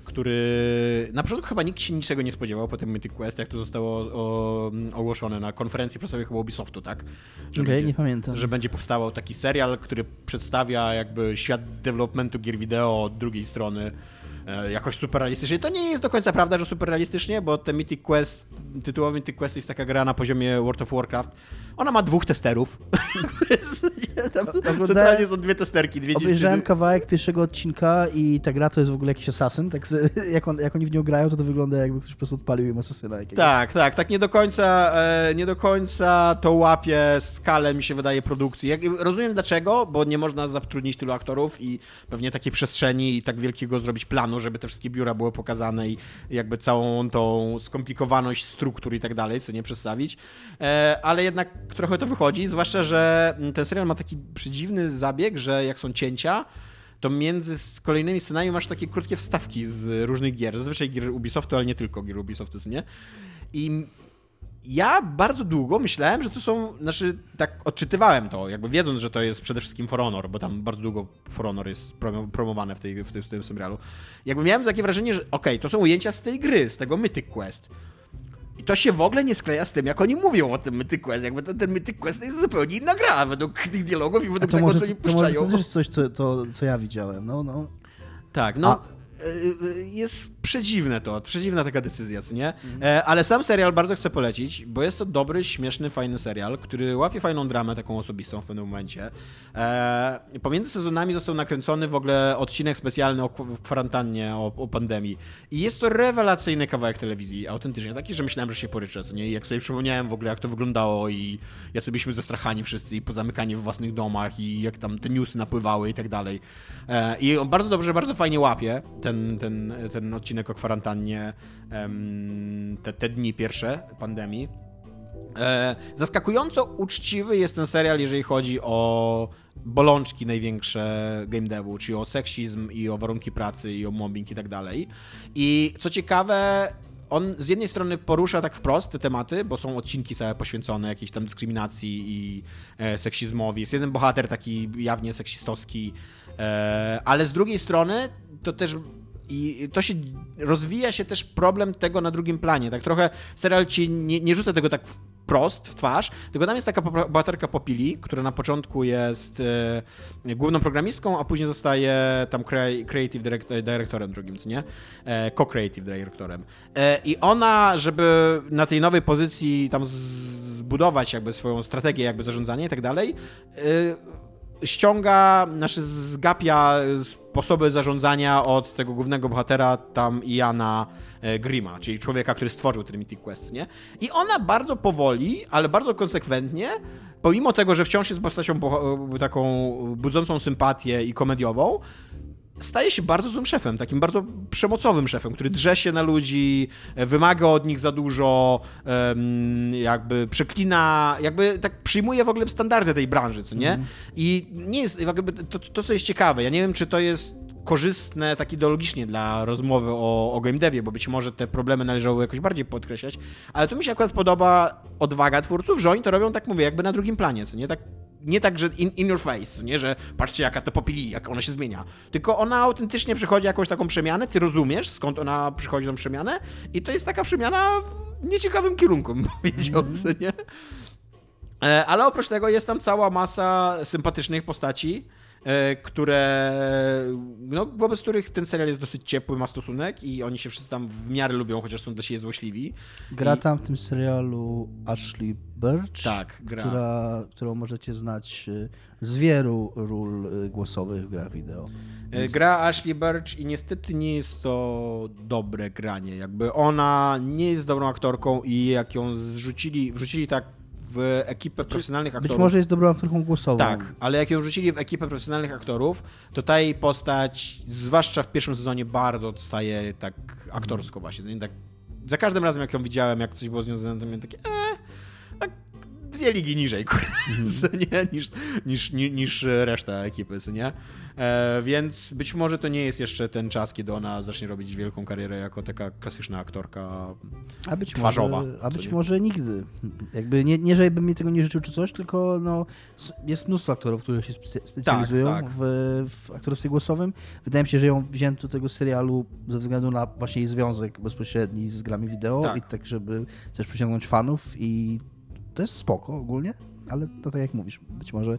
który na początku chyba nikt się niczego nie spodziewał po tym Mythic Quest, jak to zostało o, ogłoszone na konferencji prasowej chyba Ubisoftu, tak? Okej, okay, nie pamiętam. Że będzie powstawał taki serial, który przedstawia jakby świat developmentu gier wideo od drugiej strony E, jakoś super realistycznie. To nie jest do końca prawda, że super realistycznie, bo ten Mythic Quest, tytułowy Mythic Quest jest taka gra na poziomie World of Warcraft. Ona ma dwóch testerów. Centralnie są dwie testerki, dwie Obejrzałem kawałek pierwszego odcinka i ta gra to jest w ogóle jakiś asasyn, tak jak, on, jak oni w nią grają, to to wygląda jakby ktoś po prostu odpalił im asasyna jakiegoś. Tak, tak, tak nie do końca, e, nie do końca to łapie skalę, mi się wydaje, produkcji. Jak, rozumiem dlaczego, bo nie można zatrudnić tylu aktorów i pewnie takiej przestrzeni i tak wielkiego zrobić planu, żeby te wszystkie biura były pokazane i jakby całą tą skomplikowaność struktur i tak dalej, co nie przedstawić. E, ale jednak trochę to wychodzi, zwłaszcza, że ten serial ma taki przedziwny zabieg, że jak są cięcia, to między kolejnymi scenami masz takie krótkie wstawki z różnych gier, zazwyczaj gier Ubisoftu, ale nie tylko gier Ubisoftu, nie? I ja bardzo długo myślałem, że to są, znaczy tak odczytywałem to, jakby wiedząc, że to jest przede wszystkim For Honor, bo tam bardzo długo For Honor jest promowane w, tej, w, tym, w tym serialu. Jakby miałem takie wrażenie, że okej, okay, to są ujęcia z tej gry, z tego Mythic Quest. I to się w ogóle nie skleja z tym, jak oni mówią o tym Mythic Quest. Jakby ten, ten Mythic Quest jest zupełnie inna gra według tych dialogów i według tego, może, co oni puszczają. To, może to jest coś, co, to, co ja widziałem. No, no. Tak, no. A Y, y, jest przedziwne to, przedziwna taka decyzja, co nie? Mhm. Ale sam serial bardzo chcę polecić, bo jest to dobry, śmieszny, fajny serial, który łapie fajną dramę taką osobistą w pewnym momencie. E, pomiędzy sezonami został nakręcony w ogóle odcinek specjalny o kwarantannie, o, o, pandemii. I jest to rewelacyjny kawałek telewizji, autentycznie taki, że myślałem, że się poryczę, co nie? I jak sobie przypomniałem w ogóle, jak to wyglądało i jak sobie byliśmy zestrachani wszyscy i pozamykani w własnych domach i jak tam te newsy napływały i tak dalej. E, I on bardzo dobrze, bardzo fajnie łapie ten, ten, ten odcinek o kwarantannie, te, te dni pierwsze pandemii. E, zaskakująco uczciwy jest ten serial, jeżeli chodzi o bolączki największe game devu, czyli o seksizm i o warunki pracy i o mobbing i tak dalej. I co ciekawe, on z jednej strony porusza tak wprost te tematy, bo są odcinki całe poświęcone jakiejś tam dyskryminacji i e, seksizmowi. Jest jeden bohater taki jawnie seksistowski, e, ale z drugiej strony to też i to się rozwija się też problem tego na drugim planie. Tak trochę serial ci nie, nie rzuca tego tak wprost w twarz, tylko tam jest taka bohaterka Popili, która na początku jest e, główną programistką, a później zostaje tam creative directorem drugim, co nie? E, co-creative directorem. E, I ona, żeby na tej nowej pozycji tam zbudować jakby swoją strategię, jakby zarządzania i tak dalej, e, ściąga, znaczy zgapia sposoby zarządzania od tego głównego bohatera, tam Iana e, Grima, czyli człowieka, który stworzył ten Mythic Quest, nie? I ona bardzo powoli, ale bardzo konsekwentnie, pomimo tego, że wciąż jest postacią taką budzącą sympatię i komediową, staje się bardzo złym szefem, takim bardzo przemocowym szefem, który drze się na ludzi, e, wymaga od nich za dużo, jakby przeklina, jakby tak przyjmuje w ogóle standardy tej branży, co nie? I nie jest, jakby to, to, co jest ciekawe, ja nie wiem, czy to jest korzystne tak ideologicznie dla rozmowy o, o game devie, bo być może te problemy należało jakoś bardziej podkreślać, ale tu mi się akurat podoba odwaga twórców, że oni to robią, tak mówię, jakby na drugim planie, co nie? Tak nie tak, że in, in your face, nie, że patrzcie jaka to popili, jak ona się zmienia. Tylko ona autentycznie przychodzi jakąś taką przemianę, ty rozumiesz skąd ona przychodzi tą przemianę i to jest taka przemiana w nieciekawym kierunku, powiedział, mm nie? E, ale oprócz tego jest tam cała masa sympatycznych postaci, które, no, wobec których ten serial jest dosyć ciepły, ma stosunek i oni się wszyscy tam w miarę lubią, chociaż są dość złośliwi. Gra tam w tym serialu Ashley Birch, tak, gra. Która, którą możecie znać e, z wielu ról e, głosowych w grach wideo. Gra Ashley Birch i niestety nie jest to dobre granie. Jakby ona nie jest dobrą aktorką i jak ją zrzucili, wrzucili tak w ekipę profesjonalnych aktorów. Być może jest dobrą aktorką głosową. Tak, ale jak ją rzucili w ekipę profesjonalnych aktorów, to ta jej postać, zwłaszcza w pierwszym sezonie, bardzo odstaje tak aktorsko właśnie. Tak, za każdym razem, jak ją widziałem, jak coś było z nią związane, to miałem takie, eee, dwie ligi niżej, kurde, mm. nie? Niż, niż, niż, reszta ekipy, nie? E, więc być może to nie jest jeszcze ten czas, kiedy ona zacznie robić wielką karierę jako taka klasyczna aktorka a być twarzowa. Może, a być może nigdy. Jakby nie, nie, żebym mi tego nie życzył czy coś, tylko no, jest mnóstwo aktorów, którzy się specjalizują tak, tak. W, w aktorstwie głosowym. Wydaje mi się, że ją wzięto do tego serialu ze względu na właśnie jej związek bezpośredni z grami wideo tak. i tak, żeby też przyciągnąć fanów i to jest spoko ogólnie, ale to tak jak mówisz, być może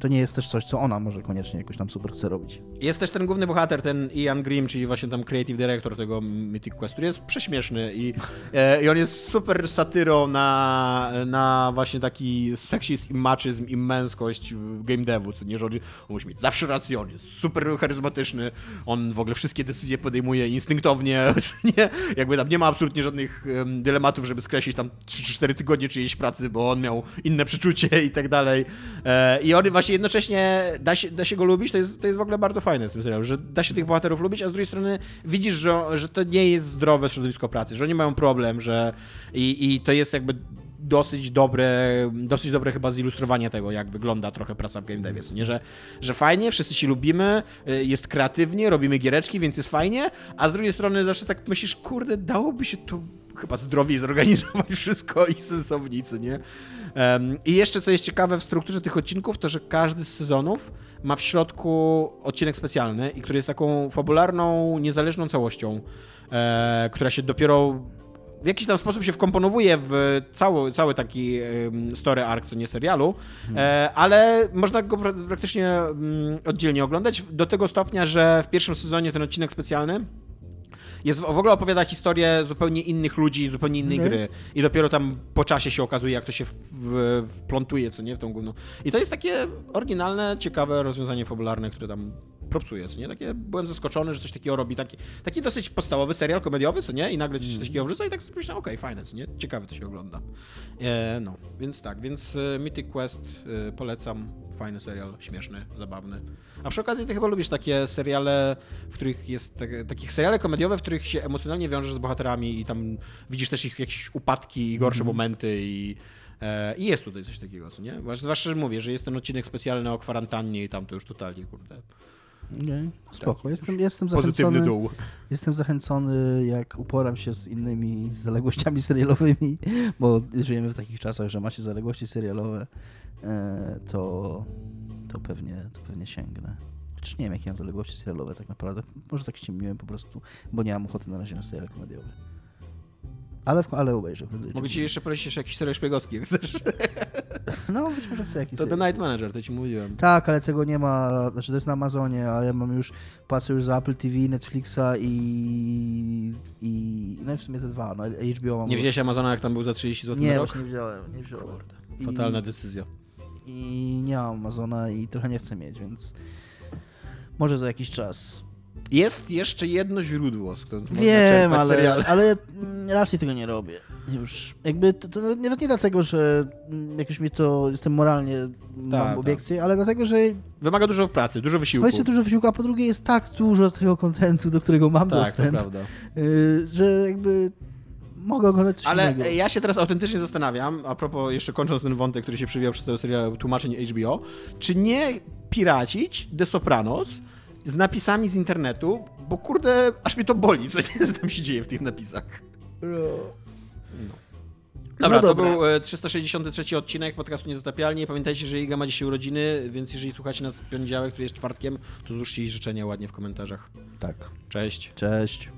to nie jest też coś, co ona może koniecznie jakoś tam super chce robić. Jest też ten główny bohater, ten Ian Grimm, czyli właśnie tam creative director tego Mythic Quest, który jest prześmieszny i, e, i on jest super satyrą na, na właśnie taki seksizm i maczyzm i męskość game devu, co nie, że on, musi mieć zawsze rację, on jest super charyzmatyczny, on w ogóle wszystkie decyzje podejmuje instynktownie, nie? jakby tam nie ma absolutnie żadnych dylematów, żeby skreślić tam 3-4 tygodnie czyjejś pracy, bo on miał inne przeczucie i tak dalej. E, I on właśnie właśnie jednocześnie da się, da się go lubić, to jest, to jest w ogóle bardzo fajne w tym serialu, że da się tych bohaterów lubić, a z drugiej strony widzisz, że, że to nie jest zdrowe środowisko pracy, że oni mają problem, że i, i to jest jakby dosyć dobre, dosyć dobre chyba zilustrowanie tego, jak wygląda trochę praca w Game Devie. Nie, że, że fajnie, wszyscy się lubimy, y, jest kreatywnie, robimy giereczki, więc jest fajnie, a z drugiej strony zawsze tak myślisz, kurde, dałoby się tu chyba zdrowiej zorganizować wszystko i sensownicy, nie? I jeszcze co jest ciekawe w strukturze tych odcinków, to że każdy z sezonów ma w środku odcinek specjalny i który jest taką fabularną, niezależną całością, e, która się dopiero w jakiś tam sposób się wkomponowuje w cały, cały taki story arc, co nie serialu, hmm. Ale można go praktycznie mm, oddzielnie oglądać do tego stopnia, że w pierwszym sezonie ten odcinek specjalny jest w ogóle opowiada historię zupełnie innych ludzi, zupełnie innej okay. gry. I dopiero tam po czasie się okazuje, jak to się wplątuje, co nie, w tą główną. I to jest takie oryginalne, ciekawe rozwiązanie fabularne, które tam propsuje, co nie? Takie, byłem zaskoczony, że coś takiego robi, taki, taki dosyć podstawowy serial komediowy, co nie? I nagle coś takiego wrzuca i tak sobie myślałem, okej, okay, fajne, co nie? Ciekawe to się ogląda. E, no, więc tak, więc e, Mythic Quest e, polecam, fajny serial, śmieszny, zabawny. A przy okazji ty chyba lubisz takie seriale, w których jest, tak, takich seriale komediowe, w których się emocjonalnie wiążesz z bohaterami i tam widzisz też ich jakieś upadki i gorsze mm -hmm. momenty i e, i jest tutaj coś takiego, co nie? Zwłaszcza, że mówię, że jest ten odcinek specjalny o kwarantannie i tam to już totalnie, kurde, Okay. No spoko, jestem, jestem zachęcony. Dół. Jestem zachęcony, jak uporam się z innymi zaległościami serialowymi, bo żyjemy w takich czasach, że macie zaległości serialowe, e, to, to, pewnie, to pewnie sięgnę. Chociaż nie wiem, jakie mam zaległości serialowe tak naprawdę. Może tak ściemniłem po prostu, bo nie mam ochoty na razie na serial komediowy. Ale, w, ale obejrzę. Mogę ci jeszcze prosić jeszcze jakiś serial szpiegowski, jak chcesz. No, być może chcę jakiś To The Night Manager, to ci mówiłem. Tak, ale tego nie ma, znaczy to jest na Amazonie, a ja mam już, płacę już za Apple TV, Netflixa i, i no i w sumie te dwa, no HBO mam. Nie wziąłeś Amazona, jak tam był za 30 zł nie, na rok? Nie, nie wziąłem, nie wziąłem. Kurde, fatalna I, decyzja. I nie mam Amazona i trochę nie chcę mieć, więc może za jakiś czas jest jeszcze jedno źródło, skąd Wiem, ale, seriale. ale raczej tego nie robię. Już jakby to, to nawet nie dlatego, że jakoś mi to jestem moralnie mam tak, obiekcje, tak. ale dlatego, że wymaga dużo pracy, dużo wysiłku. Słuchajcie, dużo wysiłku, a po drugie jest tak dużo tego kontentu, do którego mam tak, dostęp. To prawda. Y, że jakby mogę oglądać coś Ale innego. ja się teraz autentycznie zastanawiam, a propos jeszcze kończąc ten wątek, który się przywijał przez cały serial tłumaczeń HBO, czy nie piracić The Sopranos z napisami z internetu, bo kurde, aż mnie to boli, co, tam się dzieje w tych napisach. No. no. Dobra, no dobra, to był 363 e, odcinek podcastu Niezatapialnie. Pamiętajcie, że Iga ma dzisiaj urodziny, więc jeżeli słuchacie nas w poniedziałek, który jest czwartkiem, to złóżcie jej życzenia ładnie w komentarzach. Tak. Cześć. Cześć.